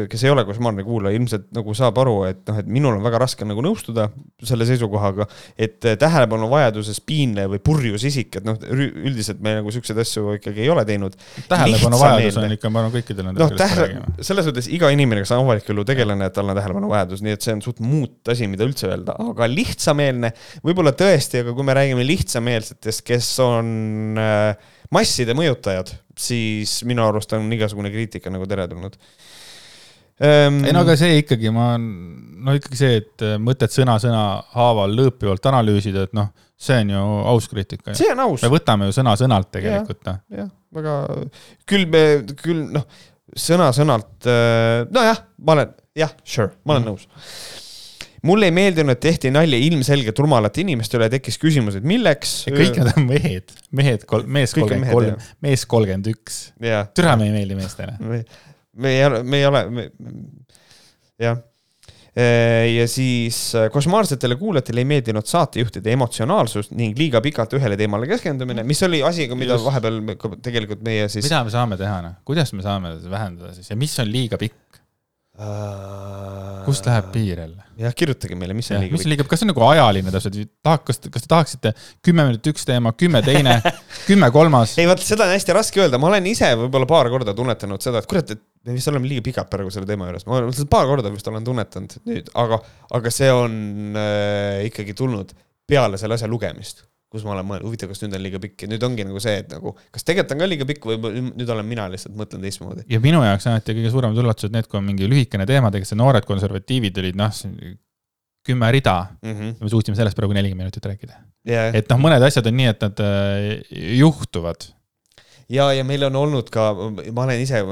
kes ei ole košmaarne kuulaja, ilmselt nagu saab aru, et noh, et minul on väga raske nagu nõustuda selle seisukohaga, et tähelepanu vajaduses piinleja või purjus isik, et noh, üldiselt me nagu siukseid asju ikkagi ei ole teinud. tähelepanu vajadus on ikka, ma arvan, kõikidel nendel noh, tähele, selles mõttes iga inimene, kes on avaliku elu tegelane, et tal on tähelepanu vajadus, nii et see on suht muut asi, mida üldse öelda, aga lihtsameelne, võib-olla tõesti, aga kui me räägime lihtsameelsetest, kes on äh, masside mõjutajad, siis minu arust on igasugune kriitika nagu teretulnud ähm,. ei no aga see ikkagi, ma, no ikkagi see, et mõtet sõna-sõna haaval lõõpivalt analüüsida, et noh, see on ju aus kriitika. see on aus me, võtame ju sõna-sõnalt tegelikult, noh. jah, väga, küll me, küll noh, sõna-sõnalt, nojah, ma olen, jah, sure, ma olen mm. nõus mulle ei meeldinud, et tehti nalja ilmselgelt rumalate inimeste üle, tekkis küsimus, et milleks. kõik nad on mehed, mehed mees kolmkümmend kolm, mees kolmkümmend üks. türa, me ei meeldi meestele. me, ei ole, me ei ole, jah. ja siis äh, košmaarsetele kuulajatele ei meeldinud saatejuhtide emotsionaalsus ning liiga pikalt ühele teemale keskendumine, mis oli asi, mida Just. vahepeal me tegelikult meie siis. mida me saame teha, noh, kuidas me saame seda vähendada siis ja mis on liiga pikk, kust läheb piir jälle? jah, kirjutage meile, mis on liiga mis on liiga, kas see on nagu ajaline täpselt, tahak-, kas, kas te tahaksite kümme minutit üks teema, kümme teine, kümme kolmas? ei vaata, seda on hästi raske öelda, ma olen ise võib-olla paar korda tunnetanud seda, et kurat, et me vist oleme liiga pikad praegu selle teema juures, ma olen paar korda vist olen tunnetanud nüüd, aga, aga see on äh, ikkagi tulnud peale selle asja lugemist, kus ma olen mõelnud, huvitav, kas nüüd on liiga pikk ja nüüd ongi nagu see, et nagu kas tegelikult on ka liiga pikk või nüüd olen mina lihtsalt mõtlen teistmoodi. ja minu jaoks alati kõige suuremad üllatused need, kui on mingi lühikene teema, tegelikult see noored konservatiivid olid noh, kümme rida mm. -hmm. me suutsime sellest praegu nelikümmend minutit rääkida. ja, et noh, mõned asjad on nii, et nad äh, juhtuvad. ja, ja meil on olnud ka, ma olen ise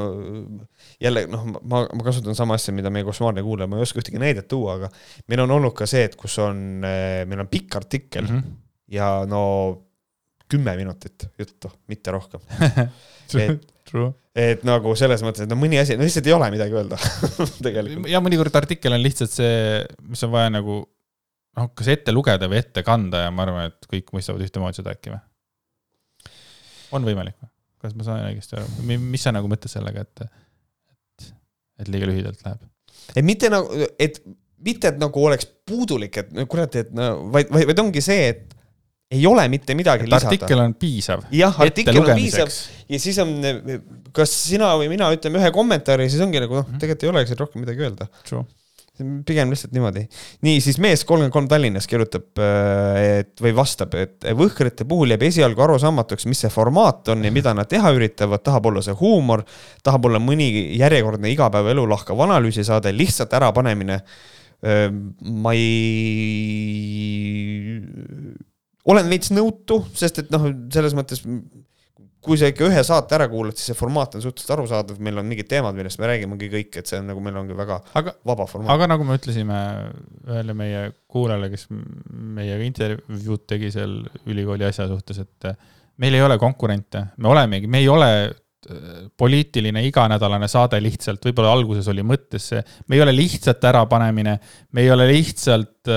jälle noh, ma, ma kasutan sama asja, mida meie košmaarne kuulaja, ma ei oska ühtegi näidet tuua, aga meil on olnud ka see, et kus on, meil on pikk artikkel mm. -hmm. Ja no kümme minutit juttu, mitte rohkem. Et- et nagu selles mõttes, et no mõni asi, no lihtsalt ei ole midagi öelda tegelikult. ja mõnikord artikkel on lihtsalt see, mis on vaja nagu noh, kas ette lugeda või ette kanda ja ma arvan, et kõik mõistavad ühtemoodi seda äkki või? on võimalik või? kas ma saan õigesti aru, mis sa nagu mõtled sellega, et, et, et liiga lühidalt läheb? et mitte nagu, et mitte, et nagu oleks puudulik, et kurat, et no vaid, vaid, vaid ongi see, et ei ole mitte midagi et lisada. artikkel on piisav. jah, artikkel on piisav ja siis on, kas sina või mina ütleme ühe kommentaari, siis ongi nagu noh, tegelikult ei olegi seal rohkem midagi öelda. Pigem lihtsalt niimoodi. nii, siis mees kolmkümmend kolm Tallinnas kirjutab, et või vastab, et võhkrite puhul jääb esialgu arusaamatuks, mis see formaat on ja mida nad teha üritavad, tahab olla see huumor, tahab olla mõni järjekordne igapäevaelu lahkav analüüsisaade, lihtsalt ärapanemine. ma ei, olen veits nõutu, sest et noh, selles mõttes kui sa ikka ühe saate ära kuulad, siis see formaat on suhteliselt arusaadav, meil on mingid teemad, millest me räägimegi kõik, et see on nagu meil ongi väga aga, vaba formaat. aga nagu me ütlesime ühele meie kuulajale, kes meiega intervjuud tegi seal ülikooli asja suhtes, et meil ei ole konkurente, me olemegi, me ei ole äh, poliitiline iganädalane saade lihtsalt, võib-olla alguses oli mõttes see, me ei ole lihtsalt ärapanemine, me ei ole lihtsalt,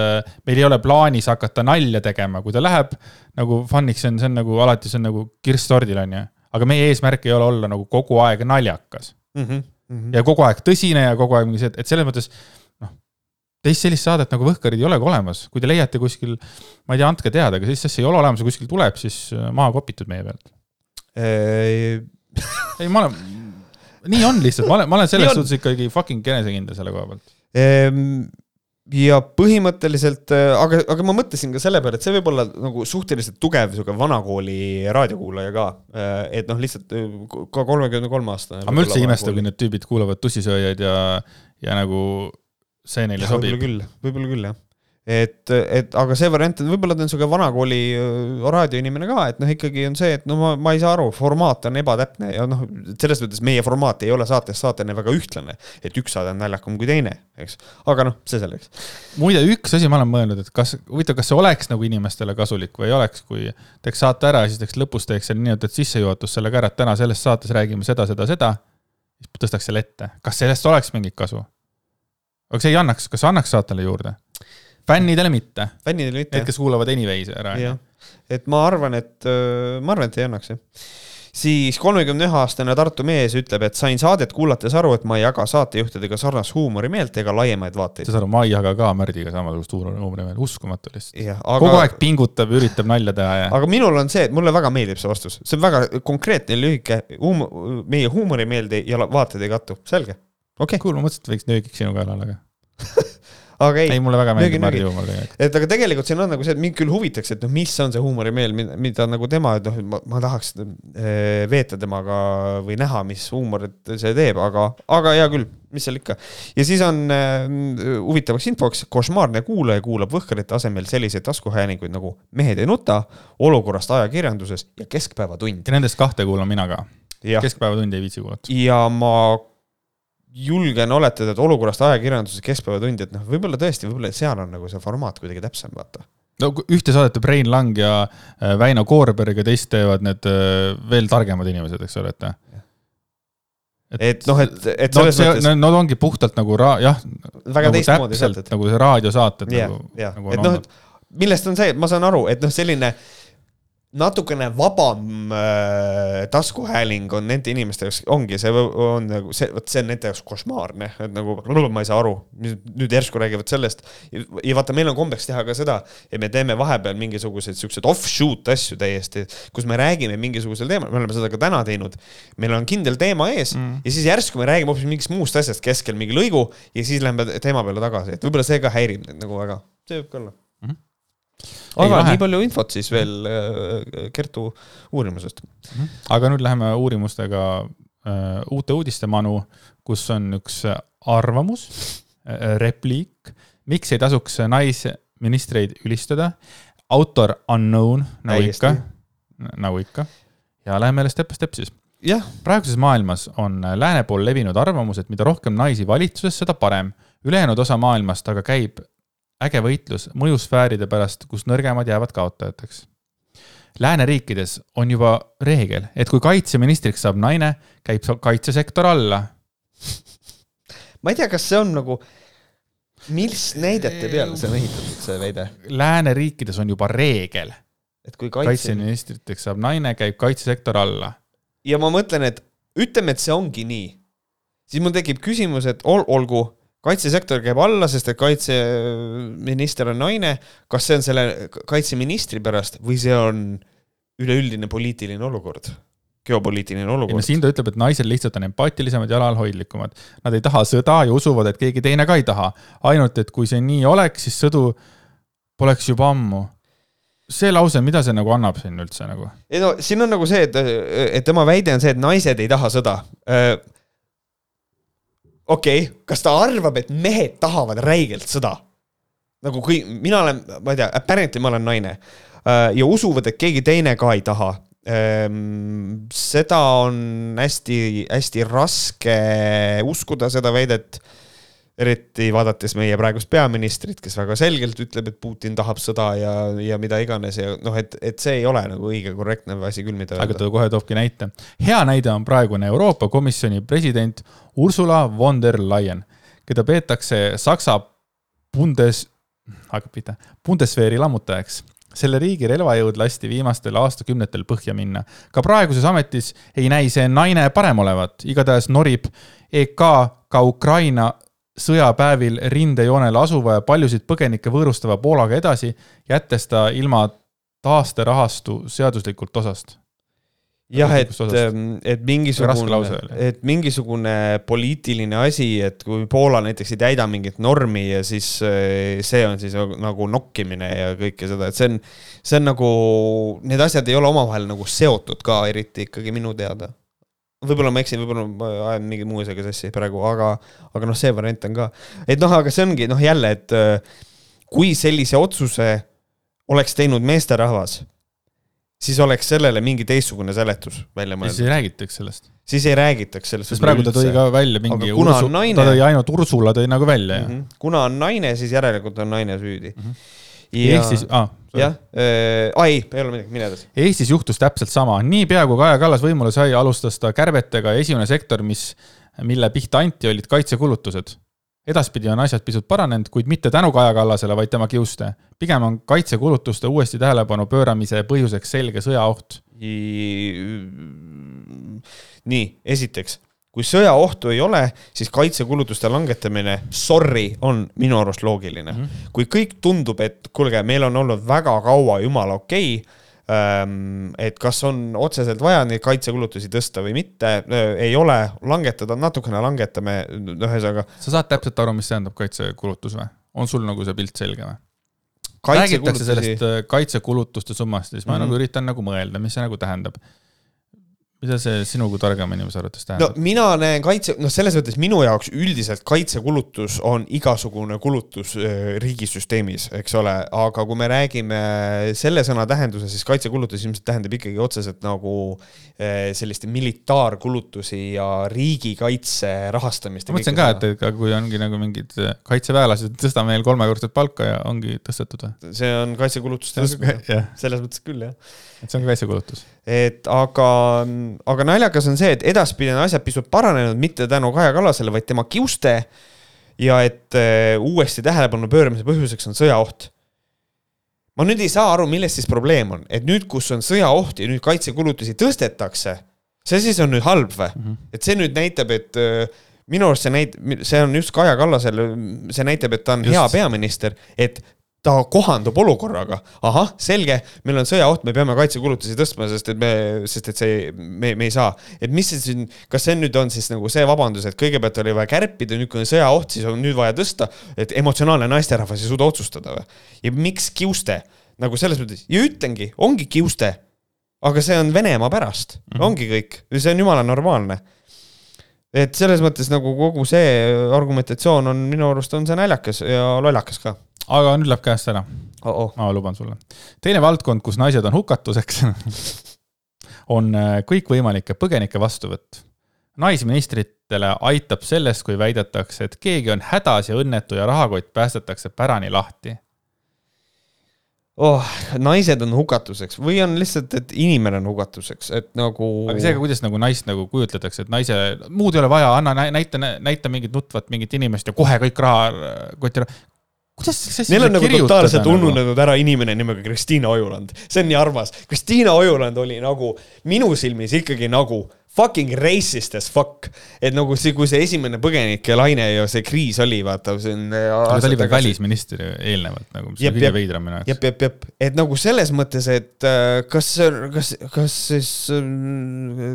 meil ei ole plaanis hakata nalja tegema, kui ta läheb nagu fun'iks, see on, see on nagu alati, see on nagu kirss tordil, on ju. aga meie eesmärk ei ole olla nagu kogu aeg naljakas mm. -hmm. -hmm. ja kogu aeg tõsine ja kogu aeg mingi see, et selles mõttes noh, teist sellist saadet nagu Võhkarid ei olegi olemas, kui te leiate kuskil, ma ei tea, andke teada, aga sellist asja ei ole olemas ja kuskil tuleb, siis äh, maha kopitud meie pealt. Ei, ma olen, nii on lihtsalt, ma olen, ma olen selles suhtes ikkagi fucking enesekindel selle koha pealt ehm, ja põhimõtteliselt, äh, aga, aga ma mõtlesin ka selle peale, et see võib olla nagu suhteliselt tugev sihuke vanakooli raadiokuulaja ka. Äh, et noh, lihtsalt äh, ka kolmekümne kolme aastane. aga ma üldse ei imesta, kui need tüübid kuulavad tussisööjaid ja, ja nagu see neile ja, sobib. võib-olla küll, võib-olla küll jah et, et aga see variant, et võib-olla ta on sihuke vanakooli äh, raadioinimene ka, et noh, ikkagi on see, et no ma, ma ei saa aru, formaat on ebatäpne ja noh, selles mõttes meie formaat ei ole saatest saateni väga ühtlane. et üks saade on naljakam kui teine, eks, aga noh, see selleks. muide, üks asi ma olen mõelnud, et kas, huvitav, kas see oleks nagu inimestele kasulik või ei oleks, kui teeks saate ära ja siis teeks lõpus teeks selle nii-öelda sissejuhatus sellega ära, et täna selles saates räägime seda, seda, seda. siis tõstaks selle ette, kas sellest oleks mingit kasu? aga see ei annaks, kas annaks saatele juurde? Fännidele mitte. fännidele mitte. Need, kes kuulavad Anyways'i ära. et ma arvan, et, ma arvan, et ei annaks jah siis kolmekümne ühe aastane Tartu mees ütleb, et sain saadet kuulates aru, et ma ei jaga saatejuhtidega sarnast huumorimeelt ega laiemaid vaateid. saad aru, ma ei jaga ka Märdiga samasugust huumorimeelt, uskumatu lihtsalt. Aga... kogu aeg pingutab ja üritab nalja teha ja. aga minul on see, et mulle väga meeldib see vastus, see on väga konkreetne, lühike, huum-, meie huumorimeelde ja vaated ei kattu, selge, okei okay.. kuule, ma mõtlesin, et võiks nöögiks sinuga elada, aga aga ei. ei, mulle väga meeldib Märdi huumor tegelikult. et aga tegelikult siin on nagu see, et mind küll huvitaks, et noh, mis on see huumorimeel, mida, mida nagu tema, et noh, ma, tahaks äh, veeta temaga või näha, mis huumorit see teeb, aga, aga hea küll, mis seal ikka. ja siis on äh, huvitavaks infoks, košmaarne kuulaja kuulab Võhkarite asemel selliseid taskuhäälinguid nagu Mehed ei nuta, olukorrast ajakirjanduses ja Keskpäevatund. ja nendest kahte kuulan mina ka. keskpäevatund ei viitsi kuulata. ja ma julgen oletada, et olukorrast ajakirjanduses keskpäevatund, et noh, võib-olla tõesti, võib-olla seal on nagu see formaat kuidagi täpsem, vaata. no ühte saadet teeb Rein Lang ja äh, Väino Koorberg ja teist teevad need äh, veel targemad inimesed, eks ole, et. et, et noh, et, et selles no, mõttes. Nad ongi puhtalt nagu ra-, jah. väga nagu teistmoodi saated. nagu see raadiosaated yeah, nagu, yeah. nagu. et noh, et millest on see, et ma saan aru, et noh, selline natukene vabam äh, taskuhääling on nende inimeste jaoks, ongi, see on nagu see, vot see on nende jaoks košmaarne, et nagu ma ei saa aru, nüüd järsku räägivad sellest. ja vaata, meil on kombeks teha ka seda, et me teeme vahepeal mingisuguseid siukseid offshoot asju täiesti, kus me räägime mingisugusel teemal, me oleme seda ka täna teinud. meil on kindel teema ees mm. ja siis järsku me räägime hoopis mingist muust asjast keskel mingi lõigu ja siis lähme teema peale tagasi, et võib-olla see ka häirib neid nagu väga, see võib ka olla aga nii palju infot siis veel äh, Kertu uurimusest. Mhm. aga nüüd läheme uurimustega uh, uute uudiste manu, kus on üks arvamus uh,, repliik, miks ei tasuks naisministreid ülistada. autor unknown, nagu Täiesti. ikka, nagu ikka. ja läheme jälle step by step siis. praeguses maailmas on lääne pool levinud arvamus, et mida rohkem naisi valitsuses, seda parem. ülejäänud osa maailmast aga käib äge võitlus mõjusfääride pärast, kus nõrgemad jäävad kaotajateks. lääneriikides on juba reegel, et kui kaitseministriks saab naine, käib kaitsesektor alla. ma ei tea, kas see on nagu, mis näidete peale see on ehitatud, see väide? lääneriikides on juba reegel, et kui kaitse... kaitseministriteks saab naine, käib kaitsesektor alla. ja ma mõtlen, et ütleme, et see ongi nii, siis mul tekib küsimus, et ol, olgu kaitsesektor käib alla, sest et kaitseminister on naine, kas see on selle kaitseministri pärast või see on üleüldine poliitiline olukord? geopoliitiline olukord. siin ta ütleb, et naised lihtsalt on empaatilisemad ja alalhoidlikumad. Nad ei taha sõda ja usuvad, et keegi teine ka ei taha. ainult, et kui see nii oleks, siis sõdu poleks juba ammu see lause, mida see nagu annab siin üldse nagu? ei no siin on nagu see, et, et tema väide on see, et naised ei taha sõda okei okay,, kas ta arvab, et mehed tahavad räigelt sõda? nagu kui mina olen, ma ei tea, apparently ma olen naine äh, ja usuvad, et keegi teine ka ei taha. Ähm, seda on hästi-hästi raske uskuda, seda väidet eriti vaadates meie praegust peaministrit, kes väga selgelt ütleb, et Putin tahab sõda ja, ja mida iganes ja noh, et, et see ei ole nagu õige korrektne asi küll, mida aga ta kohe toobki näite. hea näide on praegune Euroopa Komisjoni president Ursula von der Leyen, keda peetakse Saksa Bundes, hakkab pihta, Bundeswehri lammutajaks selle riigi relvajõud lasti viimastel aastakümnetel põhja minna. ka praeguses ametis ei näi see naine parem olevat, igatahes norib EK ka Ukraina sõjapäevil rindejoonel asuva ja paljusid põgenikke võõrustava Poolaga edasi, jättes ta ilma taasterahastu seaduslikult osast jah, et, et mingisugune, et mingisugune poliitiline asi, et kui Poola näiteks ei täida mingit normi ja siis eh, see on siis nagu nokkimine ja kõike seda, et see on, see on nagu, need asjad ei ole omavahel nagu seotud ka eriti ikkagi minu teada. Võib-olla ma eksin, võib-olla ma ajan mingi muu asjaga sassi praegu, aga, aga noh, see variant on ka, et noh, aga see ongi noh, jälle, et eh, kui sellise otsuse oleks teinud meesterahvas siis oleks sellele mingi teistsugune seletus välja mõeldud. siis ei räägitaks sellest. siis ei räägitaks sellest. sest praegu ta tõi ka välja mingi Ursu, naine... ta tõi ainult Ursula tõi nagu välja mm. -hmm. kuna on naine, siis järelikult on naine süüdi mm. -hmm. Ja... ehk siis ah,, jah äh,, aa ei, ei ole midagi, mine edasi. Eestis juhtus täpselt sama, niipea kui Kaja Kallas võimule sai, alustas ta kärbetega ja esimene sektor, mis, mille pihta anti, olid kaitsekulutused edaspidi on asjad pisut paranenud, kuid mitte tänu Kaja Kallasele, vaid tema kiuste. pigem on kaitsekulutuste uuesti tähelepanu pööramise põhjuseks selge sõjaoht. nii, esiteks, kui sõjaohtu ei ole, siis kaitsekulutuste langetamine, sorry, on minu arust loogiline mm. -hmm. kui kõik tundub, et kuulge, meil on olnud väga kaua jumala okei okay,, Ehm, et kas on otseselt vaja neid kaitsekulutusi tõsta või mitte, ei ole, langetada, natukene langetame, ühesõnaga. sa saad täpselt aru, mis tähendab kaitsekulutus või? on sul nagu see pilt selge või? räägitakse sellest kaitsekulutuste summast ja siis ma mm -hmm. nagu üritan nagu mõelda, mis see nagu tähendab mida see sinu kui targema inimese arvates tähendab? no mina näen kaitse, noh, selles mõttes minu jaoks üldiselt kaitsekulutus on igasugune kulutus äh, riigisüsteemis, eks ole, aga kui me räägime selle sõna tähenduses, siis kaitsekulutus ilmselt tähendab ikkagi otseselt nagu äh, sellist militaarkulutusi ja riigikaitse rahastamist. ma mõtlesin ka, et, et kui ongi nagu mingid äh, kaitseväelased, tõstame neil kolmekordset palka ja ongi tõstetud või? see on kaitsekulutuste tõstmine, selles mõttes küll, jah et see on ka kaitsekulutus. Et aga, aga naljakas on see, et edaspidi on asjad pisut paranenud, mitte tänu Kaja Kallasele, vaid tema kiuste. ja et uh, uuesti tähelepanu pööramise põhjuseks on sõjaoht. ma nüüd ei saa aru, milles siis probleem on, et nüüd, kus on sõjaoht ja nüüd kaitsekulutusi tõstetakse, see siis on nüüd halb või mm? -hmm. et see nüüd näitab, et uh, minu arust see näit-, see on just Kaja Kallasele, see näitab, et ta on just. hea peaminister, et ta kohandub olukorraga, ahah, selge, meil on sõjaoht, me peame kaitsekulutusi tõstma, sest et me, sest et see, me, me ei saa. et mis see siin, kas see nüüd on siis nagu see vabandus, et kõigepealt oli vaja kärpida, nüüd kui on sõjaoht, siis on nüüd vaja tõsta, et emotsionaalne naisterahvas ei suuda otsustada või? ja miks kiuste? nagu selles mõttes, ja ütlengi, ongi kiuste. aga see on Venemaa pärast mm, -hmm. ongi kõik, see on jumala normaalne et selles mõttes nagu kogu see argumentatsioon on minu arust on see naljakas ja lollakas ka aga nüüd läheb käest ära oh. -oh. ma luban sulle. teine valdkond, kus naised on hukatuseks on äh, kõikvõimalike põgenike vastuvõtt. naisministritele aitab sellest, kui väidetakse, et keegi on hädas ja õnnetu ja rahakott päästetakse pärani lahti oh, naised on hukatuseks või on lihtsalt, et inimene on hukatuseks, et nagu. aga seega, kuidas nagu naist nagu kujutletakse, et naise, muud ei ole vaja, anna näita, näita mingit nutvat mingit inimest ja kohe kõik raha, koti raha kuidas see Neil on nagu totaalselt nagu? ununenud ära inimene nimega Kristiina Ojuland, see on nii armas. Kristiina Ojuland oli nagu minu silmis ikkagi nagu fucking racist as fuck. et nagu see, kui see esimene põgenike laine ja see kriis oli, vaata, see on. aga ta oli veel välisminister eelnevalt nagu, mis on kõige veidram minu jaoks. jep, jep, jep, et nagu selles mõttes, et äh, kas, kas, kas siis,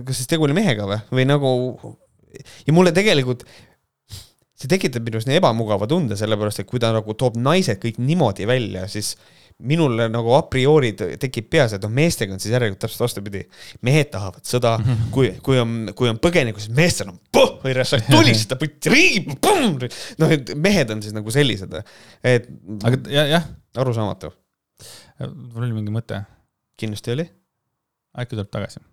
kas siis tegu oli mehega või, või nagu ja mulle tegelikult see tekitab minus nii ebamugava tunde, sellepärast et kui ta nagu toob naised kõik niimoodi välja, siis minul nagu a priori tekib peas, et noh, meestega on siis järelikult täpselt vastupidi. mehed tahavad sõda, kui, kui on, kui on põgenikud, siis meestel on puh, või tulistada, riigi, noh, et mehed on siis nagu sellised, et. aga jah, jah. arusaamatu. mul oli mingi mõte. kindlasti oli. äkki tuleb tagasi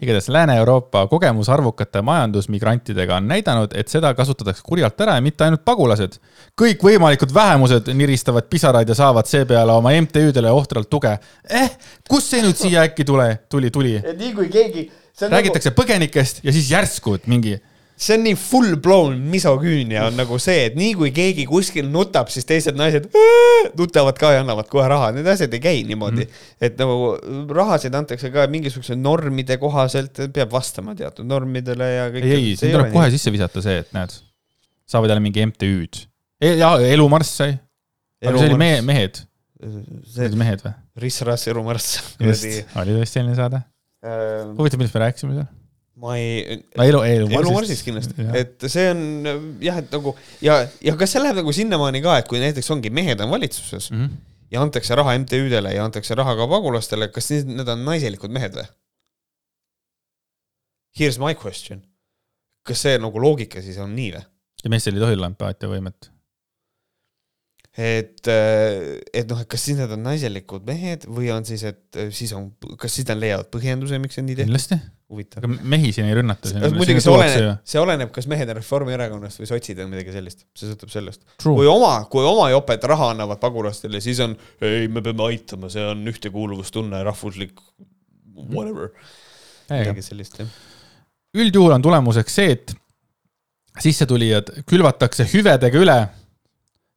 igatahes Lääne-Euroopa kogemus arvukate majandusmigrantidega on näidanud, et seda kasutatakse kurjalt ära ja mitte ainult pagulased. kõikvõimalikud vähemused niristavad pisaraid ja saavad seepeale oma MTÜ-dele ohtralt tuge. eh, kust see nüüd siia äkki tule, tuli, tuli? nii kui keegi. räägitakse nagu... põgenikest ja siis järsku mingi see on nii full blown misoküünia on nagu see, et nii kui keegi kuskil nutab, siis teised naised nutavad ka ja annavad kohe raha, need asjad ei käi niimoodi mm. -hmm. et nagu rahasid antakse ka mingisuguse normide kohaselt, peab vastama teatud normidele ja kõik. ei, ei, siin tuleb kohe nii. sisse visata see, et näed, saavad jälle mingi MTÜ-d e. ja Elumarss sai. aga see oli mehe, mehed. see olid mehed või? Riss Rass Elumarss. just, oli tõesti selline saade ähm.... huvitav, millest me rääkisime seal? Ma ei. elu, elu. elu Marsist kindlasti, et see on jah, et nagu ja, ja kas see läheb nagu sinnamaani ka, et kui näiteks ongi mehed on valitsuses mm -hmm. ja antakse raha MTÜ-dele ja antakse raha ka pagulastele, kas need, need on naiselikud mehed või? Here's my question. kas see nagu loogika siis on nii või? ja meestel ei tohi olla empaatiavõimet et, et noh, et kas siis need on naiselikud mehed või on siis, et siis on, kas siis nad leiavad põhjenduse, miks see nii tehtud? kindlasti. Huvitav. aga mehi siin ei rünnata. muidugi see oleneb, see oleneb, kas mehed on Reformierakonnast või sotsid või midagi sellist, see sõltub sellest. kui oma, kui oma jopet raha annavad pagulastele, siis on ei, me peame aitama, see on ühtekuuluvustunne, rahvuslik whatever. midagi sellist, jah. üldjuhul on tulemuseks see, et sissetulijad külvatakse hüvedega üle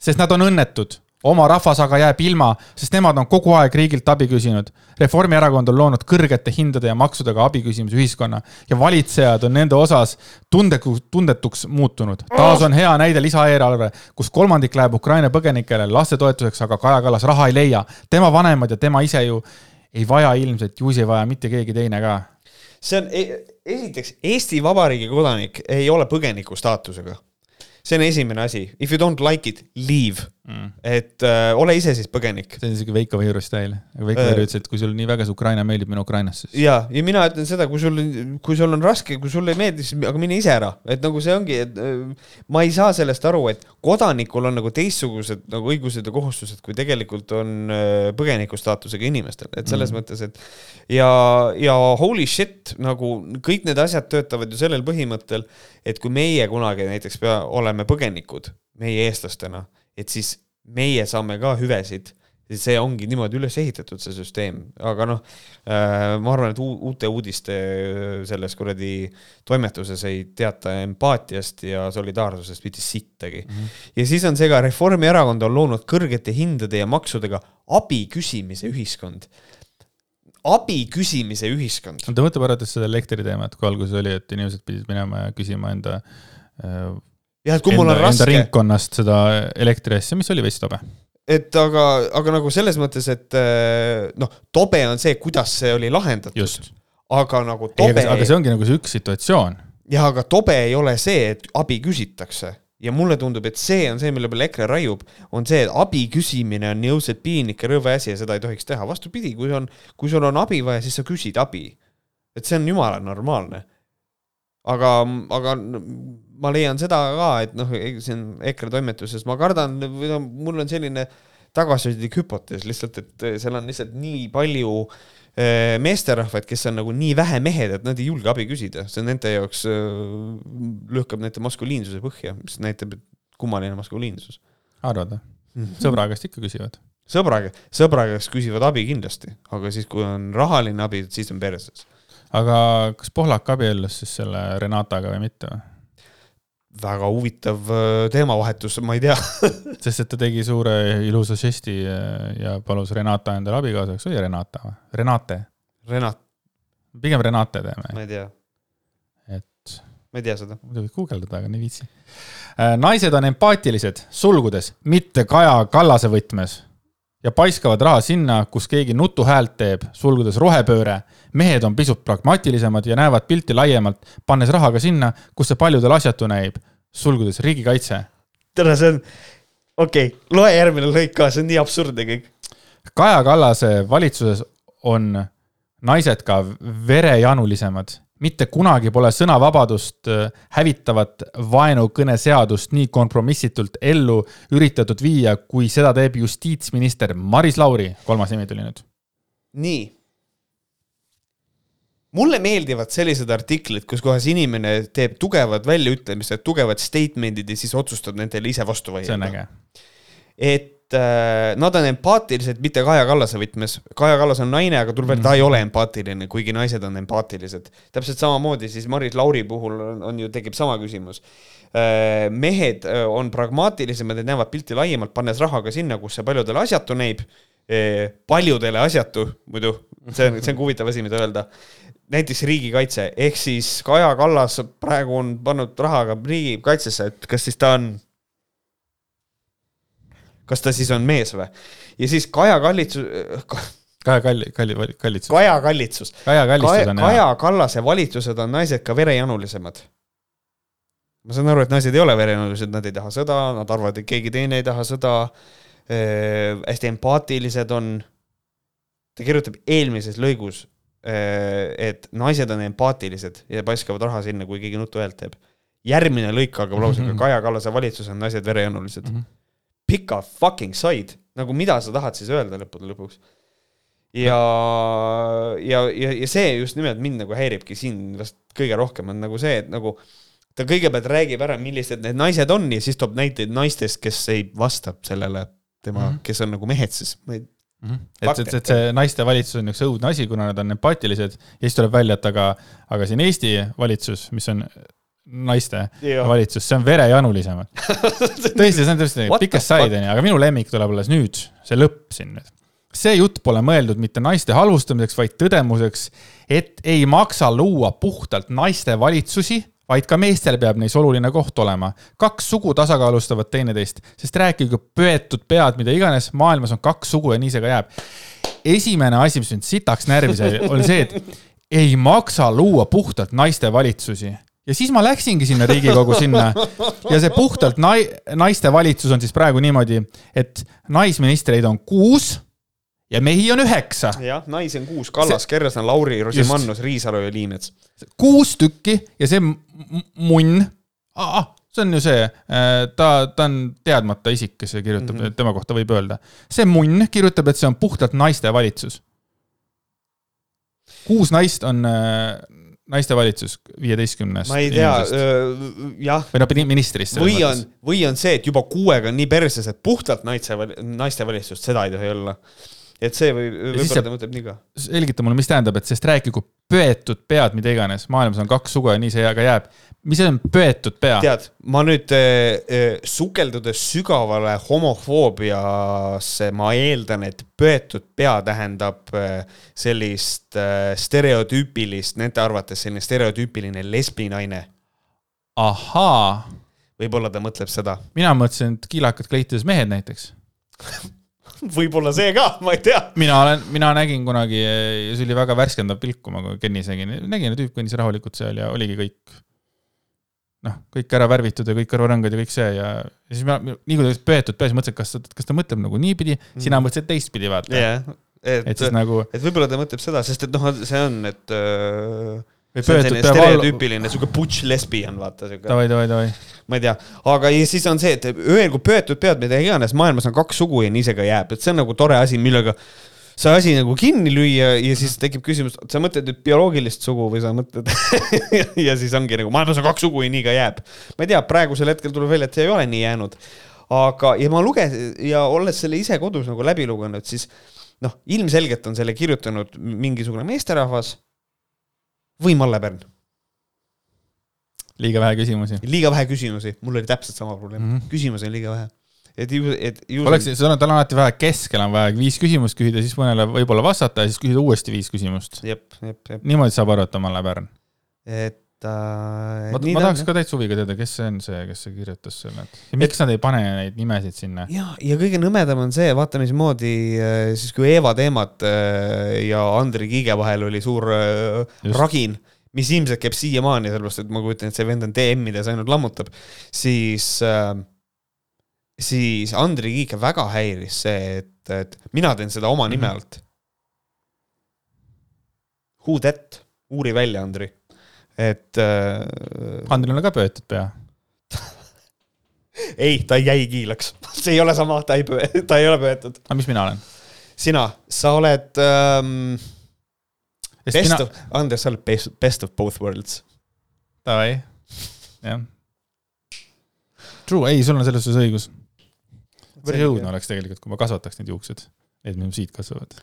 sest nad on õnnetud. Oma rahvas aga jääb ilma, sest nemad on kogu aeg riigilt abi küsinud. Reformierakond on loonud kõrgete hindade ja maksudega abi küsimise ühiskonna ja valitsejad on nende osas tundeku, tundetuks muutunud. taas on hea näide lisaeelarve, kus kolmandik läheb Ukraina põgenikele lastetoetuseks, aga Kaja Kallas raha ei leia. tema vanemad ja tema ise ju ei vaja ilmselt, ju siis ei vaja mitte keegi teine ka see on, e-, esiteks Eesti Vabariigi kodanik ei ole põgeniku staatusega see on esimene asi, if you don't like it, leave mm.. et äh, ole ise siis põgenik. see on isegi Veiko Veiru stail, aga Veiko Veiru äh, ütles, et kui sulle nii väga see Ukraina meeldib, mine Ukrainasse ja, ja mina ütlen seda, kui sul, kui sul on raske, kui sulle ei meeldi, siis aga mine ise ära, et nagu see ongi, et äh, ma ei saa sellest aru, et kodanikul on nagu teistsugused nagu õigused ja kohustused, kui tegelikult on äh, põgeniku staatusega inimestel, et selles mm. mõttes, et ja, ja holy shit, nagu kõik need asjad töötavad ju sellel põhimõttel, et kui meie kunagi näiteks pea, oleme põgenikud, meie eestlastena, et siis meie saame ka hüvesid see ongi niimoodi üles ehitatud, see süsteem, aga noh äh,, ma arvan, et uute uudiste äh, selles kuradi toimetuses ei teata empaatiast ja solidaarsusest mitte sittagi mm. -hmm. ja siis on see ka, Reformierakond on loonud kõrgete hindade ja maksudega abi küsimise ühiskond abi küsimise ühiskond. ta mõtleb arvates seda elektriteemat, kui alguses oli, et inimesed pidid minema ja küsima enda äh, jah, et kui enda, mul on raske. ringkonnast seda elektri asja, mis oli veits tobe. et aga, aga nagu selles mõttes, et äh, noh, tobe on see, kuidas see oli lahendatud. aga nagu tobe. aga see ongi nagu see üks situatsioon. jah, aga tobe ei ole see, et abi küsitakse ja mulle tundub, et see on see, mille peale EKRE raiub, on see, et abi küsimine on nii õudselt piinlik ja rõve asi ja seda ei tohiks teha. vastupidi, kui on, kui sul on abi vaja, siis sa küsid abi. et see on jumala normaalne. aga, aga ma leian seda ka, et noh, siin EKRE toimetuses ma kardan, või noh, mul on selline tagasihoidlik hüpotees lihtsalt, et seal on lihtsalt nii palju Äh, meesterahvaid, kes on nagu nii vähe mehed, et nad ei julge abi küsida, see nende jaoks äh, lükkab nende maskuliinsuse põhja, mis näitab, et kummaline maskuliinsus. arvad või? Mhm. sõbra käest ikka küsivad? sõbra, sõbra käest küsivad abi kindlasti, aga siis, kui on rahaline abi, siis on perses. aga kas Pohlak abiellus siis selle Renataga või mitte või? Väga huvitav äh, teemavahetus, ma ei tea sest et ta tegi suure ilusa žesti äh, ja palus Renata endale abikaasaks, oli Renata või? Renate. Renat. pigem Renate teeme. ma ei tea. et. ma ei tea seda. muidu võid guugeldada, aga ei viitsi. Äh, naised on empaatilised, sulgudes, mitte Kaja Kallase võtmes ja paiskavad raha sinna, kus keegi nutuhäält teeb, sulgudes rohepööre. mehed on pisut pragmaatilisemad ja näevad pilti laiemalt, pannes raha ka sinna, kus see paljudel asjatu näib, sulgudes riigikaitse. tere, see on, okei okay,, loe järgmine lõik ka, see on nii absurdne kõik. Kaja Kallase valitsuses on naised ka verejanulisemad mitte kunagi pole sõnavabadust äh, hävitavat vaenukõneseadust nii kompromissitult ellu üritatud viia, kui seda teeb justiitsminister Maris Lauri. kolmas nimi tuli nüüd. nii. mulle meeldivad sellised artiklid, kus kohas inimene teeb tugevad väljaütlemised, tugevad statement'id ja siis otsustab nendele ise vastu vaielda. see on äge. et nad on empaatilised mitte Kaja Kallase võtmes. Kaja Kallas on naine, aga tuleb välja, ta ei ole empaatiline, kuigi naised on empaatilised. täpselt samamoodi siis Maris Lauri puhul on, on ju, tekib sama küsimus äh,. mehed äh, on pragmaatilisemad, need näevad pilti laiemalt, pannes raha ka sinna, kus see paljudele asjatu näib paljudele asjatu, muidu, see on, see on ka huvitav asi, mida öelda näiteks riigikaitse, ehk siis Kaja Kallas praegu on pannud raha ka riigikaitsesse, et kas siis ta on kas ta siis on mees või? ja siis Kaja Kallitsus Kaja Kalli, Kalli, Kallitsus. Kaja Kallitsus. Kaja Kallitsus Kaja, on Kaja Kallase valitsused on naised ka verejanulisemad. ma saan aru, et naised ei ole verejanulised, nad ei taha sõda, nad arvavad, et keegi teine ei taha sõda äh,. hästi empaatilised on. ta kirjutab eelmises lõigus äh,, et naised on empaatilised ja paiskavad raha sinna, kui keegi nutu häält teeb. järgmine lõik algab lausega mm -hmm. Kaja Kallase valitsus on naised verejanulised mm. -hmm pick a fucking side, nagu mida sa tahad siis öelda lõppude lõpuks. ja, ja, ja, ja see just nimelt mind nagu häiribki siin vast kõige rohkem on nagu see, et nagu ta kõigepealt räägib ära, millised need naised on ja siis toob näiteid naistest, kes ei vasta sellele tema mm, -hmm. kes on nagu mehed siis, ma ei mm. -hmm. et, et, et see naiste valitsus on üks õudne asi, kuna nad on empaatilised ja siis tuleb välja, et aga, aga siin Eesti valitsus, mis on naiste ja. valitsus, see on verejanulisemad tõesti, see on tõesti pikast said, onju, aga minu lemmik tuleb alles nüüd, see lõpp siin nüüd. see jutt pole mõeldud mitte naiste halvustamiseks, vaid tõdemuseks, et ei maksa luua puhtalt naiste valitsusi, vaid ka meestel peab neis oluline koht olema. kaks sugu tasakaalustavad teineteist, sest rääkige pöetud pead, mida iganes, maailmas on kaks sugu ja nii see ka jääb. esimene asi, mis mind sitaks närvi sai, oli see, et ei maksa luua puhtalt naiste valitsusi ja siis ma läksingi sinna Riigikogu sinna ja see puhtalt nai-, naiste valitsus on siis praegu niimoodi, et naisministreid on kuus ja mehi on üheksa. jah, naisi on kuus, Kallas, Kersna, Lauri, Rosimannus, Riisalu ja Liimets. kuus tükki ja see munn ah,, see on ju see, äh, ta, ta on teadmata isik, kes kirjutab mm, -hmm. tema kohta võib öelda. see munn kirjutab, et see on puhtalt naiste valitsus. kuus naist on äh, naistevalitsus viieteistkümnest. ma ei tea, jah. või noh, ministrist. või on, või on see, et juba kuuega on nii perses, et puhtalt naiste, naistevalitsust, seda ei tohi olla. et see või, võib-olla ta mõtleb nii ka. selgita mulle, mis tähendab, et sest rääkigu pöetud pead, mida iganes, maailmas on kaks sugu ja nii see ka jääb mis on pöetud pea? tead, ma nüüd äh, sukeldudes sügavale homofoobiasse, ma eeldan, et pöetud pea tähendab äh, sellist äh, stereotüüpilist, nende arvates selline stereotüüpiline lesbinaine. ahaa. võib-olla ta mõtleb seda. mina mõtlesin, et kiilakad kleitides mehed näiteks võib-olla see ka, ma ei tea. mina olen, mina nägin kunagi, see oli väga värskendav pilk, kui ma Kennis nägin, nägin, tüüp kõndis rahulikult seal ja oligi kõik noh, kõik ära värvitud ja kõik kõrvarõngad ja kõik see ja, ja siis ma, nii kui ta pöetud peas, mõtlesin, kas, kas ta mõtleb nagu niipidi mm., sina mõtlesid teistpidi, vaata yeah.. et, et siis nagu. et võib-olla ta mõtleb seda, sest et noh, see on, et äh, see on selline stereotüüpiline sihuke butch lesbian, vaata sihuke. davai, davai, davai. ma ei tea, aga siis on see, et öelgu pöötud pead, mida iganes, maailmas on kaks sugu ja nii see ka jääb, et see on nagu tore asi, millega see asi nagu kinni lüüa ja siis tekib küsimus, sa mõtled nüüd bioloogilist sugu või sa mõtled ja siis ongi nagu maailmas on kaks sugu ja nii ka jääb. ma ei tea, praegusel hetkel tuleb välja, et see ei ole nii jäänud. aga, ja ma lugesin ja olles selle ise kodus nagu läbi lugenud, siis noh, ilmselgelt on selle kirjutanud mingisugune meesterahvas või Malle Pärn. liiga vähe küsimusi. liiga vähe küsimusi, mul oli täpselt sama probleem mm, -hmm. küsimusi on liiga vähe et ju, et ju. oleks, sul on, tal alati vaja keskel on vaja viis küsimust küsida, siis mõnele võib-olla vastata ja siis küsida uuesti viis küsimust. niimoodi saab aru, et on Malle Pärn. et äh,. ma, ma tahaks ka täitsa huviga teada, kes see on see, kes see kirjutas selle, et miks et, nad ei pane neid nimesid sinna? ja, ja kõige nõmedam on see, vaata mismoodi äh, siis, kui Eeva teemat äh, ja Andri Kiige vahel oli suur äh, Just. ragin mis ilmselt käib siiamaani, sellepärast et ma kujutan, et see vend on DM-ides ainult lammutab, siis äh, siis Andri Kiike väga häiris see, et, et mina teen seda oma nime mhm. alt. Who that, uuri välja, Andri, et äh,. Andril on ka pöötud pea ei, ta jäi kiilaks, see ei ole sama, ta ei ta ei ole pöötud. aga mis mina olen? sina, sa oled ähm, best mina... of, Andres, sa oled best, best of both worlds. Davai, jah. True, ei, sul on selles suhtes õigus päris õudne oleks tegelikult, kui ma kasvataks need juuksed, need, mis mul siit kasvavad.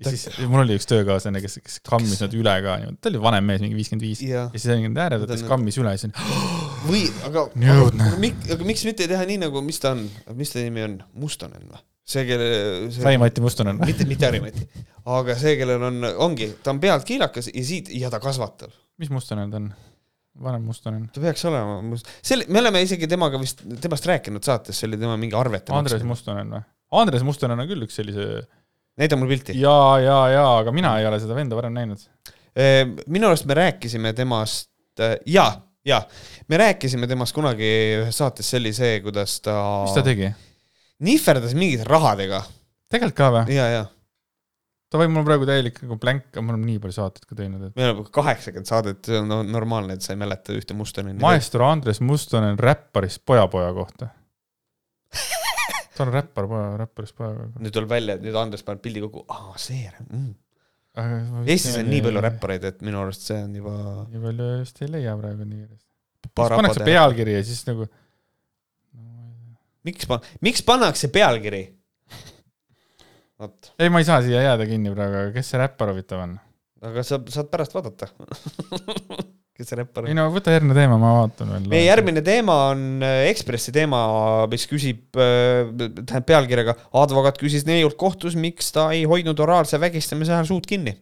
ja siis mul oli üks töökaaslane, kes, kes kammis nad üle ka niimoodi, ta oli vanem mees, mingi viiskümmend viis. ja siis oli need ääred, ta siis kammis üle ja siis või, aga, aga, aga miks mitte teha nii nagu, mis ta on, mis ta nimi on, Mustonen või? see, kelle see..., Rai-Mati Mustonen. mitte, mitte Harimati, aga see, kellel on, ongi, ta on pealt kiilakas ja siit ja ta kasvatab. mis Mustonen ta on? Vanem Mustonen. ta peaks olema, selle, me oleme isegi temaga vist, temast rääkinud saates, see oli tema mingi arvete Andres. Mustonen või? Andres Mustonen on küll üks sellise näita mulle pilti. ja, ja, ja, aga mina ei ole seda venda varem näinud. minu arust me rääkisime temast ja, ja me rääkisime temast kunagi ühes saates, see oli see, kuidas ta, mis ta tegi? nihverdas mingite rahadega tegelikult ka või? ja, ja ta võib mul praegu täielik nagu blank, me oleme nii palju saateid ka teinud, et me oleme kaheksakümmend saadet, see on no, normaalne, et sa ei mäleta ühte Mustoneni. maestro Andres Mustonen räpparist pojapoja kohta. ta on räppar räpparist poja kohta. nüüd tuleb välja, et nüüd Andres paneb pildi kokku, aa see mm.. Eestis on nii palju. räppareid, et minu arust see on juba nii palju vist ei leia praegu nii kiiresti. pannakse pealkiri ja siis nagu miks pa-, miks pannakse pealkiri? vot, ei, ma ei saa siia jääda kinni praegu, aga kes see räppar huvitav on? aga sa saad pärast vaadata. kes see räppar ei on? no võta järgmine teema, ma vaatan veel. meie järgmine teema on äh, Ekspressi teema, mis küsib, tähendab pealkirjaga advokaat küsis neiult kohtus, miks ta ei hoidnud oraalse vägistamise ajal suud kinni.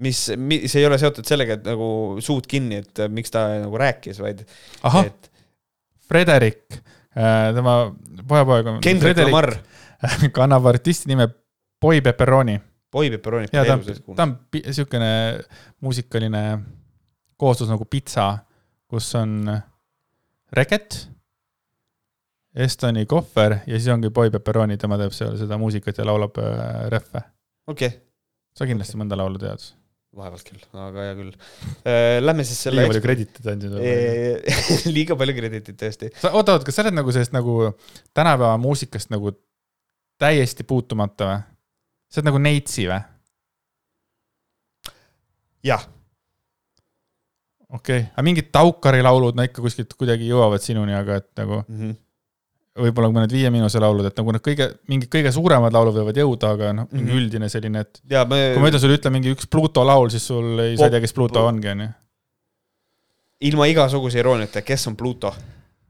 mis, mis ei ole seotud sellega, et nagu suud kinni, et äh, miks ta nagu rääkis, vaid ahah, et Frederik, tema pojapoeg on Kendrick Lamar, kannab artisti nime Boy Pepperoni. Boy Pepperoni. ja ta on, ta on siukene muusikaline kooslus nagu pitsa, kus on reket, Estoni kohver ja siis ongi Boy Pepperoni, tema teeb seal seda muusikat ja laulab äh, rehve. okei okay., sa kindlasti mõnda laulu tead. vaevalt küll, aga hea küll. Lähme siis selle liiga palju krediiti andsid. liiga palju krediitit tõesti. sa, oota, oota, kas sa oled nagu sellest nagu tänapäeva muusikast nagu täiesti puutumata või? sa oled nagu neitsi või? jah, okei okay., aga mingid Taukari laulud, no ikka kuskilt kuidagi jõuavad sinuni, aga et nagu Mhm. võib-olla mõned Viie Miinuse laulud, et nagu need kõige, mingid kõige suuremad laulud võivad jõuda, aga noh, mingi Mhm. üldine selline, et ja me kui ma ütlen sulle, ütle mingi üks Pluto laul, siis sul ei, sa ei tea, kes Pluto ongi, onju. ilma igasuguse irooniata, kes on Pluto?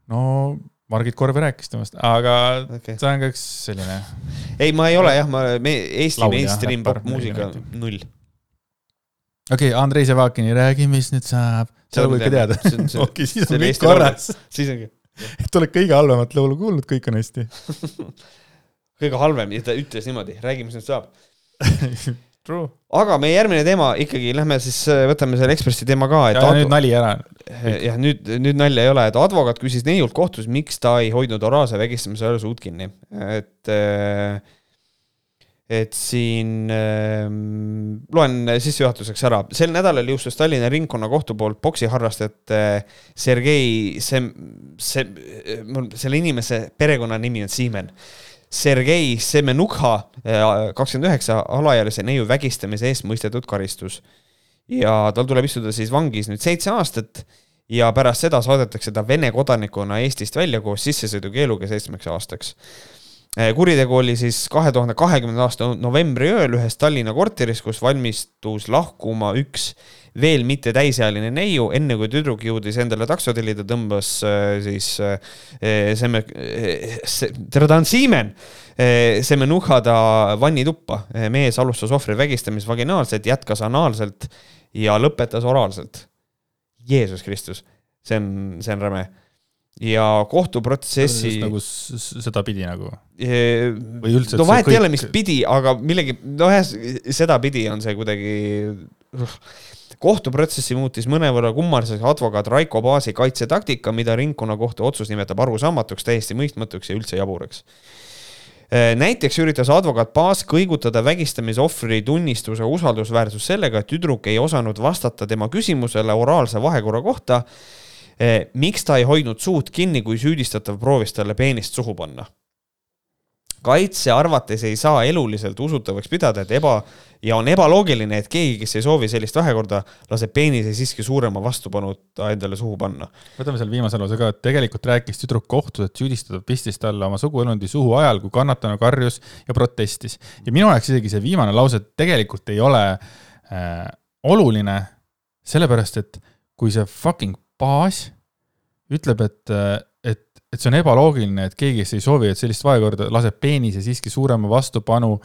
no Margit Korvi rääkis temast, aga okei, see on ka üks selline, ei, ma ei ole jah, ma, me Eesti Laulja, mainstream popmuusika null. okei okay,, Andrei Sevakini Räägi, mis nüüd saab, seda võib ka teada. okei, siis on kõik korras. siis ongi et oled kõige halvemat laulu kuulnud, kõik on hästi. kõige halvem ja ta ütles niimoodi, räägi, mis nüüd saab. True. aga meie järgmine teema ikkagi, lähme siis äh, võtame selle Ekspressi teema ka, ja advo- nüüd nali ära. jah, nüüd, nüüd nalja ei ole, et advokaat küsis neiult kohtus, miks ta ei hoidnud oraalse vägistamise ajal suud kinni, et äh, et siin äh, loen sissejuhatuseks ära, sel nädalal jõustus Tallinna ringkonnakohtu poolt poksiharrastajate Sergei Sem-, Sem-, selle inimese perekonnanimi on Siimen. Sergei Semenukha, kakskümmend üheksa, alaealise neiu vägistamise eest mõistetud karistus. ja tal tuleb istuda siis vangis nüüd seitse aastat ja pärast seda saadetakse ta Vene kodanikuna Eestist välja koos sissesõidukeeluga seitsmeks aastaks. kuritegu oli siis kahe tuhande kahekümnenda aasta novembri ööl ühes Tallinna korteris, kus valmistus lahkuma üks veel mitte täisealine neiu, enne kui tüdruk jõudis endale takso tellida, tõmbas äh, siis äh, Semme, tere, ta on Siimen, Semenuha ta vannituppa. mees alustas ohvri vägistamist vaginaalselt, jätkas anaalselt ja lõpetas oraalselt. Jeesus Kristus, see on, see on räme. ja kohtuprotsessi nagu sedapidi nagu. Või üldse, no vahet ei kõik- ole, mis pidi, aga millegi, no ühes, sedapidi on see kuidagi. Kohtuprotsessi muutis mõnevõrra kummaliseks advokaat Raiko Paasi kaitsetaktika, mida ringkonnakohtu otsus nimetab arusaamatuks, täiesti mõistmatuks ja üldse jaburaks. näiteks üritas advokaat Paas kõigutada vägistamise ohvri tunnistuse usaldusväärsust sellega, et tüdruk ei osanud vastata tema küsimusele oraalse vahekorra kohta. miks ta ei hoidnud suud kinni, kui süüdistatav proovis talle peenist suhu panna kaitse arvates ei saa eluliselt usutavaks pidada, et eba ja on ebaloogiline, et keegi, kes ei soovi sellist vahekorda, laseb peenise siiski suurema vastupanuta endale suhu panna. võtame selle viimase lause ka, et tegelikult rääkis tüdruk kohtus, et süüdistatav pistis talle oma suguelundi suhu ajal, kui kannatanu karjus ja protestis. ja minu jaoks isegi see viimane lause tegelikult ei ole äh, oluline, sellepärast et kui see fucking baas ütleb, et, et, et see on ebaloogiline, et keegi, kes ei soovi, et sellist vahekorda, laseb peenise siiski suurema vastupanu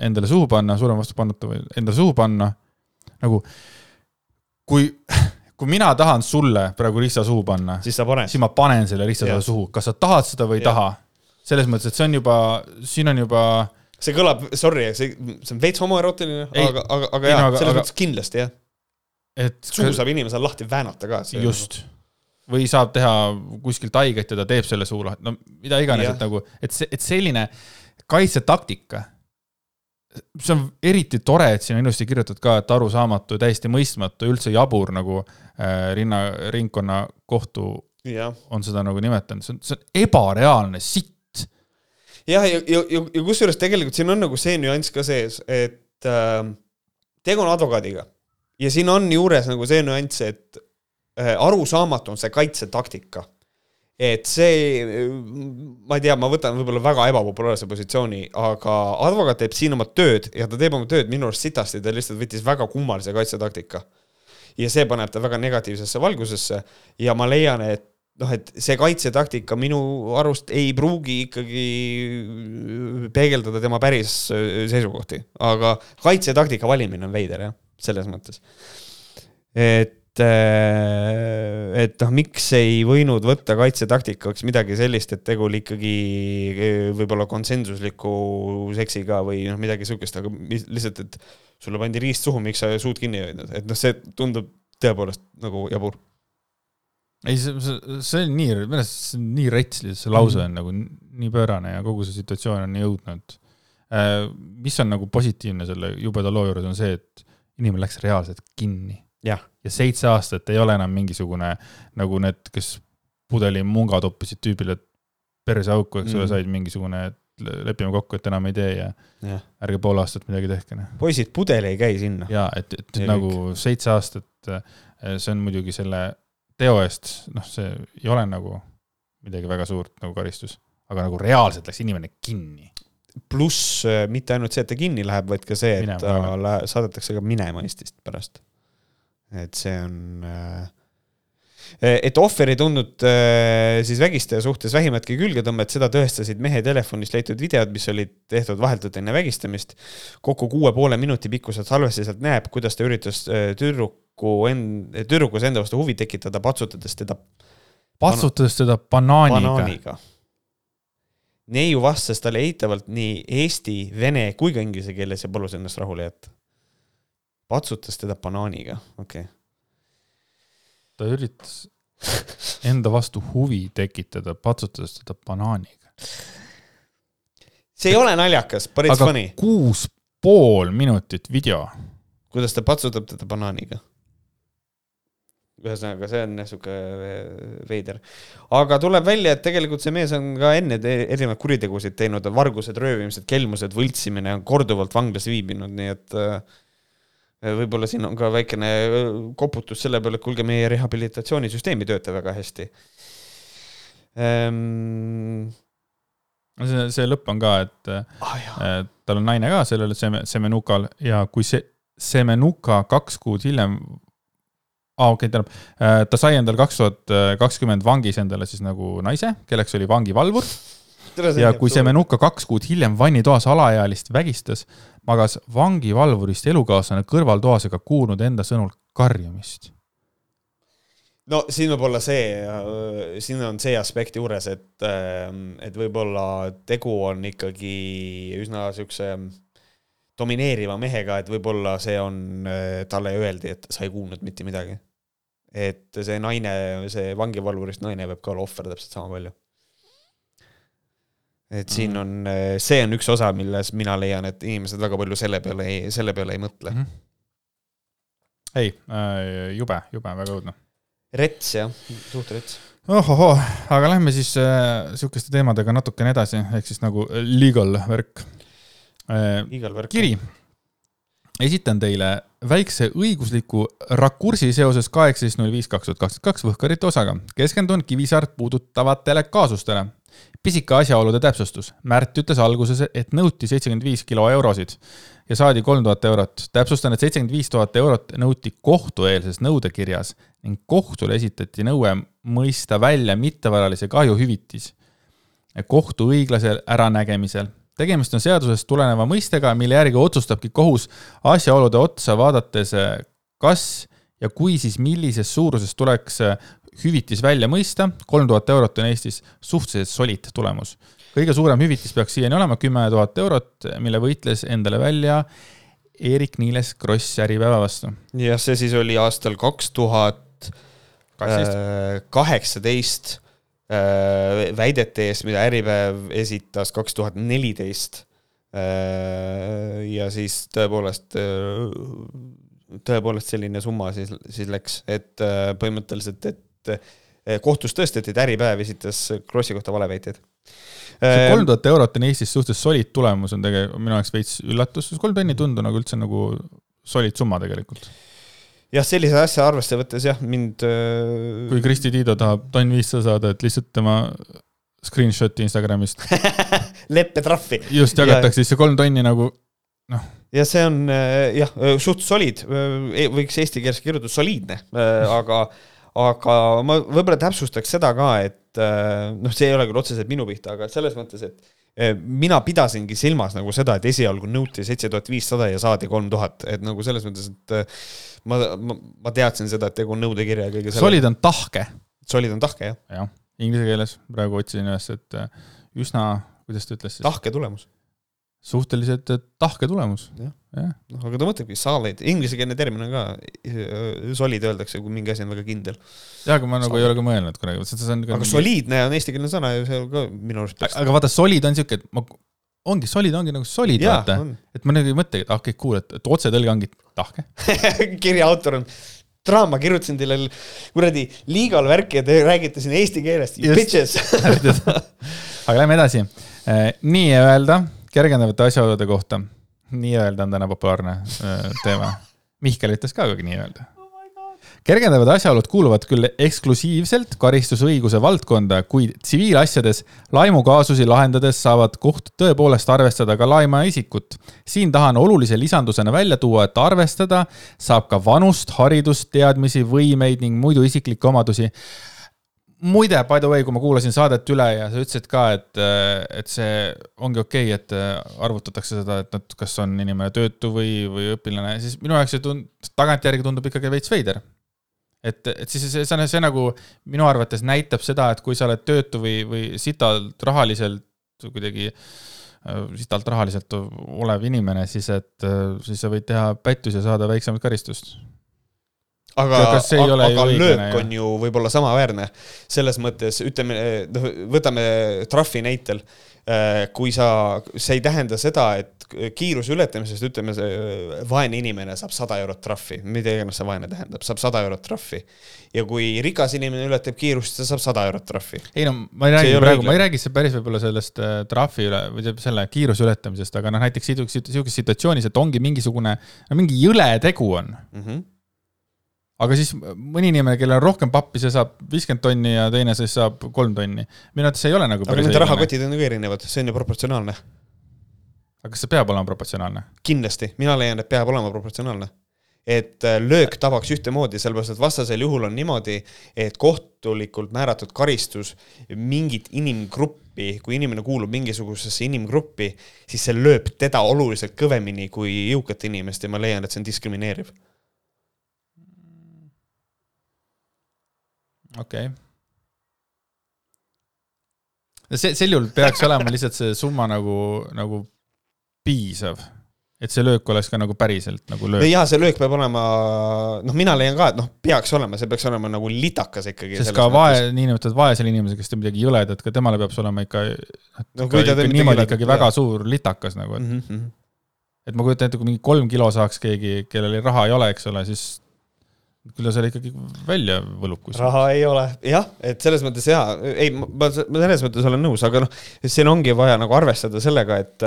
endale suhu panna, suurema vastupanuta või endale suhu panna. nagu kui, kui mina tahan sulle praegu rista suhu panna, siis ma panen selle rista sulle suhu, kas sa tahad seda või ei taha. selles mõttes, et see on juba, siin on juba see kõlab, sorry, see, see on veits homoerootiline, aga, aga, aga jaa, selles aga, mõttes kindlasti jah. et suu saab inimesel lahti väänata ka. just või saab teha kuskilt haiget ja ta teeb selle suu lahti, no mida iganes, et nagu, et see, et selline kaitsetaktika. see on eriti tore, et siin on ilusti kirjutatud ka, et arusaamatu, täiesti mõistmatu, üldse jabur nagu äh, rinna, ringkonna kohtu ja. on seda nagu nimetanud, see on, see on ebareaalne sitt. jah, ja, ja, ja, ja kusjuures tegelikult siin on nagu see nüanss ka sees, et äh, tegu on advokaadiga ja siin on juures nagu see nüanss, et arusaamatu on see kaitsetaktika. et see, ma ei tea, ma võtan võib-olla väga ebapopulaarse positsiooni, aga advokaat teeb siin oma tööd ja ta teeb oma tööd minu arust sitasti, ta lihtsalt võttis väga kummalise kaitsetaktika. ja see paneb ta väga negatiivsesse valgusesse ja ma leian, et noh, et see kaitsetaktika minu arust ei pruugi ikkagi peegeldada tema päris seisukohti, aga kaitsetaktika valimine on veider jah, selles mõttes. et Äh, et noh, miks ei võinud võtta kaitsetaktikaks midagi sellist, et tegu oli ikkagi äh, võib-olla konsensusliku seksiga või noh, midagi sihukest, aga lihtsalt, et sulle pandi riist suhu, miks sa suud kinni ei hoidnud, et noh, see tundub tõepoolest nagu jabur. ei, see, see, see on nii, minu arust see on nii rets, see lause on nagu nii pöörane ja kogu see situatsioon on et äh, mis on nagu positiivne selle jubeda loo juures, on see, et inimene läks reaalselt kinni ja seitse aastat ei ole enam mingisugune nagu need, kes pudeli munga toppisid tüübile perseauku, eks ole mm., said mingisugune, et lepime kokku, et enam ei tee ja, ja. ärge pool aastat midagi tehke. Noh. poisid, pudel ei käi sinna. ja et, et ja nagu kõik. seitse aastat, see on muidugi selle teo eest, noh, see ei ole nagu midagi väga suurt nagu karistus, aga nagu reaalselt läks inimene kinni pluss mitte ainult see, et ta kinni läheb, vaid ka see, et minema, ta läheb, saadetakse ka minema Eestist pärast et see on äh, et ohver ei tundnud äh, siis vägistaja suhtes vähimatki külgetõmmet, seda tõestasid mehe telefonist leitud videod, mis olid tehtud vahetult enne vägistamist. kokku kuue poole minuti pikkused salvestised sealt näeb, kuidas ta üritas äh, tüdruku end-, tüdrukus enda vastu huvi tekitada, patsutades teda. patsutades teda banaaniga, banaaniga.. neiu vastas talle eitavalt nii eesti, vene kui ka inglise keeles ja palus ennast rahule jätta patsutas teda banaaniga, okei okay.. ta üritas enda vastu huvi tekitada, patsutades teda banaaniga. see ei ole naljakas, but it's aga funny. kuus pool minutit video. kuidas ta patsutab teda banaaniga? ühesõnaga, see on sihuke veider. aga tuleb välja, et tegelikult see mees on ka enne erinevaid kuritegusid teinud, vargused, röövimised, kelmused, võltsimine, on korduvalt vanglas viibinud, nii et äh, võib-olla siin on ka väikene koputus selle peale, et kuulge, meie rehabilitatsioonisüsteem ei tööta väga hästi. Ehm.... see, see lõpp on ka, et ah, tal on naine ka sellel seme, semenukal ja kui see semenuka kaks kuud hiljem aa ah,, okei okay,, tähendab, ta sai endal kaks tuhat kakskümmend vangis endale siis nagu naise, kelleks oli vangivalvur. Ja kui Semenuka kaks kuud hiljem vannitoas alaealist vägistas, magas vangivalvurist elukaaslane kõrvaltoas ega kuulnud enda sõnul karjumist. no siin võib olla see, siin on see aspekt juures, et, et võib-olla tegu on ikkagi üsna siukse domineeriva mehega, et võib-olla see on, talle öeldi, et sa ei kuulnud mitte midagi. et see naine, see vangivalvurist naine võib ka olla ohver täpselt sama palju et siin mhm. on, eh, see on üks osa, milles mina leian, et inimesed väga palju selle peale ei, selle peale ei mõtle mm. -hmm. ei äh,, jube, jube, väga õudne. rets jah, suht rets ohohoo, aga lähme siis äh, sihukeste teemadega natukene edasi, ehk siis nagu legal värk äh,. legal värk. kiri. esitan teile väikse õigusliku rakursi seoses kaheksateist null viis kaks tuhat kakskümmend kaks Võhkarite osaga. keskendun Kivisaart puudutavatele kaasustele. Pisike asjaolude täpsustus. Märt ütles alguses, et nõuti seitsekümmend viis kilo eurosid ja saadi kolm tuhat eurot. täpsustan, et seitsekümmend viis tuhat eurot nõuti kohtueelses nõudekirjas ning kohtule esitati nõue mõista välja mittevaralise kahju hüvitis kohtu õiglasel äranägemisel. tegemist on seadusest tuleneva mõistega, mille järgi otsustabki kohus asjaolude otsa vaadates, kas ja kui, siis millises suuruses tuleks hüvitis välja mõista. kolm tuhat eurot on Eestis suhteliselt solid tulemus kõige suurem hüvitis peaks siiani olema kümme tuhat eurot, mille võitles endale välja Eerik-Niiles Kross Äripäeva vastu. jah, see siis oli aastal kaks tuhat kaheksateist äh, väidete eest, mida Äripäev esitas kaks tuhat neliteist. Äh, ja siis tõepoolest, äh, tõepoolest selline summa siis, siis läks, et põhimõtteliselt, et kohtus tõestati, et Äripäev esitas Krossi kohta valeväiteid see kolm tuhat eurot on Eestis suhteliselt solid tulemus, on tegelikult minu jaoks veits üllatus, kolm tonni ei tundu nagu üldse nagu solid summa tegelikult. jah, sellise asja arvesse võttes jah, mind äh, kui Kristi Tiido tahab tonn viissada saada, et lihtsalt tema screenshot'i Instagramist leppetrahvi. just, jagatakse siis see kolm tonni nagu noh. ja see on äh, jah, suht solid, e-, võiks eesti keeles kirjutada soliidne, aga aga ma võib-olla täpsustaks seda ka, et äh, noh, see ei ole küll otseselt minu pihta, aga selles mõttes, et äh, mina pidasingi silmas nagu seda, et esialgu nõuti seitse tuhat viissada ja saadi kolm tuhat, et nagu selles mõttes, et äh, ma, ma, ma teadsin seda, et tegu on nõudekirja ja kõige selle. solid on tahke. solid on tahke, jah. jah, inglise keeles praegu otsisin üles, et üsna, kuidas ta ütles siis? tahke tulemus suhteliselt tahke tulemus. jah ja., noh, aga ta mõtlebki solid, inglisekeelne termin on ka, solid öeldakse, kui mingi asi on väga kindel. jah, aga ma nagu solid. ei ole ka mõelnud kunagi, see on aga mingi... soliidne on eestikeelne sõna ja see on ka minu arust aga vaata, solid on siuke, et ma, ongi solid, ongi nagu solid, vaata. et ma nagu ei mõtlegi, et ah, okay,, cool, et, et otsetõlge ongi tahke kirja autor on draama, kirjutasin teile kuradi liigal värki ja te räägite siin eesti keelest, you bitches aga lähme edasi. Eh, nii-öelda kergendavate asjaolude kohta. Nii-öelda on täna populaarne äh, teema. Mihkel ütles ka nii-öelda kergendavad asjaolud kuuluvad küll eksklusiivselt karistusõiguse valdkonda, kuid tsiviilasjades laimukaasusi lahendades saavad kohtud tõepoolest arvestada ka laima isikut. siin tahan olulise lisandusena välja tuua, et arvestada saab ka vanust, haridust, teadmisi, võimeid ning muidu isiklikke omadusi muide, by the way, kui ma kuulasin saadet üle ja sa ütlesid ka, et, et see ongi okei okay,, et arvutatakse seda, et nad, kas on inimene töötu või, või õpilane, siis minu jaoks see tund-, tagantjärgi tundub ikkagi veits veider. et, et siis see, see, see nagu minu arvates näitab seda, et kui sa oled töötu või, või sitalt rahaliselt kuidagi sitalt rahaliselt olev inimene, siis et siis sa võid teha pättusi ja saada väiksemat karistust aga, aga, aga löök on ju võib-olla samaväärne. selles mõttes, ütleme, noh, võtame trahvi näitel. Äh, kui sa, see ei tähenda seda, et kiiruse ületamisest, ütleme, see vaene inimene saab sada eurot trahvi, mida iganes see vaene tähendab, saab sada eurot trahvi. ja kui rikas inimene ületab kiirust, ta saab sada eurot trahvi. ei no ma ei räägi praegu, ma ei räägi päris võib-olla sellest äh, trahvi üle või selle kiiruse ületamisest, aga noh, näiteks sihukeses situatsioonis, et ongi mingisugune, mingi jõle tegu on mm. -hmm aga siis mõni inimene, kellel on rohkem pappi, see saab viiskümmend tonni ja teine siis saab kolm tonni. minu arvates ei ole nagu aga nende rahakotid on ju erinevad, see on ju proportsionaalne. aga kas see peab olema proportsionaalne? kindlasti, mina leian, et peab olema proportsionaalne. et äh, löök tabaks ühtemoodi, sellepärast et vastasel juhul on niimoodi, et kohtulikult määratud karistus mingit inimgruppi, kui inimene kuulub mingisugusesse inimgruppi, siis see lööb teda oluliselt kõvemini kui jõukat inimest ja ma leian, et see on diskrimineeriv okei okay.. see, sel juhul peaks olema lihtsalt see summa nagu, nagu piisav et see löök oleks ka nagu päriselt nagu löök. jaa, see löök peab olema, noh, mina leian ka, et noh, peaks olema, see peaks olema nagu litakas ikkagi. sest ka vae, niinimetatud vaesel inimesel, kes teeb midagi jõledat, ka temale peab see olema ikka, no, ikka, ikka niimoodi ikkagi jah. väga suur litakas nagu, et mm. -hmm. et ma kujutan ette, kui mingi kolm kilo saaks keegi, kellel raha ei ole, eks ole, siis küll ta selle ikkagi välja võlub kuskil. raha ei ole, jah, et selles mõttes jaa, ei, ma, selles mõttes olen nõus, aga noh, siin ongi vaja nagu arvestada sellega, et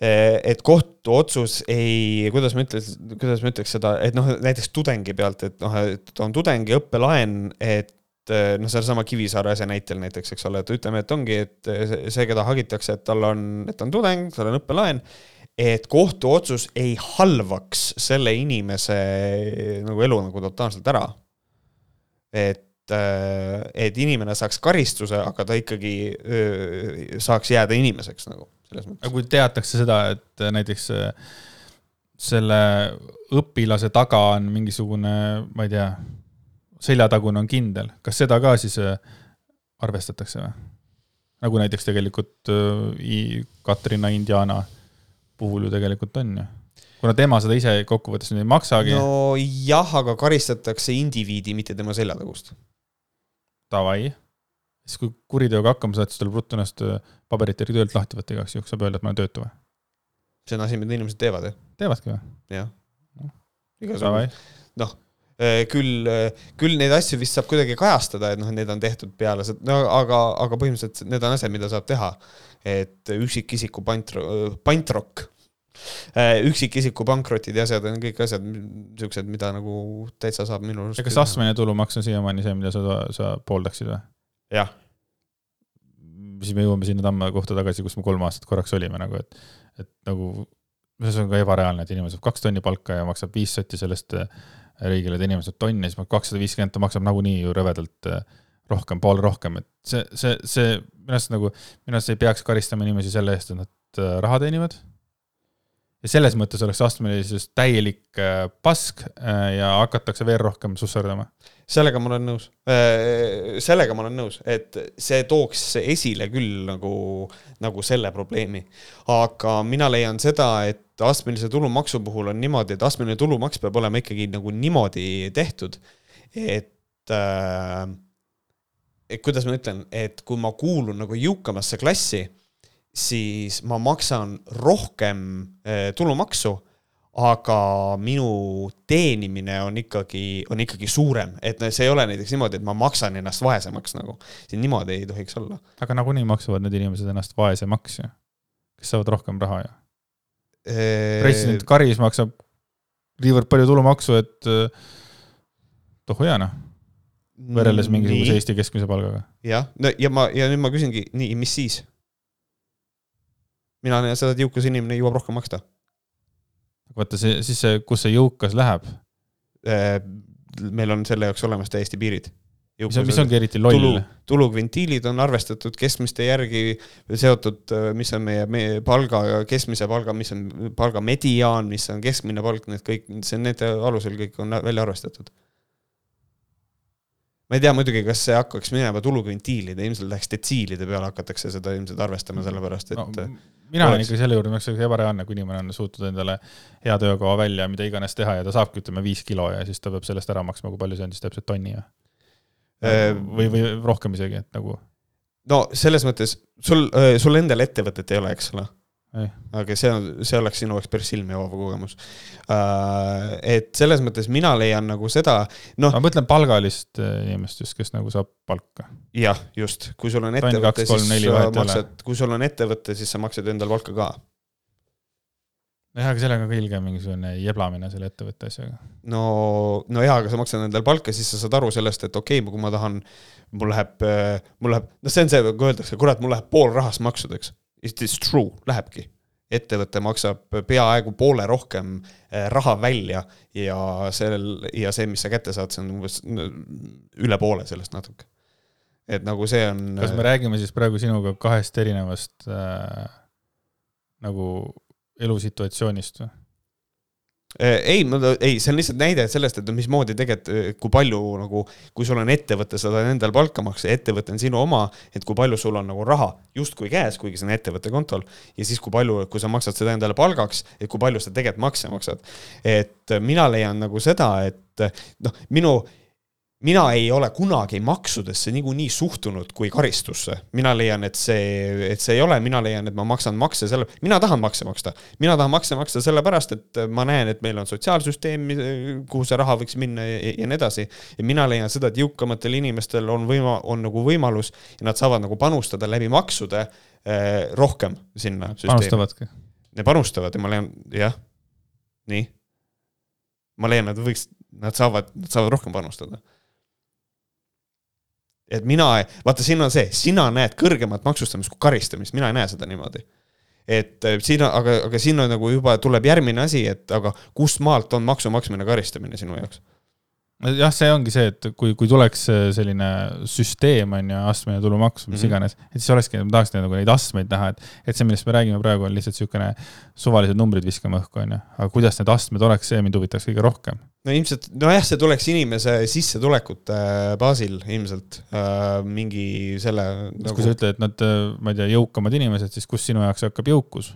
et kohtuotsus ei, kuidas ma ütlen, kuidas ma ütleks seda, et noh, näiteks tudengi pealt, et noh, et on tudengi õppelaen, et noh, sellesama Kivisaare asja näitel näiteks, eks ole, et ütleme, et ongi, et see, keda hagitakse, et tal on, et ta on tudeng, tal on õppelaen et kohtuotsus ei halvaks selle inimese nagu elu nagu totaalselt ära. et, äh, et inimene saaks karistuse, aga ta ikkagi öö, saaks jääda inimeseks nagu selles mõttes. aga kui teatakse seda, et näiteks selle õpilase taga on mingisugune, ma ei tea, seljatagune on kindel, kas seda ka siis arvestatakse või? nagu näiteks tegelikult Katrina Indiana puhul ju tegelikult on ju kuna tema seda ise kokkuvõttes ei maksagi. no jah, aga karistatakse indiviidi, mitte tema seljatagust. Davai. siis kui kuriteoga hakkama saad, siis tuleb ruttu ennast äh, paberite järgi töölt lahti võtta igaks juhuks, saab öelda, et ma olen töötu või? see on asi, mida inimesed teevad, jah. teevadki või? jah. noh, äh, küll, äh, küll neid asju vist saab kuidagi kajastada, et noh, need on tehtud peale no aga, aga põhimõtteliselt need on asjad, mida saab teha et üksikisiku pantro-, pantrokk, äh, üksikisiku pankrotid ja asjad on kõik asjad, niisugused, mida nagu täitsa saab minu arust. kas astmeline tulumaks on siiamaani see, mida sa, sa pooldaksid või? jah. siis me jõuame sinna Tamme kohta tagasi, kus me kolm aastat korraks olime nagu, et, et nagu see on ka ebareaalne, et inimene saab kaks tonni palka ja maksab viis sotti sellest äh, riigile, et inimene saab tonni, siis kakssada viiskümmend, ta maksab nagunii ju rõvedalt äh, rohkem, pool rohkem, et see, see, see minu arust nagu, minu arust ei peaks karistama inimesi selle eest, et nad äh, raha teenivad. ja selles mõttes oleks astmelisus täielik äh, pask äh, ja hakatakse veel rohkem susserdama. sellega ma olen nõus. sellega ma olen nõus, et see tooks esile küll nagu, nagu selle probleemi. aga mina leian seda, et astmelise tulumaksu puhul on niimoodi, et astmeline tulumaks peab olema ikkagi nagu niimoodi tehtud, et äh, et kuidas ma ütlen, et kui ma kuulun nagu jõukamasse klassi, siis ma maksan rohkem eh, tulumaksu, aga minu teenimine on ikkagi, on ikkagi suurem, et see ei ole näiteks niimoodi, et ma maksan ennast vaesemaks nagu, siin niimoodi ei tohiks olla. aga nagunii maksavad need inimesed ennast vaesemaks ju, kes saavad rohkem raha ju. president Karis maksab niivõrd palju tulumaksu, et tohu hea noh võrreldes mingisuguse Eesti keskmise palgaga. jah, no ja ma, ja nüüd ma küsingi, nii, mis siis? mina näen seda, et jõukas inimene jõuab rohkem maksta. vaata see, siis see, kus see jõukas läheb? Äh, meil on selle jaoks olemas täiesti piirid. mis, on, mis ongi eriti loll tulu,? tulukventiilid on arvestatud keskmiste järgi seotud, äh, mis on meie, meie palga, keskmise palga, mis on palga mediaan, mis on keskmine palk, need kõik, see on nende alusel kõik on välja arvestatud ma ei tea muidugi, kas see hakkaks minema tulukventiilide, ilmselt läheks detsiilide peale hakatakse seda ilmselt arvestama, sellepärast et no, mina olen ikkagi selle juurde, minu jaoks on ebareaalne, kui inimene on suutnud endale hea töökava välja, mida iganes teha ja ta saabki, ütleme, viis kilo ja siis ta peab sellest ära maksma, kui palju see on siis täpselt tonni või? Ehm, või, või rohkem isegi, et nagu. no selles mõttes sul, sul endal ettevõtet ei ole, eks ole aga see on, see oleks sinu jaoks päris silmi avav kogemus uh,. et selles mõttes mina leian nagu seda, noh. ma mõtlen palgalist äh, inimest just, kes nagu saab palka. jah, just, kui sul on ettevõte, siis sa maksad, kui sul on ettevõte, siis sa maksad endale palka ka. jah, aga sellega on ka ilge mingisugune jeblamine selle ettevõtte asjaga. no, no jaa, aga sa maksad endale palka, siis sa saad aru sellest, et okei okay,, kui ma tahan, mul läheb, äh, mul läheb, noh, see on see, kui öeldakse, kurat, mul läheb pool rahast maksudeks It is true, lähebki. ettevõte maksab peaaegu poole rohkem eh, raha välja ja sellel, ja see, mis sa kätte saad, see on umbes üle poole sellest natuke. et nagu see on. kas me räägime siis praegu sinuga kahest erinevast äh, nagu elusituatsioonist või? Äh, ei, ma, ei, see on lihtsalt näide sellest, et mismoodi tegelikult, äh, kui palju nagu, kui sul on ettevõte, sa tahad endale palka maksta, ettevõte on sinu oma, et kui palju sul on nagu raha justkui käes, kuigi see on ettevõtte kontol. ja siis, kui palju, kui sa maksad seda endale palgaks, et kui palju sa tegelikult makse maksad. et mina leian nagu seda, et noh, minu mina ei ole kunagi maksudesse niikuinii suhtunud kui karistusse. mina leian, et see, et see ei ole, mina leian, et ma maksan makse selle, mina tahan makse maksta. mina tahan makse maksta sellepärast, et ma näen, et meil on sotsiaalsüsteem, kuhu see raha võiks minna ja, ja nii edasi. ja mina leian seda, et jõukamatel inimestel on võima-, on nagu võimalus ja nad saavad nagu panustada läbi maksude eh, rohkem sinna. panustavadki. Need panustavad ja ma leian, jah, nii. ma leian, et võiks, nad saavad, nad saavad rohkem panustada et mina, vaata, siin on see, sina näed kõrgemat maksustamist kui karistamist, mina ei näe seda niimoodi. et äh, siin, aga, aga siin on nagu juba tuleb järgmine asi, et aga kust maalt on maksu maksmine karistamine sinu jaoks? Jah, see ongi see, et kui, kui tuleks selline süsteem, on ju, astmeline tulumaks, mis mm -hmm. iganes, et siis olekski, ma tahaks nagu neid astmeid näha, et, et see, millest me räägime praegu, on lihtsalt niisugune suvalised numbrid viskame õhku, on ju. aga kuidas need astmed oleks, see mind huvitaks kõige rohkem. no ilmselt, nojah, see tuleks inimese sissetulekute baasil ilmselt äh, mingi selle nagu.... kui sa ütled, et nad, ma ei tea, jõukamad inimesed, siis kus sinu jaoks hakkab jõukus?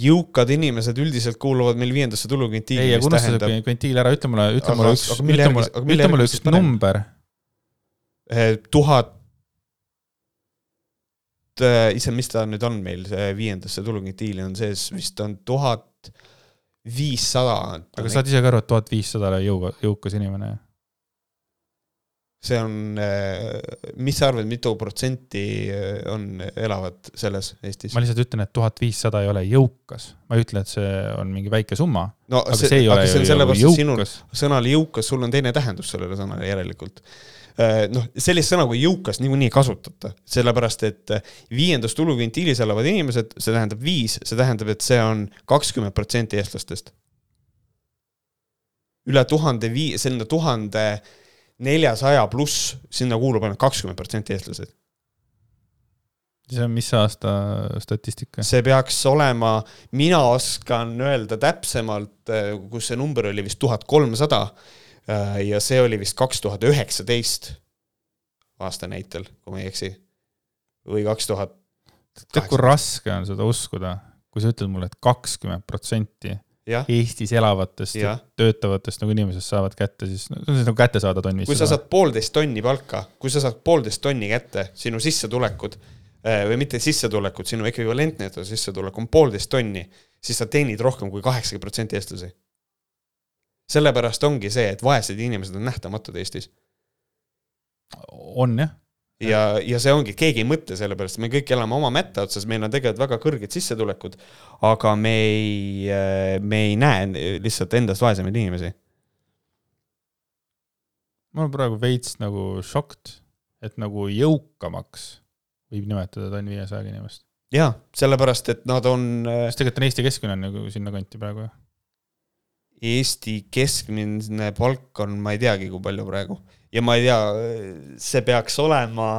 Jõukad inimesed üldiselt kuuluvad meil viiendasse tulukvintiili. ei, aga unusta see kvintiil ära, ütle mulle, ütle mulle üks, ütle mulle, ütle mulle üks number. Eh, tuhat, eh, issand, mis ta nüüd on meil, see viiendasse tulukvintiili on sees, vist on tuhat viissada. aga saad ise ka aru, et tuhat viissada ole jõuga, jõukas inimene see on, äh, mis sa arvad, mitu protsenti äh, on, elavad selles Eestis? ma lihtsalt ütlen, et tuhat viissada ei ole jõukas, ma ei ütle, et see on mingi väike summa. no aga see, see ei ole ju sellepärast, et sinul sõnal jõukas, sul on teine tähendus sellele sõnale järelikult. Äh, noh, sellist sõna kui jõukas niikuinii ei kasutata, sellepärast et viiendas tulukvintiilis elavad inimesed, see tähendab viis, see tähendab, et see on kakskümmend protsenti eestlastest. üle tuhande vii-, selline tuhande neljasaja pluss, sinna kuulub ainult kakskümmend protsenti eestlased. see on mis aasta statistika? see peaks olema, mina oskan öelda täpsemalt, kus see number oli vist tuhat kolmsada ja see oli vist kaks tuhat üheksateist aasta näitel, kui ma ei eksi. või kaks tuhat. tead, kui raske on seda uskuda, kui sa ütled mulle et, et kakskümmend protsenti Eestis elavatest ja töötavatest nagu inimesest saavad kätte, siis no, see on nagu kätte saada tonni. kui sa saad poolteist tonni palka, kui sa saad poolteist tonni kätte, sinu sissetulekud eh, või mitte sissetulekud, sinu ekvivalentne sissetulek on poolteist tonni, siis sa teenid rohkem kui kaheksakümmend protsenti eestlasi. sellepärast ongi see, et vaesed inimesed on nähtamatud Eestis. on jah ja, ja see ongi, keegi ei mõtle selle pärast, me kõik elame oma mätta otsas, meil on tegelikult väga kõrged sissetulekud, aga me ei, me ei näe lihtsalt endast vaesemaid inimesi. ma olen praegu veits nagu šokt, et nagu jõukamaks võib nimetada tonn viiesaja inimest. jaa, sellepärast et nad on. sest tegelikult on Eesti keskmine on nagu sinnakanti praegu ju. Eesti keskmine palk on, ma ei teagi, kui palju praegu ja ma ei tea, see peaks olema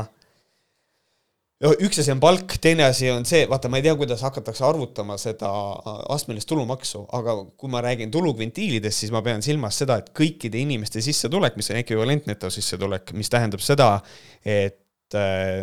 üks asi on palk, teine asi on see, vaata, ma ei tea, kuidas hakatakse arvutama seda astmelist tulumaksu, aga kui ma räägin tulukvintiilidest, siis ma pean silmas seda, et kõikide inimeste sissetulek, mis on ekvivalent netosissetulek, mis tähendab seda, et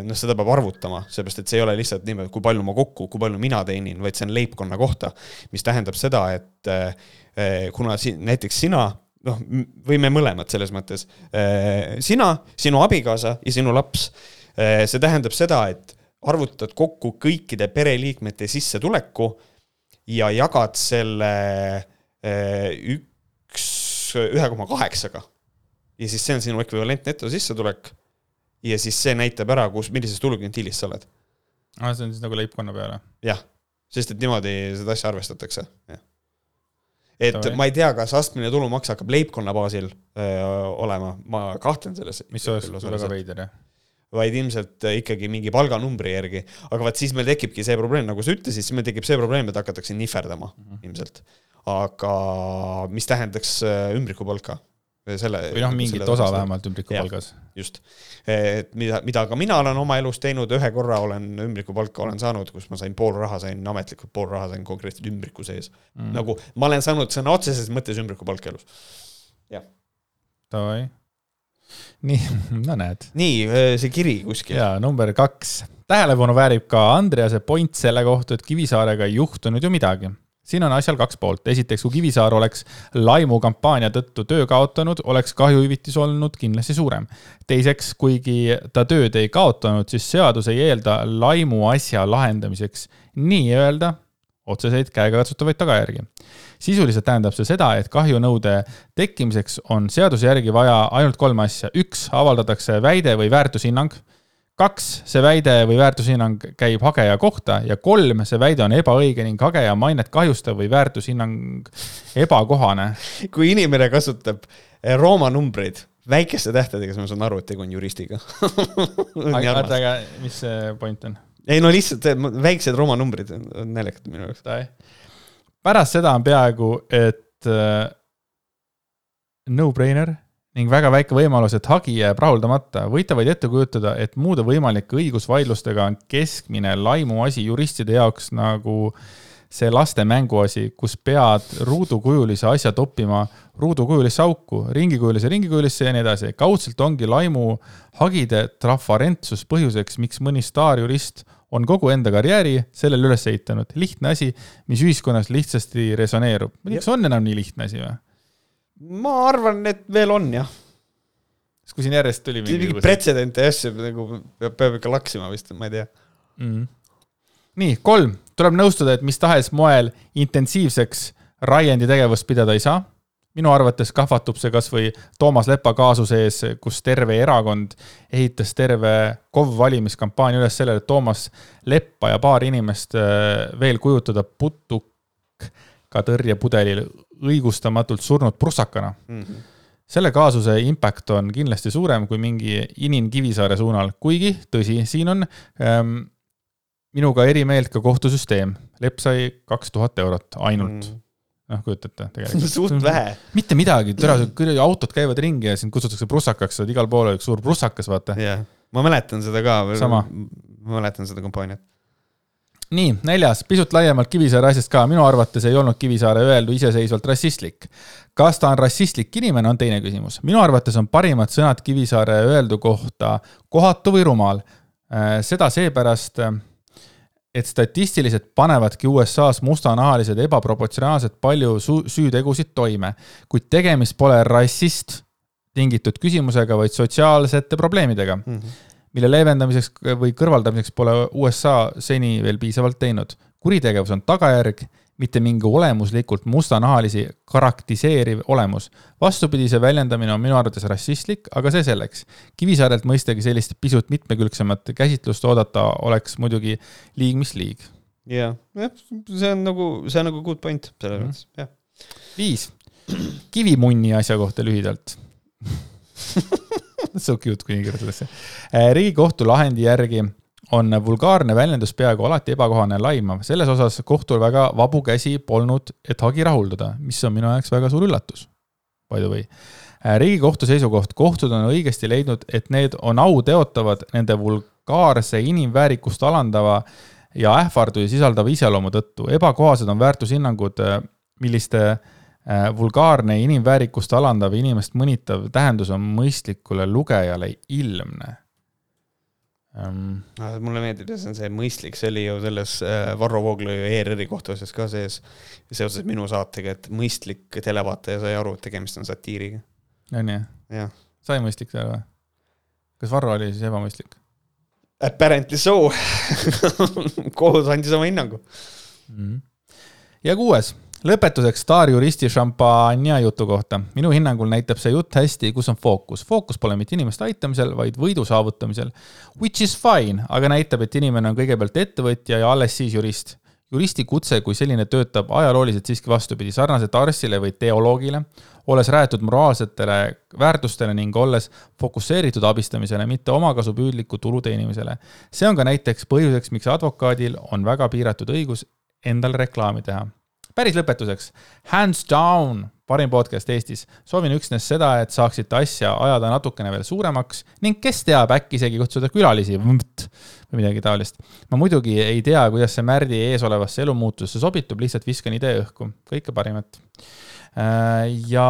noh, seda peab arvutama, seepärast et see ei ole lihtsalt niimoodi, kui palju ma kokku, kui palju mina teenin, vaid see on leibkonna kohta, mis tähendab seda, et eh, kuna siin näiteks sina noh, võime mõlemad selles mõttes. Äh, sina, sinu abikaasa ja sinu laps. Äh, see tähendab seda, et arvutad kokku kõikide pereliikmete sissetuleku ja jagad selle äh, üks, ühe koma kaheksaga. ja siis see on sinu ekvivalent netosissetulek. ja siis see näitab ära, kus, millises tulukvintiilis sa oled. aa, see on siis nagu leibkonna peale? jah, sest et niimoodi seda asja arvestatakse, jah et Tavai. ma ei tea, kas astmeline tulumaks hakkab leibkonna baasil öö, olema, ma kahtlen selles. mis oleks väga veider, jah vaid ilmselt ikkagi mingi palganumbri järgi. aga vaat siis meil tekibki see probleem, nagu sa ütlesid, siis meil tekib see probleem, et hakatakse nihverdama mm -hmm. ilmselt. aga mis tähendaks ümbrikupalka selle. või noh, mingit osa vastu. vähemalt ümbrikupalgas. just, et mida, mida ka mina olen oma elus teinud, ühe korra olen ümbrikupalka olen saanud, kus ma sain pool raha, sain ametlikult pool raha sain konkreetselt ümbriku sees mm.. nagu ma olen saanud sõna otseses mõttes ümbrikupalka elus, jah. Davai nii, no näed. nii, see kiri kuskil. jaa, number kaks. tähelepanu väärib ka Andrease point selle kohta, et Kivisaarega ei juhtunud ju midagi siin on asjal kaks poolt, esiteks, kui Kivisaar oleks laimukampaania tõttu töö kaotanud, oleks kahjuhüvitis olnud kindlasti suurem. teiseks, kuigi ta tööd ei kaotanud, siis seadus ei eelda laimu asja lahendamiseks nii-öelda otseseid käegakatsutavaid tagajärgi. sisuliselt tähendab see seda, et kahjunõude tekkimiseks on seaduse järgi vaja ainult kolme asja. üks, avaldatakse väide või väärtushinnang. Kaks, see väide või väärtushinnang käib hageja kohta ja kolm, see väide on ebaõige ning hageja mainet kahjustav või väärtushinnang ebakohane. kui inimene kasutab eh, Rooma numbreid väikeste tähtedega, siis ma saan aru, et tegu on juristiga aga aga mis see point on? ei no lihtsalt väiksed Rooma numbrid on naljakad minu jaoks. pärast seda on peaaegu, et uh, no-brainer ning väga väike võimalus, et hagi jääb rahuldamata. võite vaid ette kujutada, et muude võimalike õigusvaidlustega on keskmine laimuasi juristide jaoks nagu see laste mänguasi, kus pead ruudukujulise asja toppima ruudukujulisse auku, ringikujulise ringikujulisse ja nii edasi. kaudselt ongi laimu hagide trafarentsus põhjuseks, miks mõni staarjurist on kogu enda karjääri sellele üles ehitanud. lihtne asi, mis ühiskonnas lihtsasti resoneerub. kas on enam nii lihtne asi või? Ma arvan, et veel on jah. sest kui siin järjest tuli mingi, mingi pretsedente ja asju nagu peab, peab ikka laksima vist, ma ei tea. Mm.. nii, kolm, tuleb nõustuda, et mis tahes moel intensiivseks Ryendi tegevust pidada ei saa. Minu arvates kahvatub see kasvõi Toomas Lepa kaasuse ees, kus terve erakond ehitas terve KOV valimiskampaania üles sellele, et Toomas Leppa ja paar inimest äh, veel kujutada putuka tõrjepudelil õigustamatult surnud prussakana mm. -hmm selle kaasuse impact on kindlasti suurem kui mingi inin Kivisaare suunal, kuigi tõsi, siin on ähm, minuga eri meelt ka kohtusüsteem. Lepp sai kaks tuhat eurot ainult mm noh, kujutate tegelikult. suht vähe. mitte midagi, tere, autod käivad ringi ja sind kutsutakse prussakaks, sa oled igal pool üks suur prussakas, vaata. yeah., ma mäletan seda ka. ma mäletan seda kampaaniat. Nii, neljas, pisut laiemalt Kivisaare asjast ka, minu arvates ei olnud Kivisaare öeldu iseseisvalt rassistlik. kas ta on rassistlik inimene, on teine küsimus. minu arvates on parimad sõnad Kivisaare öeldu kohta kohatu või rumal. Äh, seda seepärast et statistiliselt panevadki USA-s mustanahalised ebaproportsionaalselt palju süütegusid toime, kuid tegemist pole rassist tingitud küsimusega, vaid sotsiaalsete probleemidega mm, -hmm. Mille leevendamiseks või kõrvaldamiseks pole USA seni veel piisavalt teinud. kuritegevus on tagajärg mitte mingi olemuslikult mustanahalisi karaktiseeriv olemus. vastupidise väljendamine on minu arvates rassistlik, aga see selleks. Kivisaarelt mõistagi sellist pisut mitmekülgsemat käsitlust oodata oleks muidugi liig mis liig. jah, jah, see on nagu, see on nagu good point selles mõttes mm jah. viis, kivimunni asja kohta lühidalt So cute, kui nii kirjutatakse. riigikohtu lahendi järgi on vulgaarne väljendus peaaegu alati ebakohane ja laimav. selles osas kohtul väga vabu käsi polnud, et hagi rahuldada, mis on minu jaoks väga suur üllatus. By the way. Äh, riigikohtu seisukoht, kohtud on õigesti leidnud, et need on au teotavad nende vulgaarse inimväärikust alandava ja ähvardusi sisaldava iseloomu tõttu. ebakohased on väärtushinnangud, äh, milliste äh, vulgaarne inimväärikust alandav, inimest mõnitav tähendus on mõistlikule lugejale ilmne um,. mulle meeldib ja see on see mõistlik, see oli ju selles äh, Varro Vooglaiu ERR-i kohtuasjas ka sees, seoses minu saatega, et mõistlik televaataja sai aru, et tegemist on satiiriga. on ju? sai mõistlik seal või? kas Varro oli siis ebamõistlik? Apparently so kohus andis oma hinnangu mm. -hmm. ja kuues lõpetuseks staarjuristi šampanja jutu kohta. minu hinnangul näitab see jutt hästi, kus on fookus. fookus pole mitte inimeste aitamisel, vaid võidu saavutamisel. Which is fine, aga näitab, et inimene on kõigepealt ettevõtja ja alles siis jurist. juristi kutse kui selline töötab ajalooliselt siiski vastupidi, sarnaselt arstile või teoloogile, olles rajatud moraalsetele väärtustele ning olles fokusseeritud abistamisele, mitte omakasupüüdliku tulu teenimisele. see on ka näiteks põhjuseks, miks advokaadil on väga piiratud õigus endale reklaami teha päris lõpetuseks, hands down, parim podcast Eestis. soovin üksnes seda, et saaksite asja ajada natukene veel suuremaks ning kes teab, äkki isegi kutsuda külalisi või midagi taolist. ma muidugi ei tea, kuidas see Märdi eesolevasse elumuutusesse sobitub, lihtsalt viskan idee õhku. kõike parimat äh, ja.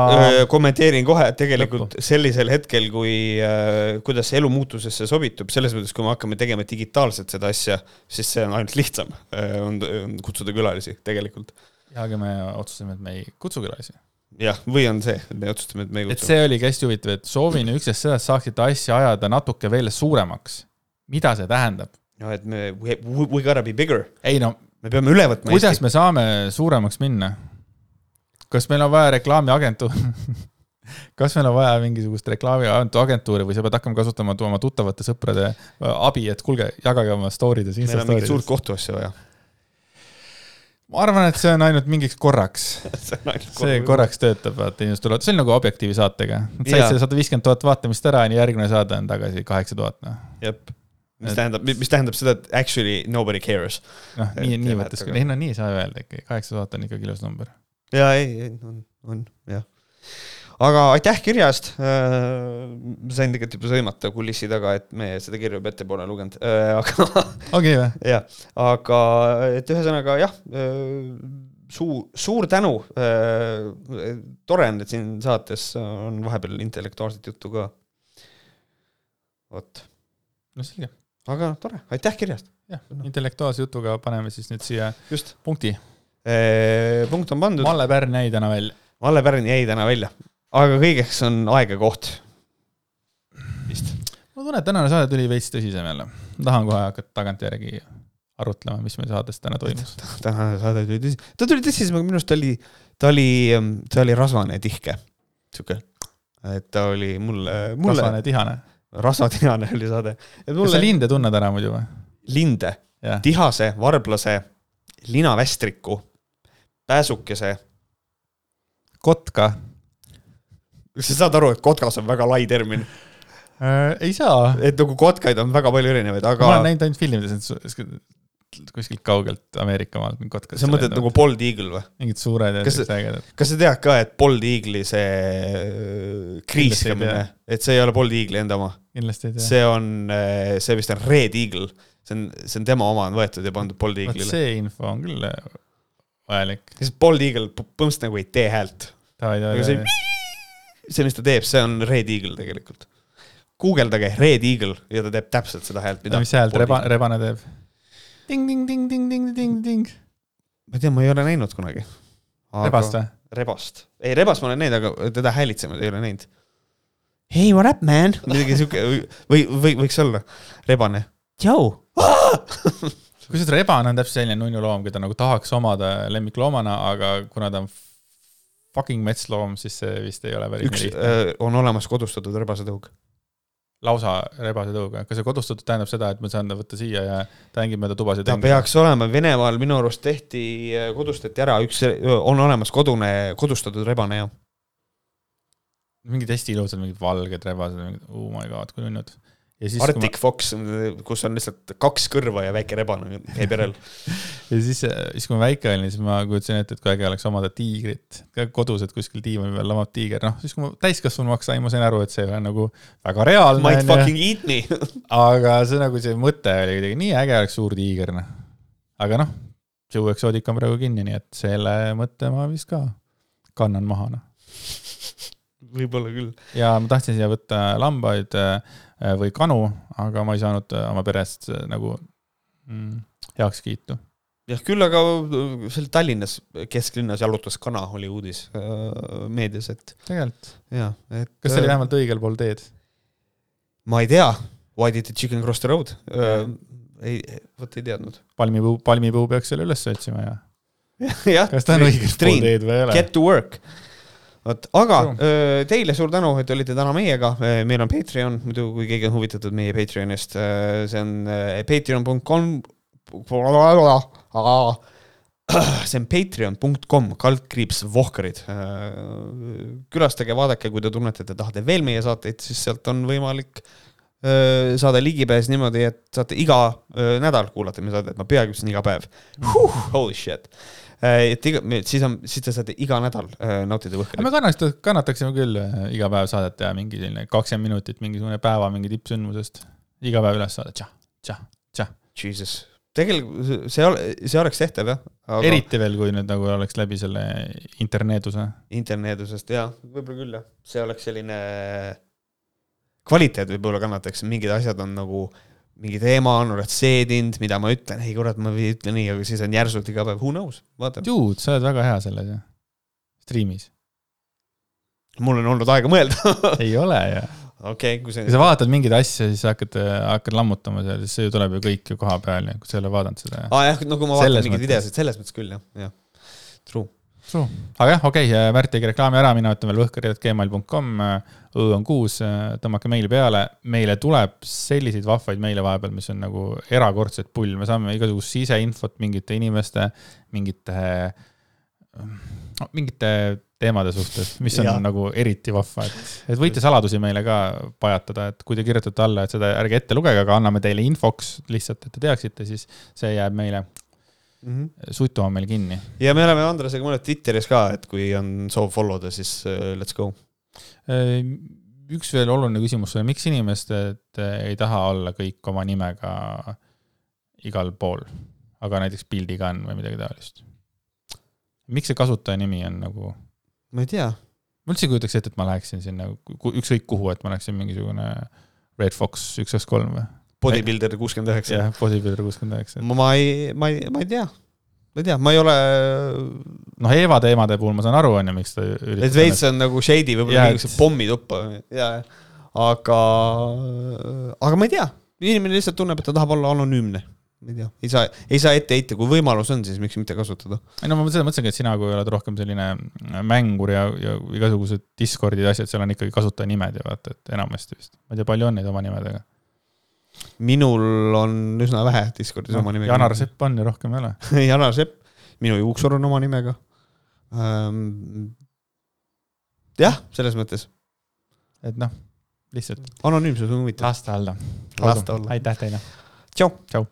kommenteerin kohe, et tegelikult lõppu. sellisel hetkel, kui äh,, kuidas see elumuutusesse sobitub, selles mõttes, kui me hakkame tegema digitaalselt seda asja, siis see on ainult lihtsam äh,, on kutsuda külalisi tegelikult ja aga me otsustasime, et me ei kutsu külalisi. jah, või on see, et me otsustame, et me ei et kutsu. see oligi hästi huvitav, et soovin üksnes seda, et saaksite asja ajada natuke veel suuremaks. mida see tähendab? no et me, we, gotta be bigger, ei no me peame üle võtma kuidas me saame suuremaks minna? kas meil on vaja reklaamiagentuur? kas meil on vaja mingisugust reklaamiagentuuri või sa pead hakkama kasutama oma tuttavate sõprade abi, et kuulge, jagage oma story des, meil on mingit suurt kohtuasja vaja. Ma arvan, et see on ainult mingiks korraks. see korraks töötab, vaata inimesed tulevad, see on nagu Objektiivi saatega. said Jaa. selle sada viiskümmend tuhat vaatamist ära ja järgmine saade on tagasi kaheksa tuhat, noh. jep, mis Et- tähendab, mis tähendab seda, et actually nobody cares. noh, nii, nii mõttes küll, ei no nii ei saa öelda ikkagi, kaheksa tuhat on ikkagi ilus number. ja ei, ei on, on jah. Aga aitäh kirja eest. ma sain tegelikult juba sõimata kulissi taga, et me seda kirja juba ette pole lugenud, aga okei või? jah, aga et ühesõnaga jah, suu-, suur tänu. tore on, et siin saates on vahepeal intellektuaalset juttu ka. vot, no selge, aga tore, aitäh kirja eest, jah, intellektuaalse jutuga paneme siis nüüd siia just. punkti. punkt on pandud, Malle Pärn jäi täna välja. Malle Pärn jäi täna välja, aga kõigeks on aeg ja koht. vist. ma tunnen, et tänane saade tuli veits tõsisem jälle. tahan kohe hakata tagantjärgi arutlema, mis meil saates täna toimus. tänane saade tuli tõsi, ta tuli tõsisem, aga minu arust ta oli, ta oli, ta oli rasvane ja tihke. sihuke, et ta oli mulle, mulle, rasvane, tihane. rasvatihane oli saade. kas sa linde tunned ära muidu või? linde, tihase, varblase, linavästriku, pääsukese. kotka kas sa saad aru, et kotkas on väga lai termin, äh,. ei saa. et nagu kotkaid on väga palju erinevaid, ma aga olen näinud ainult filmides, et kuskilt kaugelt Ameerika maalt kotkad. sa mõtled nagu Bold Eagle või? mingid suured ja siuksed ägedad. kas sa tead ka, et Bold Eagle'i see äh, kriiskamine et see ei ole Bold Eagle'i enda oma, kindlasti ei tea. see on, see vist on Red Eagle, see on, see on tema oma on võetud ja pandud Bold Eagle'ile. see info on küll äh, vajalik. sest Bold Eagle põhimõtteliselt nagu ei tee häält. davai, Aga davai, see- davai. see, mis ta teeb, see on Red Eagle tegelikult. guugeldage Red Eagle ja ta teeb täpselt seda häält, mida. mis häält reba, rebane teeb? ting-ting-ting-ting-ting-ting-ting. ma ei tea, ma ei ole näinud kunagi. rebast või? rebast, ei rebast ma olen näinud, aga teda häälitsemas ei ole näinud. Hey, what up, man? midagi siuke või, või võiks olla rebane. Tšau. kusjuures rebane on täpselt selline nunnuloom, keda nagu tahaks omada lemmikloomana, aga kuna ta on fucking metsloom, siis see vist ei ole päris üks nii lihtne. äh, on olemas kodustatud rebasetõug. lausa rebasetõuga, kas see kodustatud tähendab seda, et ma saan ta võtta siia ja ta hängib mööda tubasid? ta peaks olema, Venemaal minu arust tehti, kodustati ära üks, on olemas kodune, kodustatud rebane ja mingid hästi ilusad, mingid valged rebased, mingid oh my god, kui nunnud. siis, Arctic Fox, kus on lihtsalt kaks kõrva ja väike rebane käib järel. ja siis, siis kui ma väike olin, siis ma kujutasin ette, et kui äge oleks omada tiigrit. kodus, et kuskil diivani peal lamab tiiger, noh, siis kui ma täiskasvanumaks sain, ma sain aru, et see ei ole nagu väga reaalne Might. fucking eat me. aga see nagu see mõte oli kuidagi nii äge oleks suur tiiger, noh. aga noh, Joe Exotic on praegu kinni, nii et selle mõtte ma vist ka kannan maha, noh. võib-olla küll. ja ma tahtsin siia võtta lambaid äh, või kanu, aga ma ei saanud äh, oma perest äh, nagu mm, heakskiitu. jah, küll aga seal Tallinnas kesklinnas jalutas kana, oli uudis äh, meedias, et tegelikult, jaa, et. kas see oli vähemalt õigel pool teed? ma ei tea, why did the chicken cross the road äh,? ei, vot ei teadnud. palmipuu, palmipuu peaks selle üles otsima ja jah, kas ta on õigel pool teed või ei ole? Get to work. vot, aga öö, teile suur tänu, et olite täna meiega, meil on Patreon, muidu kui keegi on huvitatud meie Patreonist, see on patreon.com, see on patreon.com kaldkriips Vohkarid. külastage, vaadake, kui te tunnete, et te tahate veel meie saateid, siis sealt on võimalik saada ligipääs niimoodi, et saate iga öö, nädal kuulata meie saadet, ma peaaegu ütlesin iga päev huh,. Holy shit. Et iga, siis on, siis te saate iga nädal öö, nautida aga Võhkarit me. kannaks, kannataksime küll äh, iga päev saadet teha mingi selline kakskümmend minutit mingisugune päeva mingi tippsündmusest. iga päev üles saada, tšah, tšah, tšah. Jesus, tegelikult see, see oleks tehtav jah, aga Eri... eriti veel, kui nüüd nagu oleks läbi selle interneeduse. interneedusest jaa, võib-olla küll jah, see oleks selline kvaliteet võib-olla kannataks, mingid asjad on nagu mingi teema on, oled seedinud, mida ma ütlen, ei kurat, ma ei ütle nii, aga siis on järsult iga päev, who knows, vaatame. dude, sa oled väga hea selles ju, striimis. mul on olnud aega mõelda ei ole ju. okei okay,, kui see. kui sa vaatad mingeid asju, siis hakkad, hakkad lammutama seal, siis see ju tuleb ju kõik ju koha peal, kui sa ei ole vaadanud seda. aa ah, jah, no kui ma vaatan mingeid videosid, selles mõttes küll jah, jah, true True. aga jah, okei okay,, Märt tegi reklaami ära, mina ütlen veel võhkari.gmail.com, õ on kuus, tõmmake meili peale. meile tuleb selliseid vahvaid meile vahepeal, mis on nagu erakordselt pull, me saame igasugust siseinfot mingite inimeste, mingite, mingite teemade suhtes, mis on ja. nagu eriti vahva, et, et võite saladusi meile ka pajatada, et kui te kirjutate alla, et seda ärge ette lugege, aga anname teile infoks lihtsalt, et te teaksite, siis see jääb meile mm -hmm. sutu on meil kinni. ja me oleme Andresega mõelnud Twitteris ka, et kui on soov follow da, siis uh, let's go. Äh, üks veel oluline küsimus, miks inimesed ei taha olla kõik oma nimega igal pool, aga näiteks pildiga on või midagi taolist? miks see kasutaja nimi on nagu? ma ei tea. ma üldse ei kujutaks ette, et ma läheksin sinna ükskõik kuhu, et ma läheksin mingisugune Red Fox üks, kaks, kolm või? Bodybuilder kuuskümmend üheksa. jah, Bodybuilder kuuskümmend üheksa. ma ei, ma ei, ma ei tea. ma ei tea, ma ei ole. noh, Eeva teemade puhul ma saan aru, on ju, miks ta üritab. et veits on nagu shady, võib-olla mingisuguse et... pommituppa ja, aga, aga ma ei tea, inimene lihtsalt tunneb, et ta tahab olla anonüümne ma ei tea, ei saa, ei saa ette heita, kui võimalus on, siis miks mitte kasutada. ei no ma seda mõtlesingi, et sina, kui oled rohkem selline mängur ja, ja igasugused Discordid ja asjad, seal on ikkagi kasutajanimed ja vaata, et enamasti vist. ma ei tea, palju on neid oma nimedega minul on üsna vähe Discordis no, oma nimega. Janar Sepp on ja rohkem ei ole Janar Sepp, minu juuksur on oma nimega ähm,. jah, selles mõttes. et noh, lihtsalt. anonüümsus on huvitav. las ta olla. aitäh teile. tšau. tšau.